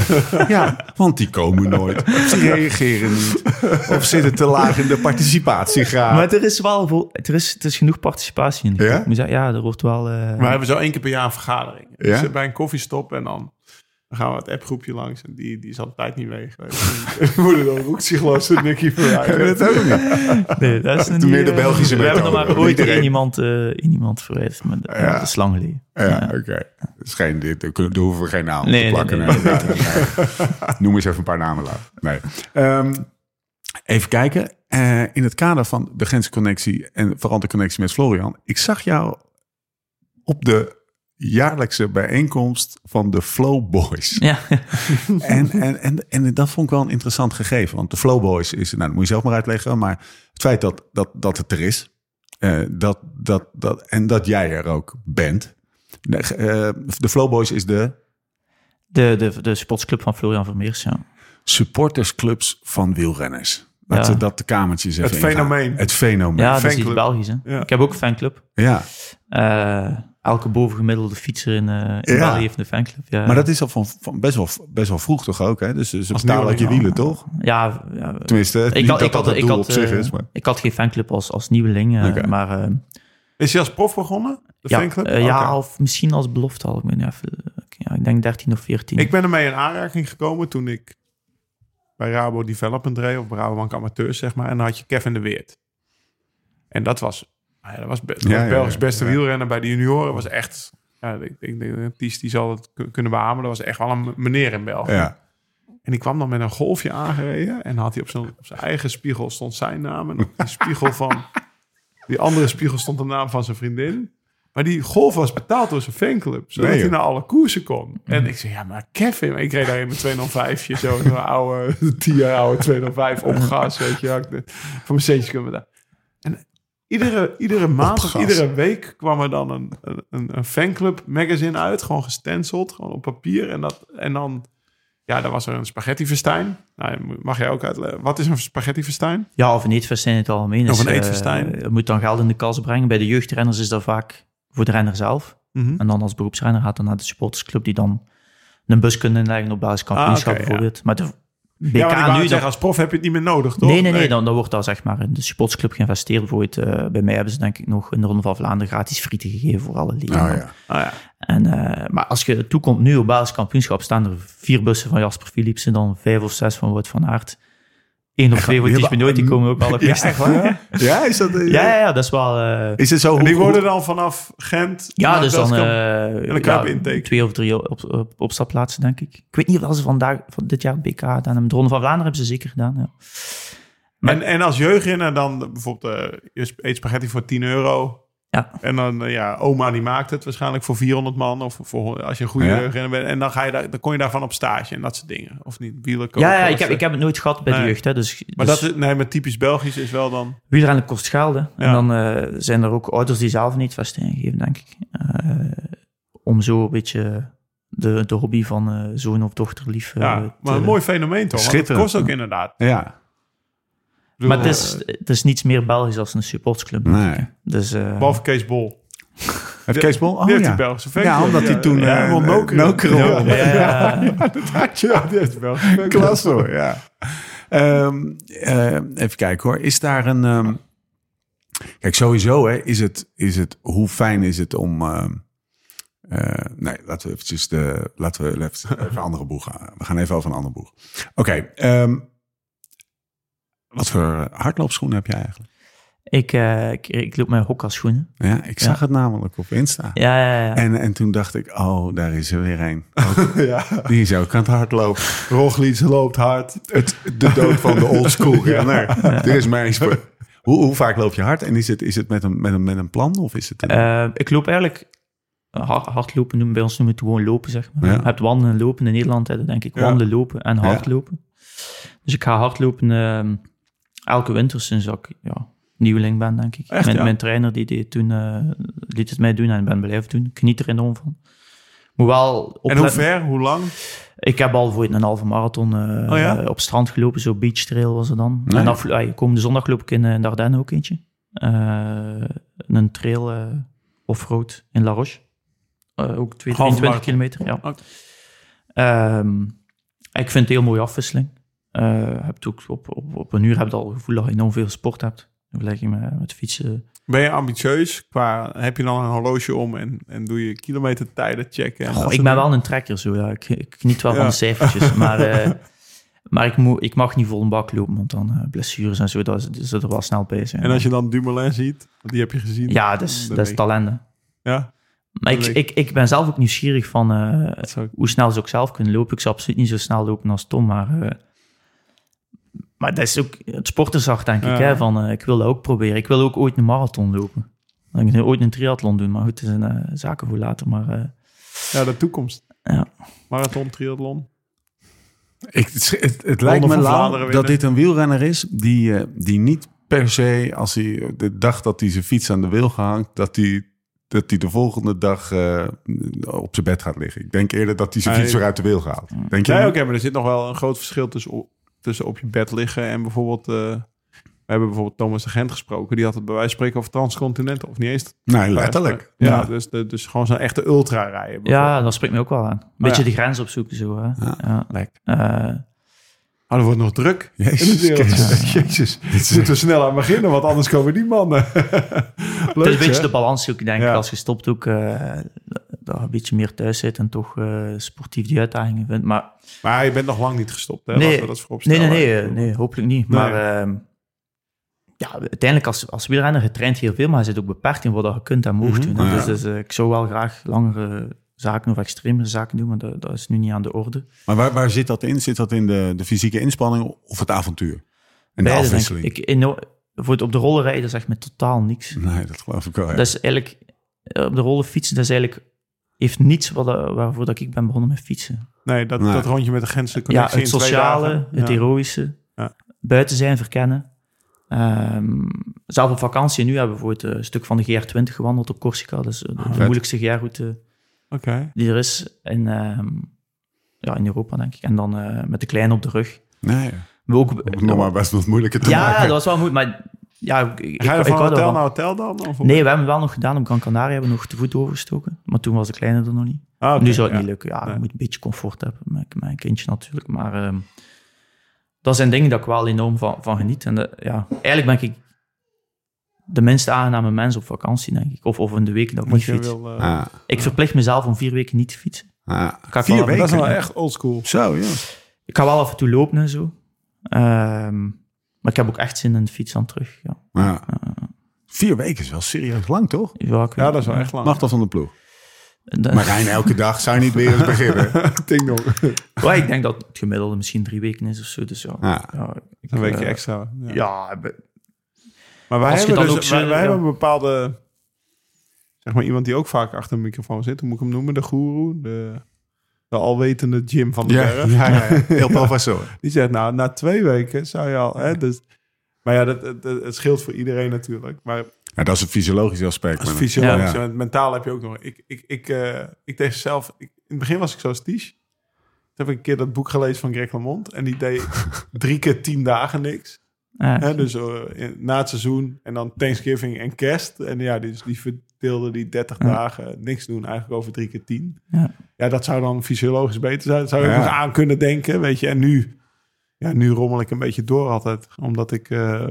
[laughs] ja, want die komen nooit. Of die reageren niet. Of zitten te laag in de participatiegraad. Maar er is wel voor, er is, er is genoeg participatie in. Ja? groep. Ik moet zeggen, ja, er wordt wel... eh, We hebben zo één keer per jaar een vergadering. Ja? Dus bij een koffiestop en dan, dan gaan we het appgroepje langs. En die, die is altijd niet mee geweest. We moeten dan roekt zich los en Nicky [laughs] verwijderen. dat ook niet. nee, dat is, meer de Belgische We hebben nog maar ooit één iemand, eh, één iemand verwijderd. Maar dat, Ja. dat is lang geleden. Ja, oké. Geen, dit, daar hoeven we geen naam Nee, te plakken. nee, Nee, nee, nee. Noem eens even een paar namen laten. Nee. Ehm, even kijken. Eh, in het kader van de grensconnectie en vooral de connectie met Florian. Ik zag jou op de jaarlijkse bijeenkomst van de Flow Boys. Ja, En, en, en, en dat vond ik wel een interessant gegeven. Want de Flow Boys is, nou, dat moet je zelf maar uitleggen. Maar het feit dat, dat, dat het er is. eh, dat, dat, dat, en dat jij er ook bent. De, de Flow Boys is de de, de, de sportsclub van Florian Vermeers, ja. supportersclubs van wielrenners. Ja. we dat de kamertjes even Het ingaan. fenomeen. Het fenomeen. Ja, dat is iets. Belgisch, hè. Ja. Ik heb ook een fanclub. Ja, Eh, elke bovengemiddelde fietser in, eh in Ja. België heeft een fanclub. Ja. maar dat is al van, van best, wel, best wel vroeg toch ook? Hè? Dus ze betalen uit je wielen, toch? Ja, ja Tenminste, ik had, dat ik, had, dat het ik, doel had, op zich is. Maar... ik had geen fanclub als, als nieuweling, eh, maar eh, Is hij als prof begonnen? De ja, fanclub? ja, of misschien als belofte al. Ik, ben even, ja, ik denk 13 of 14. Ik ben ermee in aanraking gekomen toen ik bij Rabo Development reed, of Rabobank Amateurs, zeg maar. En dan had je Kevin de Weert. En dat was, nou ja, dat was, be- dat was Belgisch beste wielrenner bij de junioren. was echt, ja, ik, denk, Ties die zal het ku- kunnen beamen. Dat was echt wel een meneer in België. Ja. En die kwam dan met een golfje aangereden. En had hij op zijn, op zijn eigen spiegel stond zijn naam. En op die [laughs] spiegel van... Die andere spiegel stond de naam van zijn vriendin. Maar die golf was betaald door zijn fanclub. Zodat Nee, hij naar alle koersen kon. En ik zei, ja, maar Kevin... Ik reed daar in mijn 205 zo. Zo'n oude, [laughs] 10 jaar oude 205 op [laughs] gas, weet je. Van mijn centjes kunnen we daar. En iedere, iedere maand of iedere week kwam er dan een, een, een fanclub magazine uit. Gewoon gestenceld, gewoon op papier. En, dat, en dan... Ja, dan was er een spaghettifestijn. Nou, mag jij ook uitleggen. Wat is een spaghettifestijn? Ja, of een eetfestijn in het algemeen. Of is, een eh, eetfestijn. je moet dan geld in de kas brengen. Bij de jeugdrenners is dat vaak voor de renner zelf. Mhm. En dan als beroepsrenner gaat dan naar de supportersclub die dan een bus kunnen inleggen op basis kampioenschap Ah, ja. bijvoorbeeld. Maar de BK Ja, nu... zeggen, als prof heb je het niet meer nodig, toch? Nee, nee, nee. Dan, dan wordt daar zeg maar in de supportersclub geïnvesteerd. Bijvoorbeeld eh, bij mij hebben ze denk ik nog in de Ronde van Vlaanderen gratis frieten gegeven voor alle leden. Oh, ja. Ah, ja. En, eh, maar als je toekomt nu op basiskampioenschap, staan er vier bussen van Jasper Philipsen, dan vijf of zes van Wout van Aert. Eén of twee voor die die komen ook alle [laughs] Ja, echt waar? Ja, is dat... Ja, ja, ja, dat is wel... eh, Is het zo? En die hoe- worden dan vanaf Gent... ja, naar dus dan Belgium- eh, dan kan je ja, op intake. twee of drie op, op, opstapplaatsen, denk ik. Ik weet niet of ze vandaag, van dit jaar het BK gedaan hebben. De Ronde van Vlaanderen hebben ze zeker gedaan, ja. Maar- en, en als jeugdrenner dan bijvoorbeeld... eh je eet spaghetti voor 10 euro. Ja. En dan, eh, ja, oma die maakt het waarschijnlijk voor 400 man. Of voor, als je een goede Ja. jeugdrenner bent. En dan, ga je daar, dan kon je daarvan op stage en dat soort dingen. Of niet, wielen. Ja, ik, heb, ik heb het nooit gehad bij de jeugd. Hè, dus, Maar dus dat is, nee, maar typisch Belgisch is wel dan... wielrennen kost geld. Hè. En Ja. dan eh, zijn er ook ouders die zelf niet vaststelling geven, denk ik. Eh, om zo een beetje de, de hobby van eh, zoon of dochter lief Ja, te- maar een mooi fenomeen toch? Want het kost ook inderdaad. Ja. Maar bedoel, het is, eh, het is niets meer Belgisch als een supportsclub. Nee. Dus, eh, Behalve Kees Bol. Heeft Kees Bol? Oh die heeft ja. die Belgische Ja, omdat hij toen... Ja, eh, Nokeren. Nokeren. ja, ja, ja. [laughs] dat had je. Die heeft Belgische fanclub. Klas hoor, ja. Ehm, eh, even kijken hoor. Is daar een... ehm, Kijk, sowieso hè, is het, is het... Hoe fijn is het om... eh, nee, laten we eventjes de... Laten we even, even een andere boeg gaan. We gaan even over een andere boeg. Oké. ehm, wat voor hardloopschoenen heb jij eigenlijk? ik, eh, ik, ik loop met hokkerschoenen. Ja, ik zag het namelijk op Insta. Ja, ja, ja. En, en toen dacht ik, oh, daar is er weer een. [laughs] ja. Die is ook aan het hardlopen. Roglic loopt hard. Het, de dood van de old school [laughs] renner. Er is maar eens... Hoe, hoe vaak loop je hard? En is het, is het met, een, met, een, met een plan of is het... Een... Eh, ik loop eigenlijk... eh, hard- Hardlopen noemen bij ons noemen we het gewoon lopen, zeg maar. Ja. Je hebt wandelen en lopen. In Nederland hebben denk ik Ja. wandelen, lopen en hardlopen. Dus ik ga hardlopen ehm, elke winter sinds ik ja, nieuweling ben, denk ik. Echt, mijn, ja? mijn trainer die deed toen, eh, liet het mij doen en ben blijven doen. Ik geniet er enorm van. Moet wel En hoe ver? Hoe lang? Ik heb al voor een halve marathon eh, Oh ja? op strand gelopen, zo beach trail was het dan. Nee. En af, ah, komende zondag loop ik in, eh, in de Ardennen ook eentje. Een trail offroad in La Roche. Ook 2, Halve 23 marathon. kilometer, ja. Ehm, ik vind het een heel mooie afwisseling. Eh, hebt ook op, op, op een uur heb je al het gevoel dat je enorm veel sport hebt. In vergelijking met, met fietsen. Ben je ambitieus? Qua, heb je dan een horloge om en, en doe je kilometertijden checken? En Goh, dat ik ben dingen? wel een trekker zo, ja. Ik, ik geniet wel Ja. van de cijfertjes, [laughs] maar, eh, maar ik, moet, ik mag niet vol een bak lopen, want dan eh, blessures en zo, dat is, er wel snel bij zijn. En als je dan Dumoulin ziet, want die heb je gezien. Ja, dat is, dat is weet- talent. hè. Ja, Maar ik, ik, ik ben zelf ook nieuwsgierig van hoe snel ze ook zelf kunnen lopen. Ik zou absoluut niet zo snel lopen als Tom, maar... maar dat is ook het sporterszacht, denk ik. Ja. Hè, van, eh, ik wil dat ook proberen. Ik wil ook ooit een marathon lopen. Ik wil ooit een triathlon doen, maar goed, het is een eh, zaken voor later. Maar eh, Ja, de toekomst. Ja. Marathon, triathlon. Ik, het, het, het lijkt me dat winnen. dit een wielrenner is die, die niet per se, als hij de dag dat hij zijn fiets aan de wiel gehangt, dat hij, dat hij de volgende dag eh, op zijn bed gaat liggen. Ik denk eerder dat hij zijn fiets weer uit de wiel gaat. Denk je? Nee, oké, maar er zit nog wel een groot verschil tussen tussen op je bed liggen en bijvoorbeeld... eh, we hebben bijvoorbeeld Thomas de Gent gesproken. Die had het bij wijze van spreken over transcontinenten. Of niet eens. Nee, letterlijk. Ja, Ja. Dus, de, dus gewoon zo'n echte ultra rijden. ja, dat spreekt me ook wel aan. Een beetje ja. de grens opzoeken, zo. Hè. Ja. Ja. Lekker. Eh, Oh, dat wordt nog druk. in Jezus. Christus. [laughs] Jezus. We snel aan beginnen, want anders komen die mannen. [laughs] Leuk, het is een beetje hè? de balans zoeken, denk ik. Ja. Als je stopt ook, eh, dat je een beetje meer thuis zit en toch eh, sportief die uitdagingen vindt. Maar Maar je bent nog lang niet gestopt, hè? Nee. We dat voorop Nee, nee, nee, eh, nee, hopelijk niet. Nee. Maar ehm, ja, uiteindelijk als, als wielrenner, je traint heel veel, maar je zit ook beperkt in wat je kunt en mocht Mhm. doen. Dus, dus, eh, ik zou wel graag langere zaken of extremere zaken doen, maar dat, dat is nu niet aan de orde. Maar waar, waar zit dat in? Zit dat in de, de fysieke inspanning of het avontuur? En de Beide, afwisseling? ik. ik in, voor het op de rollen rijden zegt me totaal niks. Nee, dat geloof ik wel. ja. Dat is eigenlijk, op de rollen fietsen, dat is eigenlijk, heeft niets wat, eh, waarvoor dat ik ben begonnen met fietsen. Nee, dat, Nee. dat rondje met de Gentse Ja, het in twee sociale, dagen. het Ja. heroïsche, Ja. buiten zijn, verkennen. Ehm, zelf op vakantie nu hebben we bijvoorbeeld een stuk van de GR20 gewandeld op Corsica. Dat is eh, de, de moeilijkste GR-route Oké. die er is in, ehm, ja, in Europa, denk ik. En dan eh, met de kleine op de rug. Nee, We ook, nog maar best wat moeilijker te ja, maken. dat was wel moeilijk, maar ja, ik, Ga je ik van hotel naar hotel dan? Of Nee, we hebben wel nog gedaan op Gran Canaria, hebben we nog te voet overgestoken. Maar toen was de kleine er nog niet. Ah, nu zou het ja. niet lukken. Ja, Nee. je moet een beetje comfort hebben met mijn kindje natuurlijk. Maar ehm, dat zijn dingen dat ik wel enorm van, van geniet. En de- ja, eigenlijk ben ik de minst aangename mens op vakantie, denk ik. Of, of in de weken dat ik niet fiets. wil, eh, Ah, Ik verplicht mezelf om vier weken niet te fietsen. ah. Ik Vier weken? Dat is wel echt oldschool. Zo, ja. Ik ga wel af en toe lopen en zo. Ehm, maar ik heb ook echt zin in de fiets aan terug. Ja, Ja. Vier weken is wel serieus lang, toch? ja, Ja, dat is wel echt lang. Mag dat van de ploeg? Maar Rijn, elke dag zou je niet weer eens beginnen. [laughs] Ding dong. [laughs] Ja, ik denk dat het gemiddelde misschien drie weken is of zo. Dus ja, Ja. ja, ik, Een weekje eh, extra. Ja. Ja, be- Maar wij Als hebben, dus, ook wij, wij ja. hebben een bepaalde... Zeg maar iemand die ook vaak achter een microfoon zit. Hoe moet ik hem noemen? De goeroe. De, de alwetende Jim van de Ja, Berg. ja, ja. Heel professor. [laughs] Die zegt, nou, na twee weken zou je al... Hè, dus, maar ja, dat, dat, dat- het scheelt voor iedereen natuurlijk. Maar Ja, dat is het fysiologische aspect. fysiologisch Ja. en mentaal heb je ook nog... Ik, ik, ik, eh, ik deed zelf... Ik, in het begin was ik zo stisch. Toen heb ik een keer dat boek gelezen van Greg LeMond. En die deed [laughs] drie keer tien dagen niks. Hè, dus eh, in- na het seizoen en dan Thanksgiving en kerst. En ja, dus die verdeelde die 30 Ja. dagen niks doen, eigenlijk over drie keer tien. Ja. Ja, dat zou dan fysiologisch beter zijn. Dat zou je Ja. nog aan kunnen denken, weet je. En nu, ja, nu rommel ik een beetje door altijd. Omdat ik, eh,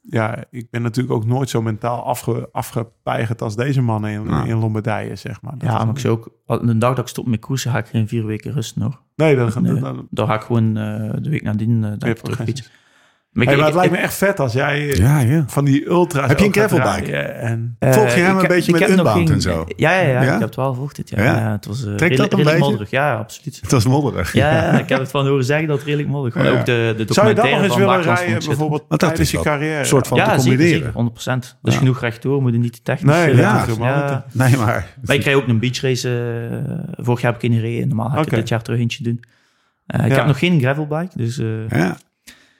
ja, ik ben natuurlijk ook nooit zo mentaal afge, afgepeigerd als deze mannen in, Ja. in Lombardije, zeg maar. Dat ja, maar ik zou ook... De dag dat ik stop met koersen, ga ik geen vier weken rusten, hoor. Nee, dan, Nee. dan, dan, Dan ga ik gewoon eh, de week nadien uh, terug fietsen. Maar Hey, maar ik- het lijkt ik- me echt vet als jij eh, Ja, ja. van die ultra's Heb je een gravelbike? En, eh, Volg je hem ik een beetje ik met geen- en zo? Ja, ja, ja, Ja? ik heb het wel gevolgd dit jaar. Ja? Ja? het was uh, dat een beetje? modderig. Ja, absoluut. Het was modderig. Ja, ja, ik heb het van horen zeggen dat het redelijk modderig was. Ja. Ook de, de zou je dat nog documentaire eens willen rijden, bijvoorbeeld Want dat tijdens is je carrière? een soort van- Ja, te combineren. zeker, 100%. Dus Ja. genoeg rechtdoor, moet je niet te technisch. Nee, eh, ja. Nee, maar... Maar ik krijg ook een beachrace. eh vorig jaar heb ik in gereden. Normaal ga ik er dit jaar terug eentje doen. Eh, ik Ja. heb nog geen gravelbike, dus eh, Ja,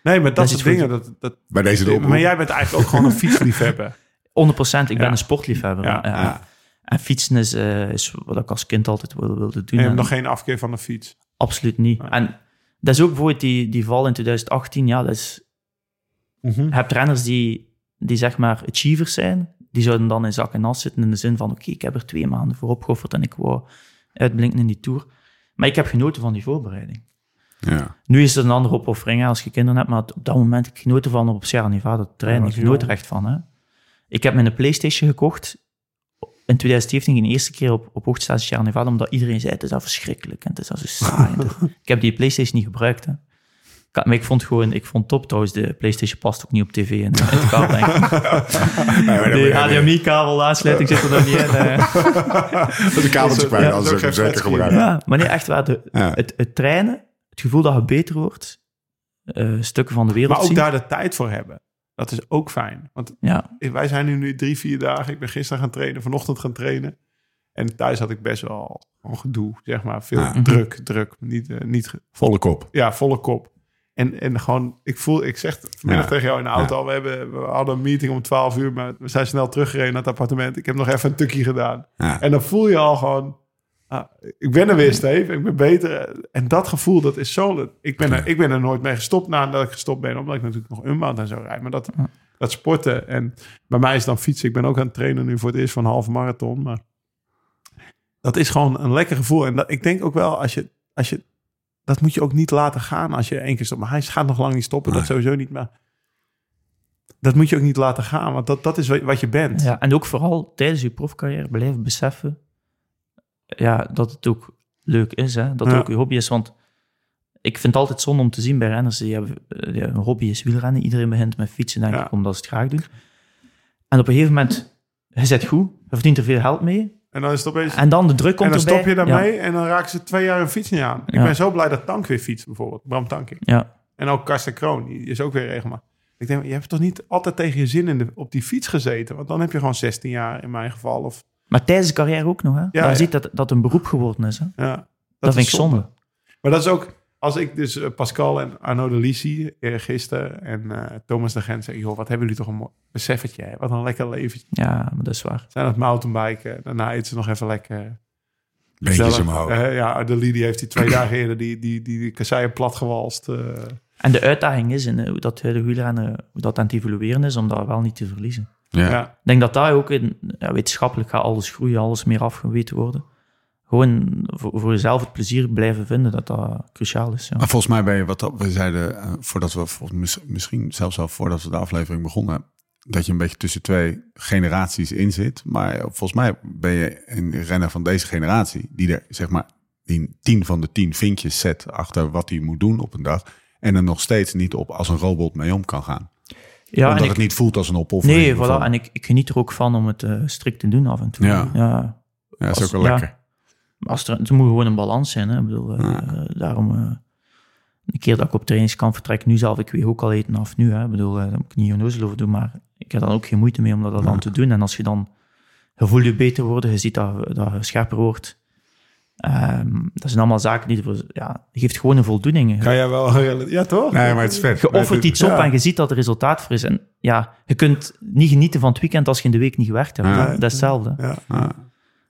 Nee, maar dat, soort dingen. Dat, dat, bij deze de maar jij bent eigenlijk ook gewoon een fietsliefhebber. [laughs] 100%. Ik ben een sportliefhebber. Ja, Ja, ja. En fietsen is, eh, is wat ik als kind altijd wilde, wilde doen. En je hebt En nog geen afkeer van de fiets. Absoluut niet. Ja. En dat is ook bijvoorbeeld die, die val in 2018. Ja, dat is, je hebt renners die, die zeg maar achievers zijn. Die zouden dan in zak en as zitten in de zin van... Oké, ik heb er twee maanden voor opgeofferd en ik wou uitblinken in die Tour. Maar ik heb genoten van die voorbereiding. Ja. Nu is het een andere opoffering hè, als je kinderen hebt, maar op dat moment ik genoten van op Sierra Nevada te trainen. Ja, ik genoot er echt van. Hè. Ik heb mijn Playstation gekocht in 2017, de eerste keer op, op hoogtestage Sierra Nevada, omdat iedereen zei, het is dat verschrikkelijk en het is dat zo saai. [laughs] Ik heb die Playstation niet gebruikt. Hè. Ik- Maar ik vond gewoon, ik vond top trouwens, de Playstation past ook niet op tv en in het kabel, denk ik. [laughs] De HDMI-kabel aansluiting zit er nog niet in. eh. [laughs] Dat een kabeltje kwijt, Ja, anders zou ik zeker gebruiken. Maar nee, echt waar. De, Ja. het, het trainen, het gevoel dat je beter wordt, eh, stukken van de wereld Maar ook zien. daar de tijd voor hebben. Dat is ook fijn. Want Ja, wij zijn nu, nu drie, vier dagen. Ik ben gisteren gaan trainen, vanochtend gaan trainen. En thuis had ik best wel een gedoe, zeg maar. Veel Ja. druk, druk. Niet, eh, niet, ge- Volle kop. ja, volle kop. En, en gewoon, ik voel, ik zeg vanmiddag Ja. tegen jou in de auto al, we, hebben, we hadden een meeting om 12 uur, maar we zijn snel teruggereden naar het appartement. Ik heb nog even een tukje gedaan. Ja. En dan voel je al gewoon, ah, ik ben er weer, Steve, ik ben beter. En dat gevoel, dat is zo, ik ben, er, ik ben er nooit mee gestopt nadat ik gestopt ben, omdat ik natuurlijk nog unbound en zo rijd. Maar dat, dat sporten, en bij mij is dan fietsen. Ik ben ook aan het trainen nu voor het eerst van een halve marathon, maar dat is gewoon een lekker gevoel. En dat, ik denk ook wel, als je, als je, dat moet je ook niet laten gaan als je één keer stopt. Maar hij gaat nog lang niet stoppen, dat sowieso niet. Maar dat moet je ook niet laten gaan, want dat, dat is wat wat je bent. ja, en ook vooral tijdens je profcarrière blijven beseffen ja, dat het ook leuk is, hè? dat het Ja. ook je hobby is. Want ik vind het altijd zonde om te zien bij renners die hebben, eh, ja, een hobby is wielrennen. Iedereen begint met fietsen, denk ik, omdat ze het graag doen. En op een gegeven moment, je zit goed, je verdient er veel geld mee. En dan is het opeens... En dan de druk komt en dan erbij. stop je Ja. daarmee en dan raken ze twee jaar een fiets niet aan. Ik Ja. ben zo blij dat Tank weer fietst, bijvoorbeeld. Bram Tanking. Ja. En ook Karsten Kroon, die is ook weer regelmatig. Ik denk, je hebt toch niet altijd tegen je zin in de, op die fiets gezeten? Want dan heb je gewoon 16 jaar in mijn geval. Of, Maar tijdens de carrière ook nog. Hè? Ja, Daar ja. ziet dat dat een beroep geworden is. Hè? ja, Dat, is vind ik zonde. Maar dat is ook, als ik dus eh, Pascal en Arnaud de Lissi gisteren en eh, Thomas de Gent zeg, joh, wat hebben jullie toch een mooi beseffetje, hè? wat een lekker leven. Ja, maar dat is waar. Zijn aan het mountainbiken, daarna eten ze nog even lekker. Beentjes omhoog. Eh, ja, de Lidie heeft die twee dagen eerder die, die, die, die kasseien plat gewalst. eh. En de uitdaging is in, eh, hoe dat de wielrennen hoe dat aan het evolueren is, om dat wel niet te verliezen. Ja. ja. Ik denk dat daar ook in, ja, wetenschappelijk gaat alles groeien, alles meer afgeweten worden. Gewoon voor, voor jezelf het plezier blijven vinden, dat dat cruciaal is. Ja. Maar volgens mij ben je wat we zeiden eh, voordat we volgens- misschien zelfs al voordat we de aflevering begonnen, dat je een beetje tussen twee generaties in zit. Maar volgens mij ben je een renner van deze generatie die er zeg maar die tien van de tien vinkjes zet achter wat hij moet doen op een dag en er nog steeds niet op als een robot mee om kan gaan. Ja, Omdat en ik, het niet voelt als een opoffering. nee, voilà, en ik, ik geniet er ook van om het eh, strikt te doen af en toe. Ja. ja ja, dat is als- ook wel ja. lekker. Als er, het moet gewoon een balans zijn. Hè. Ik bedoel, eh, eh, daarom, eh, een keer dat ik op trainingskamp vertrek, nu zelf, ik weeg ook al eten af nu. Hè. Ik bedoel, daar moet ik niet onnozel over doen, maar ik heb dan ook geen moeite mee om dat dan te doen. En als je dan, je voelt je beter worden, je ziet dat, dat je scherper wordt. Ehm, dat zijn allemaal zaken die, ervoor- ja, geeft gewoon een voldoening. Kan jij wel... [laughs] Ja, toch? Nee, maar het is vet. Je offert iets op Ja. en je ziet dat er resultaat voor is. En ja, je kunt niet genieten van het weekend als je in de week niet gewerkt hebt. Ja. Dat is hetzelfde. Ja. Ah,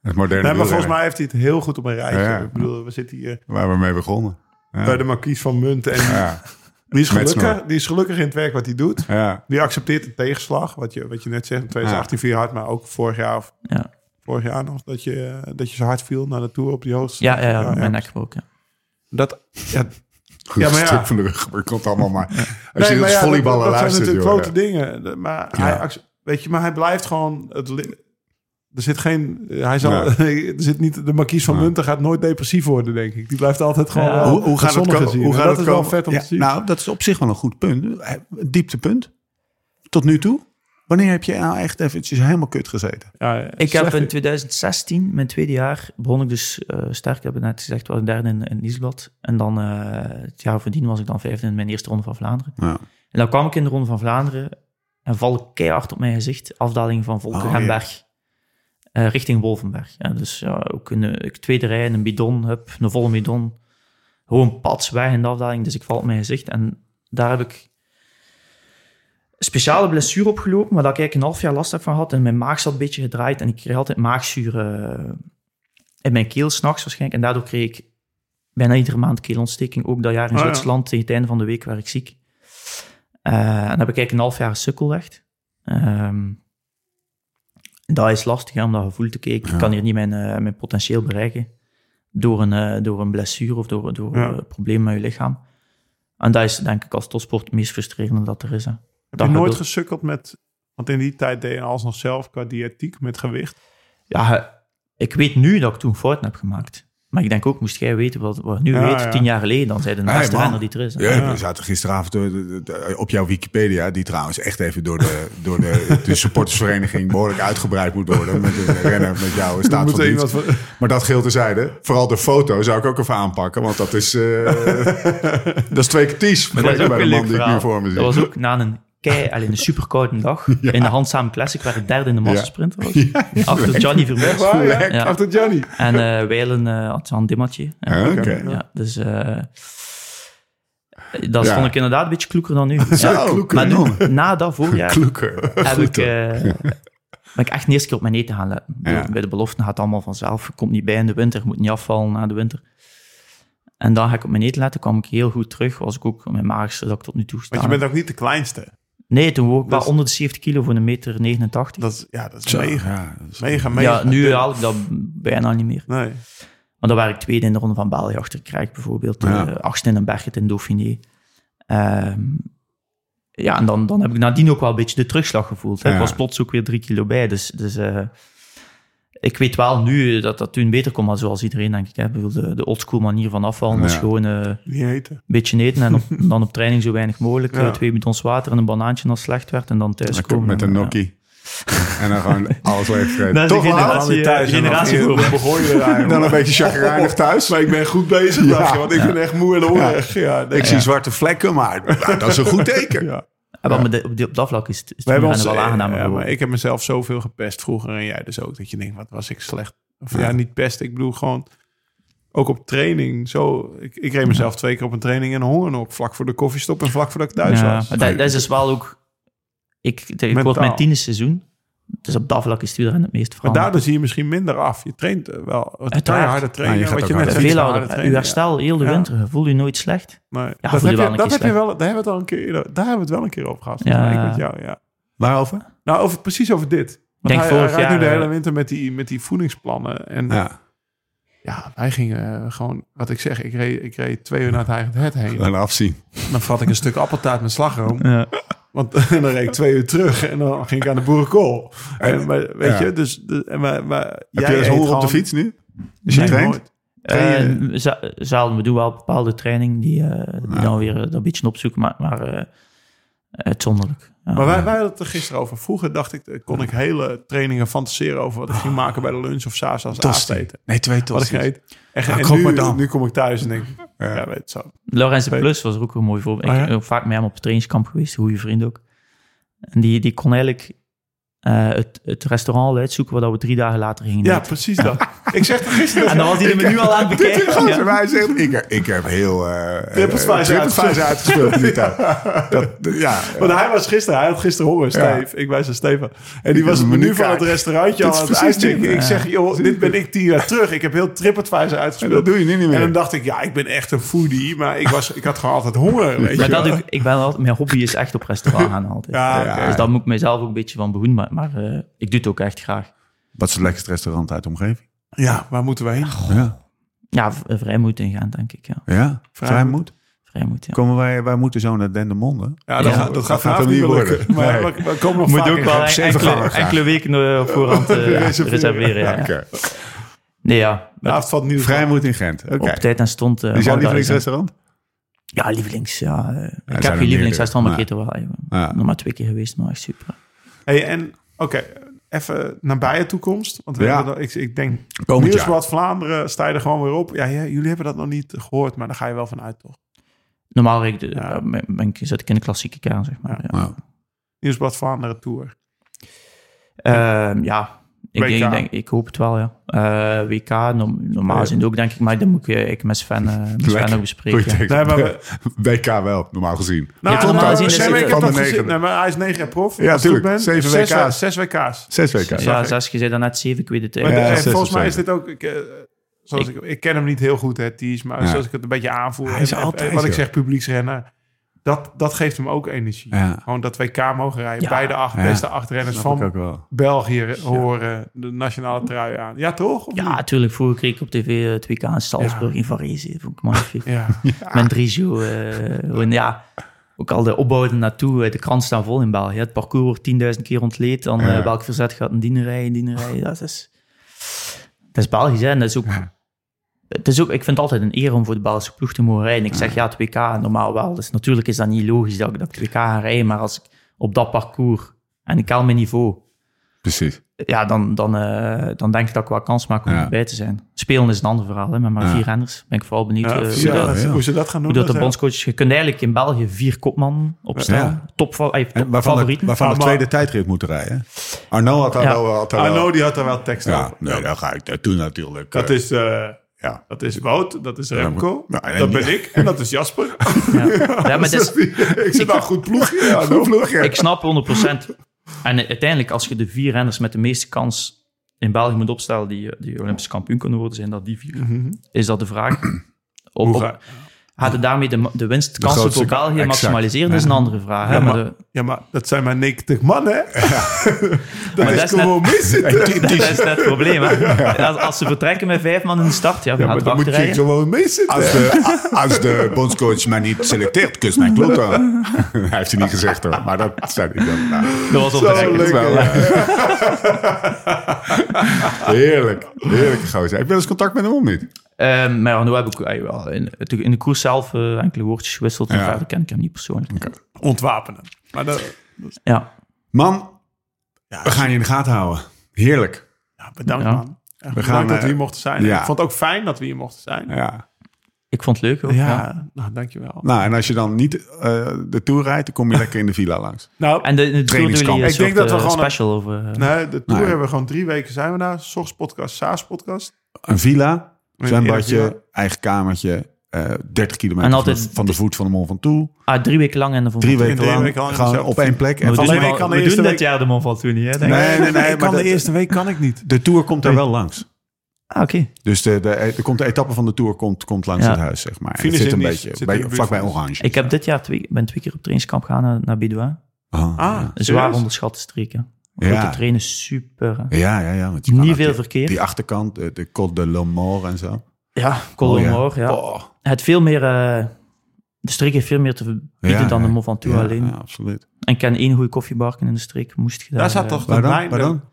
het moderne Nee, maar volgens mij heeft hij het heel goed op een rijtje. Ja. Ik bedoel, we zitten hier waar we mee begonnen. Ja. bij de markies van Munt. En ja. die, is gelukkig, die is gelukkig in het werk wat hij doet. Ja. Die accepteert de tegenslag, wat je, wat je net zegt. In 2018 viel je hard, maar ook vorig jaar, of Ja, vorig jaar nog, dat je, dat je zo hard viel naar de Tour op die hoogste. ja, ja, ja, ja. mijn nek gebroken. Dat, ja, Goed Ja, maar ja. stuk van de rug, maar het komt allemaal maar. Als Nee, je als ja, volleyballer dat, dat zijn luistert, natuurlijk joh, grote dingen. De- Maar, Ja. hij, acce- weet je, maar hij blijft gewoon... Het, Er zit geen... Hij zal, Ja. [laughs] er zit niet, de markies van Ja. Munten gaat nooit depressief worden, denk ik. Die blijft altijd gewoon Ja. wel hoe, hoe gaat het komen? zien. Hoe gaat dat het is wel vet om Ja, te zien. Nou, dat is op zich wel een goed punt. Eh, Een dieptepunt. Tot nu toe. Wanneer heb je nou echt eventjes helemaal kut gezeten? ja, Ik heb in 2016, mijn tweede jaar, begon ik dus eh, sterk. Ik heb het net gezegd, was ik derde in, in. En dan eh, het jaar voordien was ik dan vijfde in mijn eerste ronde van Vlaanderen. Ja. En dan kwam ik in de ronde van Vlaanderen en val ik keihard op mijn gezicht. Afdaling van Oh, Volkenberg. eh, richting Wolvenberg. Ja, dus ja, ook een tweede rij, een bidon, hup, een volle bidon. Gewoon pats weg in de afdaling, dus ik val op mijn gezicht. En daar heb ik speciale blessure opgelopen, waar dat ik eigenlijk een half jaar last heb van gehad. En mijn maag zat een beetje gedraaid en ik kreeg altijd maagzuur eh, in mijn keel, s'nachts waarschijnlijk. En daardoor kreeg ik bijna iedere maand keelontsteking. Ook dat jaar in Ah, ja. Zwitserland, tegen het einde van de week, werd ik ziek. Eh, en dan heb ik eigenlijk een half jaar sukkelrecht. Ehm dat is lastig, hè, omdat je voelt, oké, ik Ja. kan hier niet mijn, eh, mijn potentieel bereiken door een, eh, door een blessure of door, door Ja. een probleem met je lichaam. En dat is denk ik als topsport het meest frustrerende dat er is. Hè. Heb je nooit gesukkeld met... Want in die tijd deed je alsnog zelf qua diëtiek met gewicht. Ja, he- ik weet nu dat ik toen fouten heb gemaakt. Maar ik denk ook, moest jij weten wat, wat ik nu Ja, weet, ja. tien jaar geleden, dan zei de Hey, beste renner die er is. hè. Ja, we zaten gisteravond de- de- op jouw Wikipedia, die trouwens echt even door de, door de, de supportersvereniging behoorlijk uitgebreid moet worden. Met een renner met jouw staat moet van er dienst. iemand van- Maar dat geldt terzijde. Vooral de foto zou ik ook even aanpakken, want dat is, eh, [laughs] dat is twee keer ties. Maar dat is ook bij de een man die ik nu verhaal. voor me zie. Dat was ook na een kei, alleen een superkoude dag, [laughs] in de handzame classic, waar ik derde in de massasprint was. [laughs] Achter Johnny? Ja. Achter Johnny. En eh Wijlen eh, had zo'n dimmatje. Ja. Ah, Oké. Ja, dus eh, dat vond ik inderdaad een beetje kloeker dan nu. [laughs] Kloeker maar nu, na dat voorjaar, Kloeker. heb ik, ben ik echt de eerste keer op mijn eten gaan letten. Ja. Bij de beloften gaat het allemaal vanzelf. Komt niet bij in de winter, je moet niet afvallen na de winter. En dan ga ik op mijn eten letten, kwam ik heel goed terug. Was ik ook mijn maagste dat ik tot nu toe sta. Want je bent ook niet de kleinste. Nee, toen woog ik wel onder de 70 kilo voor een meter 89. Dat is, ja, dat is mega. ja, dat is- Mega, mega. ja, nu haal ik dat bijna niet meer. Nee. Maar dan waar ik tweede in de Ronde van België achter krijg, bijvoorbeeld. Ja. eh, achtste in een Berget in Dauphiné. Ehm, ja, en dan, dan heb ik nadien ook wel een beetje de terugslag gevoeld. Hè. Ja. Ik was plots ook weer drie kilo bij. Dus, dus eh, ik weet wel nu dat dat toen beter kon, maar zoals iedereen denk ik. Hè. De, de oldschool manier van afvallen was Ja. gewoon eh, een beetje eten en op, [laughs] dan op training zo weinig mogelijk. Ja. eh, twee bidons water en een banaantje als slecht werd en dan thuiskomen. Met en, een eh, Nokkie. [laughs] en dan gewoon alles is Toch generatie, thuis. generatie voor. Dan begon je eraan. Dan een beetje chagrijnig thuis. Maar ik ben goed bezig, Ja. dacht je, want ik ben echt moe en hongerig. Ja. Ik zie zwarte vlekken, maar nou, dat is een goed teken. Ja. Maar de- op, op dat vlak is het, is het ons, wel aangenamer ja, maar ik heb mezelf zoveel gepest vroeger en jij dus ook. Dat je denkt, wat was ik slecht. Of ja, niet pest. Ik bedoel gewoon, ook op training. Zo, ik, ik reed mezelf twee keer op een training in een hongernok. Vlak voor de koffiestop en vlak voordat ik thuis ja, was. maar dat, dat is dus wel ook... Ik, ik word mijn tiende seizoen. Dus op dat vlak is het wielrennen het meest Maar veranderd. daardoor zie je misschien minder af. Je traint eh, wel Uiteraard. harder trainen. Ja, je wat je net veel harder Uw herstel heel de Ja. winter. Voel je nooit slecht. Nee, Ja, dat je heb, wel je, dat heb je wel, daar hebben we het al een keer eerder, daar hebben we het wel een keer over gehad. Ja. Met jou, ja. Waarover? Nou, over, precies over dit. Want denk hij, vorig hij rijdt nu de hele eh, winter met die, met die voedingsplannen. En ja. Ja, wij gingen eh, gewoon, wat ik zeg, ik reed, ik reed twee uur naar het eigen het heen. dan afzien. Dan vat ik een stuk appeltaart met slagroom. Ja. Want en [laughs] dan reed ik twee uur terug en dan ging ik aan de boerenkool. En, maar, weet Ja. je, dus... De, en maar, maar, Heb jij je eens op de fiets nu? Als je Nee, traint? zelden. We doen wel bepaalde training die, eh, die Ja. dan weer eh, dat een beetje opzoeken. Maar, maar eh, uitzonderlijk. Ja. Maar wij, wij hadden het er gisteren over. Vroeger dacht ik, eh, kon ik hele trainingen fantaseren over wat ik ging maken bij de lunch of s'avonds als avondeten. Nee, twee Wat ik eet. En, Ja, en koop nu, maar dan. nu kom ik thuis en denk, ja, Ja. weet zo. Lorenz Weet- Plus was er ook een mooi voorbeeld. Oh, Ik ja? ben ook vaak met hem op het trainingskamp geweest, een goede vriend ook. En die, die kon eigenlijk eh, het, het restaurant uitzoeken waar dat we drie dagen later gingen Ja, eten. precies dat. ik zeg er gisteren... [laughs] En dan was hij de menu al aan het bekijken. Ja. Hij zegt, ik, ik heb heel... uh, Trippeltwijs uitgespeeld. uitgespeeld in die tijd. [laughs] Dat, ja, Want hij was gisteren, hij had gisteren honger, Ja. Steve. Ik wijs aan Stefan. En die Ik was het menu van het restaurantje al aan het uitchecken. dit. Ik zeg, joh, dit ben ik tien jaar terug. Ik heb heel TripAdvisor En uitgespeeld. dat doe je nu niet En dan meer. dacht ik, ja, ik ben echt een foodie. Maar ik, was, ik had gewoon altijd honger, weet Maar je dat ik, ik ben altijd, mijn hobby is echt op restaurant gaan altijd. Ja, Eh, ja. Dus daar moet ik mezelf ook een beetje van behoeden. Maar, eh, ik doe het ook echt graag. Wat is het lekkerste restaurant uit de omgeving? Ja, waar moeten we heen? Ja, Ja, v- vrij moeten ingaan, denk ik. Ja. ja. vrijmoed. Vrijmoed, ja. Komen wij, wij moeten zo naar Dendermonde. Ja, dat, Ja, dat, dat gaat gaat vanavond niet lukken. worden. Maar Nee. we, we komen nog Moet ook wel enkele, enkele weken eh, op voorhand eh, [laughs] [laughs] Reserveren. reserveren. Ja. Oké. Nee, ja. Avond van nieuws. Vrijmoed in Gent. Oké. Op tijd en stond... eh, Is jouw lievelingsrestaurant? Ja, lievelings. Ja, eh, ik heb geen meerdere. lievelingsrestaurant, maar Ja. ik eet er wel. eh, Ja. Nog maar twee keer geweest, maar echt super. Hey, en oké, even nabije toekomst. Want we Ja. hebben dat, ik, ik denk, Komend jaar. Nieuwsblad Vlaanderen sta je er gewoon weer op. Ja, ja, jullie hebben dat nog niet gehoord, maar daar ga je wel van uit, toch? Normaal ik de, Ja. ben, ben ik, zit ik in de klassieke kern, zeg maar. Ja, Nieuwsblad Vlaanderen Tour. Ehm, ja. Ik, WK. denk, ik, denk, ik hoop het wel, ja. Eh, WK, norm- normaal Ja. gezien ook, denk ik. Maar dat moet ik, ik met Sven, eh, met Sven nog bespreken. Tekst. Nee, maar we- [laughs] WK wel, normaal gezien. Nou, Ja, normaal maar- gezien is het, van de negen. Nee, maar hij is negen jaar prof. Ja, als ik goed tuurlijk. ben. Zeven Zes, WK's. Zes WK's. Zes WK's. Ja, zes, je zei daarnet zeven, ik weet het Maar. Ja, de- zes volgens mij is dit ook... Ik, eh, zoals ik, ik ken hem niet heel goed, hè, Ties. Maar Ja. zoals ik het een beetje aanvoer. Hij is en- en- altijd Wat ik zeg, publieksrenner. Dat, dat geeft hem ook energie. Ja. Gewoon dat WK mogen rijden. Ja. Beide acht, Ja. beste acht renners van. België horen de nationale trui aan. Ja, toch? Of Ja, niet? natuurlijk. Vroeger kreeg ik op tv eh, het WK in Salzburg in Varese. Vond ik magnifiek. Ja. Met eh, ja, ook al de opbouw naartoe. eh, De krant staan vol in België. Het parcours wordt 10.000 keer ontleed. Dan Ja. eh, welk verzet gaat een dienen rijden, dienen rijden. Dat is, dat is Belgisch, hè. En dat is ook... Het is ook, ik vind het altijd een eer om voor de Belgische ploeg te mogen rijden. Ik zeg ja, het WK normaal wel. Dus natuurlijk is dat niet logisch dat ik, dat ik het WK ga rijden. Maar als ik op dat parcours en ik haal mijn niveau, Precies. ja, dan, dan, eh, dan denk ik dat ik wel kans maak om Ja. erbij te zijn. Spelen is een ander verhaal, hè, met maar Ja. vier renners. Ben ik vooral benieuwd Ja, eh, ja, hoe, dat, ja. Hoe ze dat gaan doen. hoe dat de bondscoach... Je kunt eigenlijk in België vier kopman opstellen. Ja. Top, fa- eh, En top waarvan de, favorieten. waarvan de Ah, maar- tweede tijdrit moeten rijden. Arno had daar Ja. wel... Had daar wel- Arno, die had daar wel tekst ja, over. nee, daar ga ik naartoe natuurlijk. Dat Eh, is, eh, ja. dat is Wout, dat is Remco, Ja, en dat ben ik en dat is Jasper. Ja. ja, [laughs] maar is, ik zit al goed ploegje. Ja, Goed [laughs] ploegje. ik snap 100%. En uiteindelijk, als je de vier renners met de meeste kans in België moet opstellen die, eh, die Olympisch kampioen kunnen worden, zijn dat die vier. Is dat de vraag? Op, op, Gaat het daarmee de, de winstkansen voor België exact. maximaliseren? Dat is een andere vraag. Hè? Ja, maar maar, de- ja, maar dat zijn maar 90 man, hè? [laughs] dat Maar is dat is gewoon mis. [laughs] dat is net het probleem. Hè? Als, als ze vertrekken met vijf man in de start, ja, we Ja, maar dan moet je gewoon meezitten. Als de, [laughs] als de bondscoach mij niet selecteert, kus mijn kloten. Hij heeft het niet gezegd hoor, maar dat zei hij dan. Nou, Dat was op de Zo record. leuk, wel. ja. heerlijk, heerlijke gozer. Heb je wel eens contact met hem of niet? Ehm, maar ja, nu heb ik eh, wel in, in de koers zelf eh, enkele woordjes gewisseld. En Ja. verder ken ik hem niet persoonlijk. Ontwapenen. Maar dat, Ja. Man, ja, we gaan je in de gaten houden. Heerlijk. ja, bedankt, Ja. man. Echt We bedankt gaan, dat we eh, hier mochten zijn. ja. Ik vond het ook fijn dat we hier mochten zijn. Ja. Ik vond het leuk ook. Ja, Ja. nou, dankjewel. Nou, en als je dan niet eh, de Tour rijdt, dan kom je lekker in de villa langs. [laughs] Nou, En de, de Tour doen een Ik denk dat we gewoon een- special over... nee, de tour Nee. hebben we gewoon drie weken zijn we daar. Soms podcast, Saas podcast. Een villa, zwembadje, eigen kamertje, eh 30 kilometer En altijd- van, de, van de voet van de Mont Ventoux. ah, drie weken lang en dan Drie weken drie lang, weken lang op één plek. En Maar we kan we de doen dit week- jaar de Mont Ventoux niet, hè? denk ik. Nee, nee, nee. [laughs] kan maar de eerste week kan ik niet. De Tour komt daar wel langs. Ah, oké. Dus de, de, komt de etappe van de Tour komt, komt langs Ja. het huis, zeg maar. En Finish het zit een beetje. Zit bij, vlakbij van. Orange. Ik heb dit jaar twee, ben twee keer op trainingskamp gegaan naar, naar Bidouin. Ah, Ah, zwaar onderschatte streken. Ja. Grote trainen, super. hè. Ja, ja, ja. want je Niet veel die- verkeer. Die achterkant, de, de Côte de l'Amour en zo. Ja, Colomor, Oh, ja. Oh. Het veel meer... eh, de streek heeft veel meer te bieden Ja, dan de. Mont Ventoux Ja, alleen. Ja, absoluut. En ik ken één goede koffiebarken in de streek. Moest je daar... Daar zat eh, toch de wijn, Waar dan?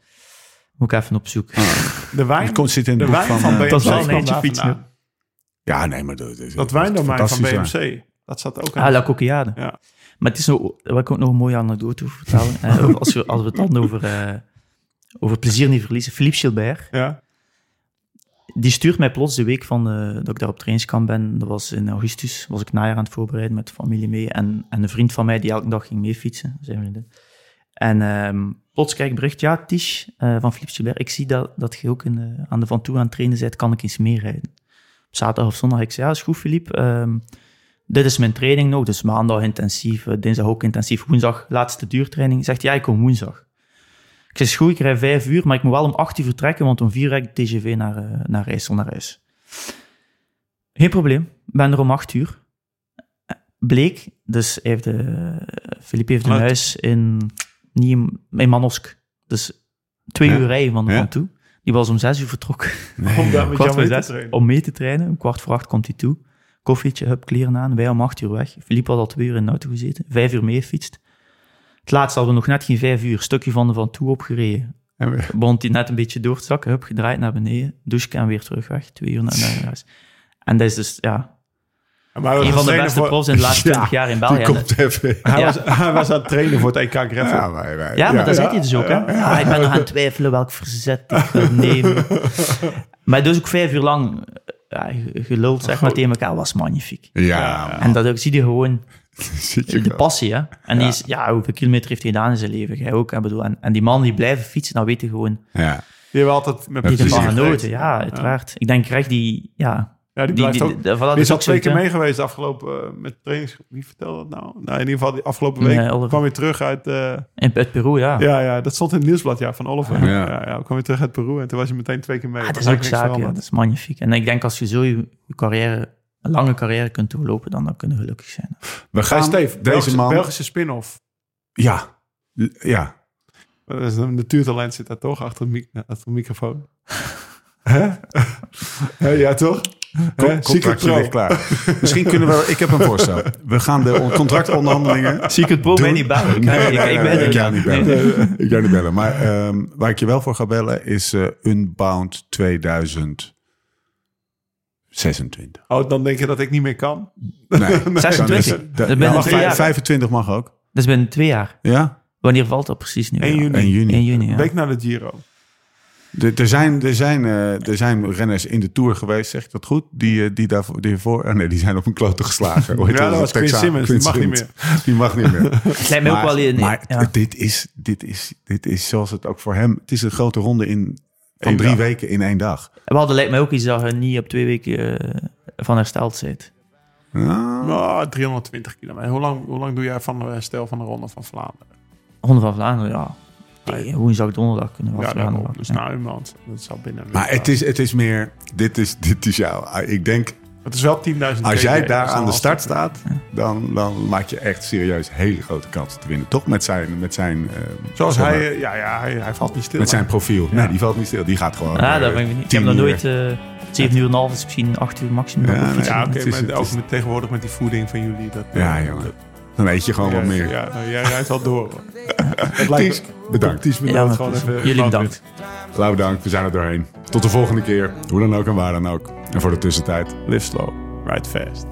Moet ik even op zoek. [laughs] de wijn, Het komt, zit in het de boek wijn van... van, eh, BMC. Dat is wel een eentje fietsen. ja, nee, maar dat, is Dat wijndomein van. BMC. Dat zat ook Ah, aan. La Coquillade. Ja. Maar het is nog, wat ik ook nog een mooie anekdote over vertellen. eh, [laughs] als, we, als we het dan over, eh, over plezier niet verliezen. Philippe Gilbert, Ja. die stuurt mij plots de week van, eh, dat ik daar op trainingskamp ben. Dat was in augustus. Was ik najaar aan het voorbereiden met de familie mee. En, en een vriend van mij die elke dag ging mee fietsen. Zijn vriendin. En ehm, plots krijg ik bericht. Ja, Tish eh, van Philippe Gilbert. Ik zie dat, dat je ook in aan de Van Toe aan het trainen bent. Kan ik eens meerijden? Op zaterdag of zondag. Ik zei, ja, is goed Philippe. Ehm, dit is mijn training nog. Dus maandag intensief, eh, dinsdag ook intensief. Woensdag laatste duurtraining. Zegt, ja, ik kom woensdag. Ik zeg, is goed, ik rij vijf uur, maar ik moet wel om acht uur vertrekken, want om vier rijd ik TGV naar, eh naar Rijssel, naar huis. Geen probleem, ik ben er om acht uur. Bleek, dus hij heeft, eh Philippe heeft een huis in, niet in, in Manosk. Dus twee Ja. uur rijden van de Ja. van toe. Die was om zes uur vertrokken. Om daar met voor mee te zes, trainen. om mee te trainen. Om kwart voor acht komt hij toe. Koffietje, hup, kleren aan. Wij om acht uur weg. Filip had al twee uur in de auto gezeten. Vijf uur meefietst. Het laatste hadden we nog net geen vijf uur. Stukje van de van toe opgereden. En we- Begon hij net een beetje door te zakken. Hup, gedraaid naar beneden. Douche en weer terug weg. Twee uur naar naar huis. En dat is dus, ja, Maar een van de beste profs in de laatste [laughs] Ja, 20 jaar in België. Komt even. Hij, Ja. was, hij was aan het trainen voor het EK Greffel. Ja, maar, wij- Ja, maar ja. dat zei hij dus ook, hè? Ja, ik ben nog aan het twijfelen welk verzet ik wil nemen. [laughs] maar dus ook vijf uur lang ja, ge- geluld, zeg maar, tegen elkaar, was magnifiek. Ja, man. En dat ook, zie je gewoon [laughs] de wel. passie, hè? En die is, ja, hoeveel kilometer heeft hij gedaan in zijn leven? Jij ook, hè? Bedoel, en, en die man die blijven fietsen, dan weet je gewoon, Ja. Die hebben altijd met precies. genoten. Ja, uiteraard. Ik denk echt die, ja... Ja, die blijft die, ook. die, is al ook twee keer zoiets, mee geweest afgelopen eh, met trainings. Wie vertelde dat nou? Nou, in ieder geval die afgelopen week Nee, kwam weer terug uit. eh. In, uit Peru, ja. ja, ja, dat stond in het nieuwsblad ja, van Oliver. Ja. Ja. Ja, kwam weer terug uit Peru en toen was je meteen twee keer mee. Ah, dat is ook zaak. Dat is magnifiek. En ik denk als je zo je, je carrière, een lange carrière kunt doorlopen, dan, dan kun je gelukkig zijn. We Hey, gaan Steve, deze Belgische, man... Belgische spin-off. Ja. Ja. Dat is een natuurtalent zit daar toch achter de, mic- achter de microfoon. [laughs] Hè? [laughs] Hè, ja, toch? Secret Contractje ligt klaar. Misschien kunnen we... Ik heb een voorstel. We gaan de contractonderhandelingen... Secret Pro mij niet bellen. Ik, Nee, ik, nee, ik nee, ben ik er ga niet Nee. bellen. Ik ga niet bellen. Maar ehm, waar ik je wel voor ga bellen is eh, Unbound 2026. Oh, dan denk je dat ik niet meer kan? Nee. [laughs] [laughs] 26. Dan is- Dat twee jaar. 25 mag ook. Dat is binnen twee jaar. Ja? Wanneer valt dat precies nu? 1 Ja. juni. 1 juni. 1 juni, ja. week na de Giro. Er, er, zijn, er, zijn, eh, er zijn renners in de Tour geweest, zeg ik dat goed? Die, eh, die daarvoor, die voor, oh nee, die zijn op een klote geslagen. Hoe heet Ja, dat was Quinn Texaan? Simmons, die mag niet Simmons. [laughs] Die mag niet meer. Het lijkt mij ook wel... in- maar ja. dit, is, dit, is, dit is zoals het ook voor hem... Het is een grote ronde in, van Eén drie dag. weken in één dag. We hadden lijkt mij ook iets dat je niet op twee weken eh, van hersteld bent. Ja. Nou, 320 kilometer. Hoe lang, hoe lang doe jij van de herstel van de Ronde van Vlaanderen? Ronde van Vlaanderen, ja. Nee, woensdag, donderdag kunnen we Ja. Dus nou iemand. Dat zal binnen. Maar het is, het is meer... Dit is, dit is jou. Ah, Ik denk, Het is wel 10.000 als jij TD, daar aan de start staat... Dan, dan maak je echt serieus hele grote kansen te winnen. Toch met zijn... Met zijn eh, Zoals maar, hij, eh, ja, ja, hij, hij valt niet stil. Met zijn profiel. Nee, die valt niet stil. Die gaat gewoon... Ja, eh, dat ben ik niet. Ik heb nog nooit... eh 7 uur en half is misschien 8 uur maximum. Ja. Ja, oké, maar het ook met, tegenwoordig met die voeding van jullie. Dat, Ja, jongen. dat- Dan weet je gewoon wat ja, meer. Ja, nou, jij rijdt al door. hoor. Het lijkt bedankt. Ties Ja, bedankt. is- even. jullie bedankt. Lau bedankt. We zijn er doorheen. Tot de volgende keer. Hoe dan ook en waar dan ook. En voor de tussentijd. Live slow, ride fast.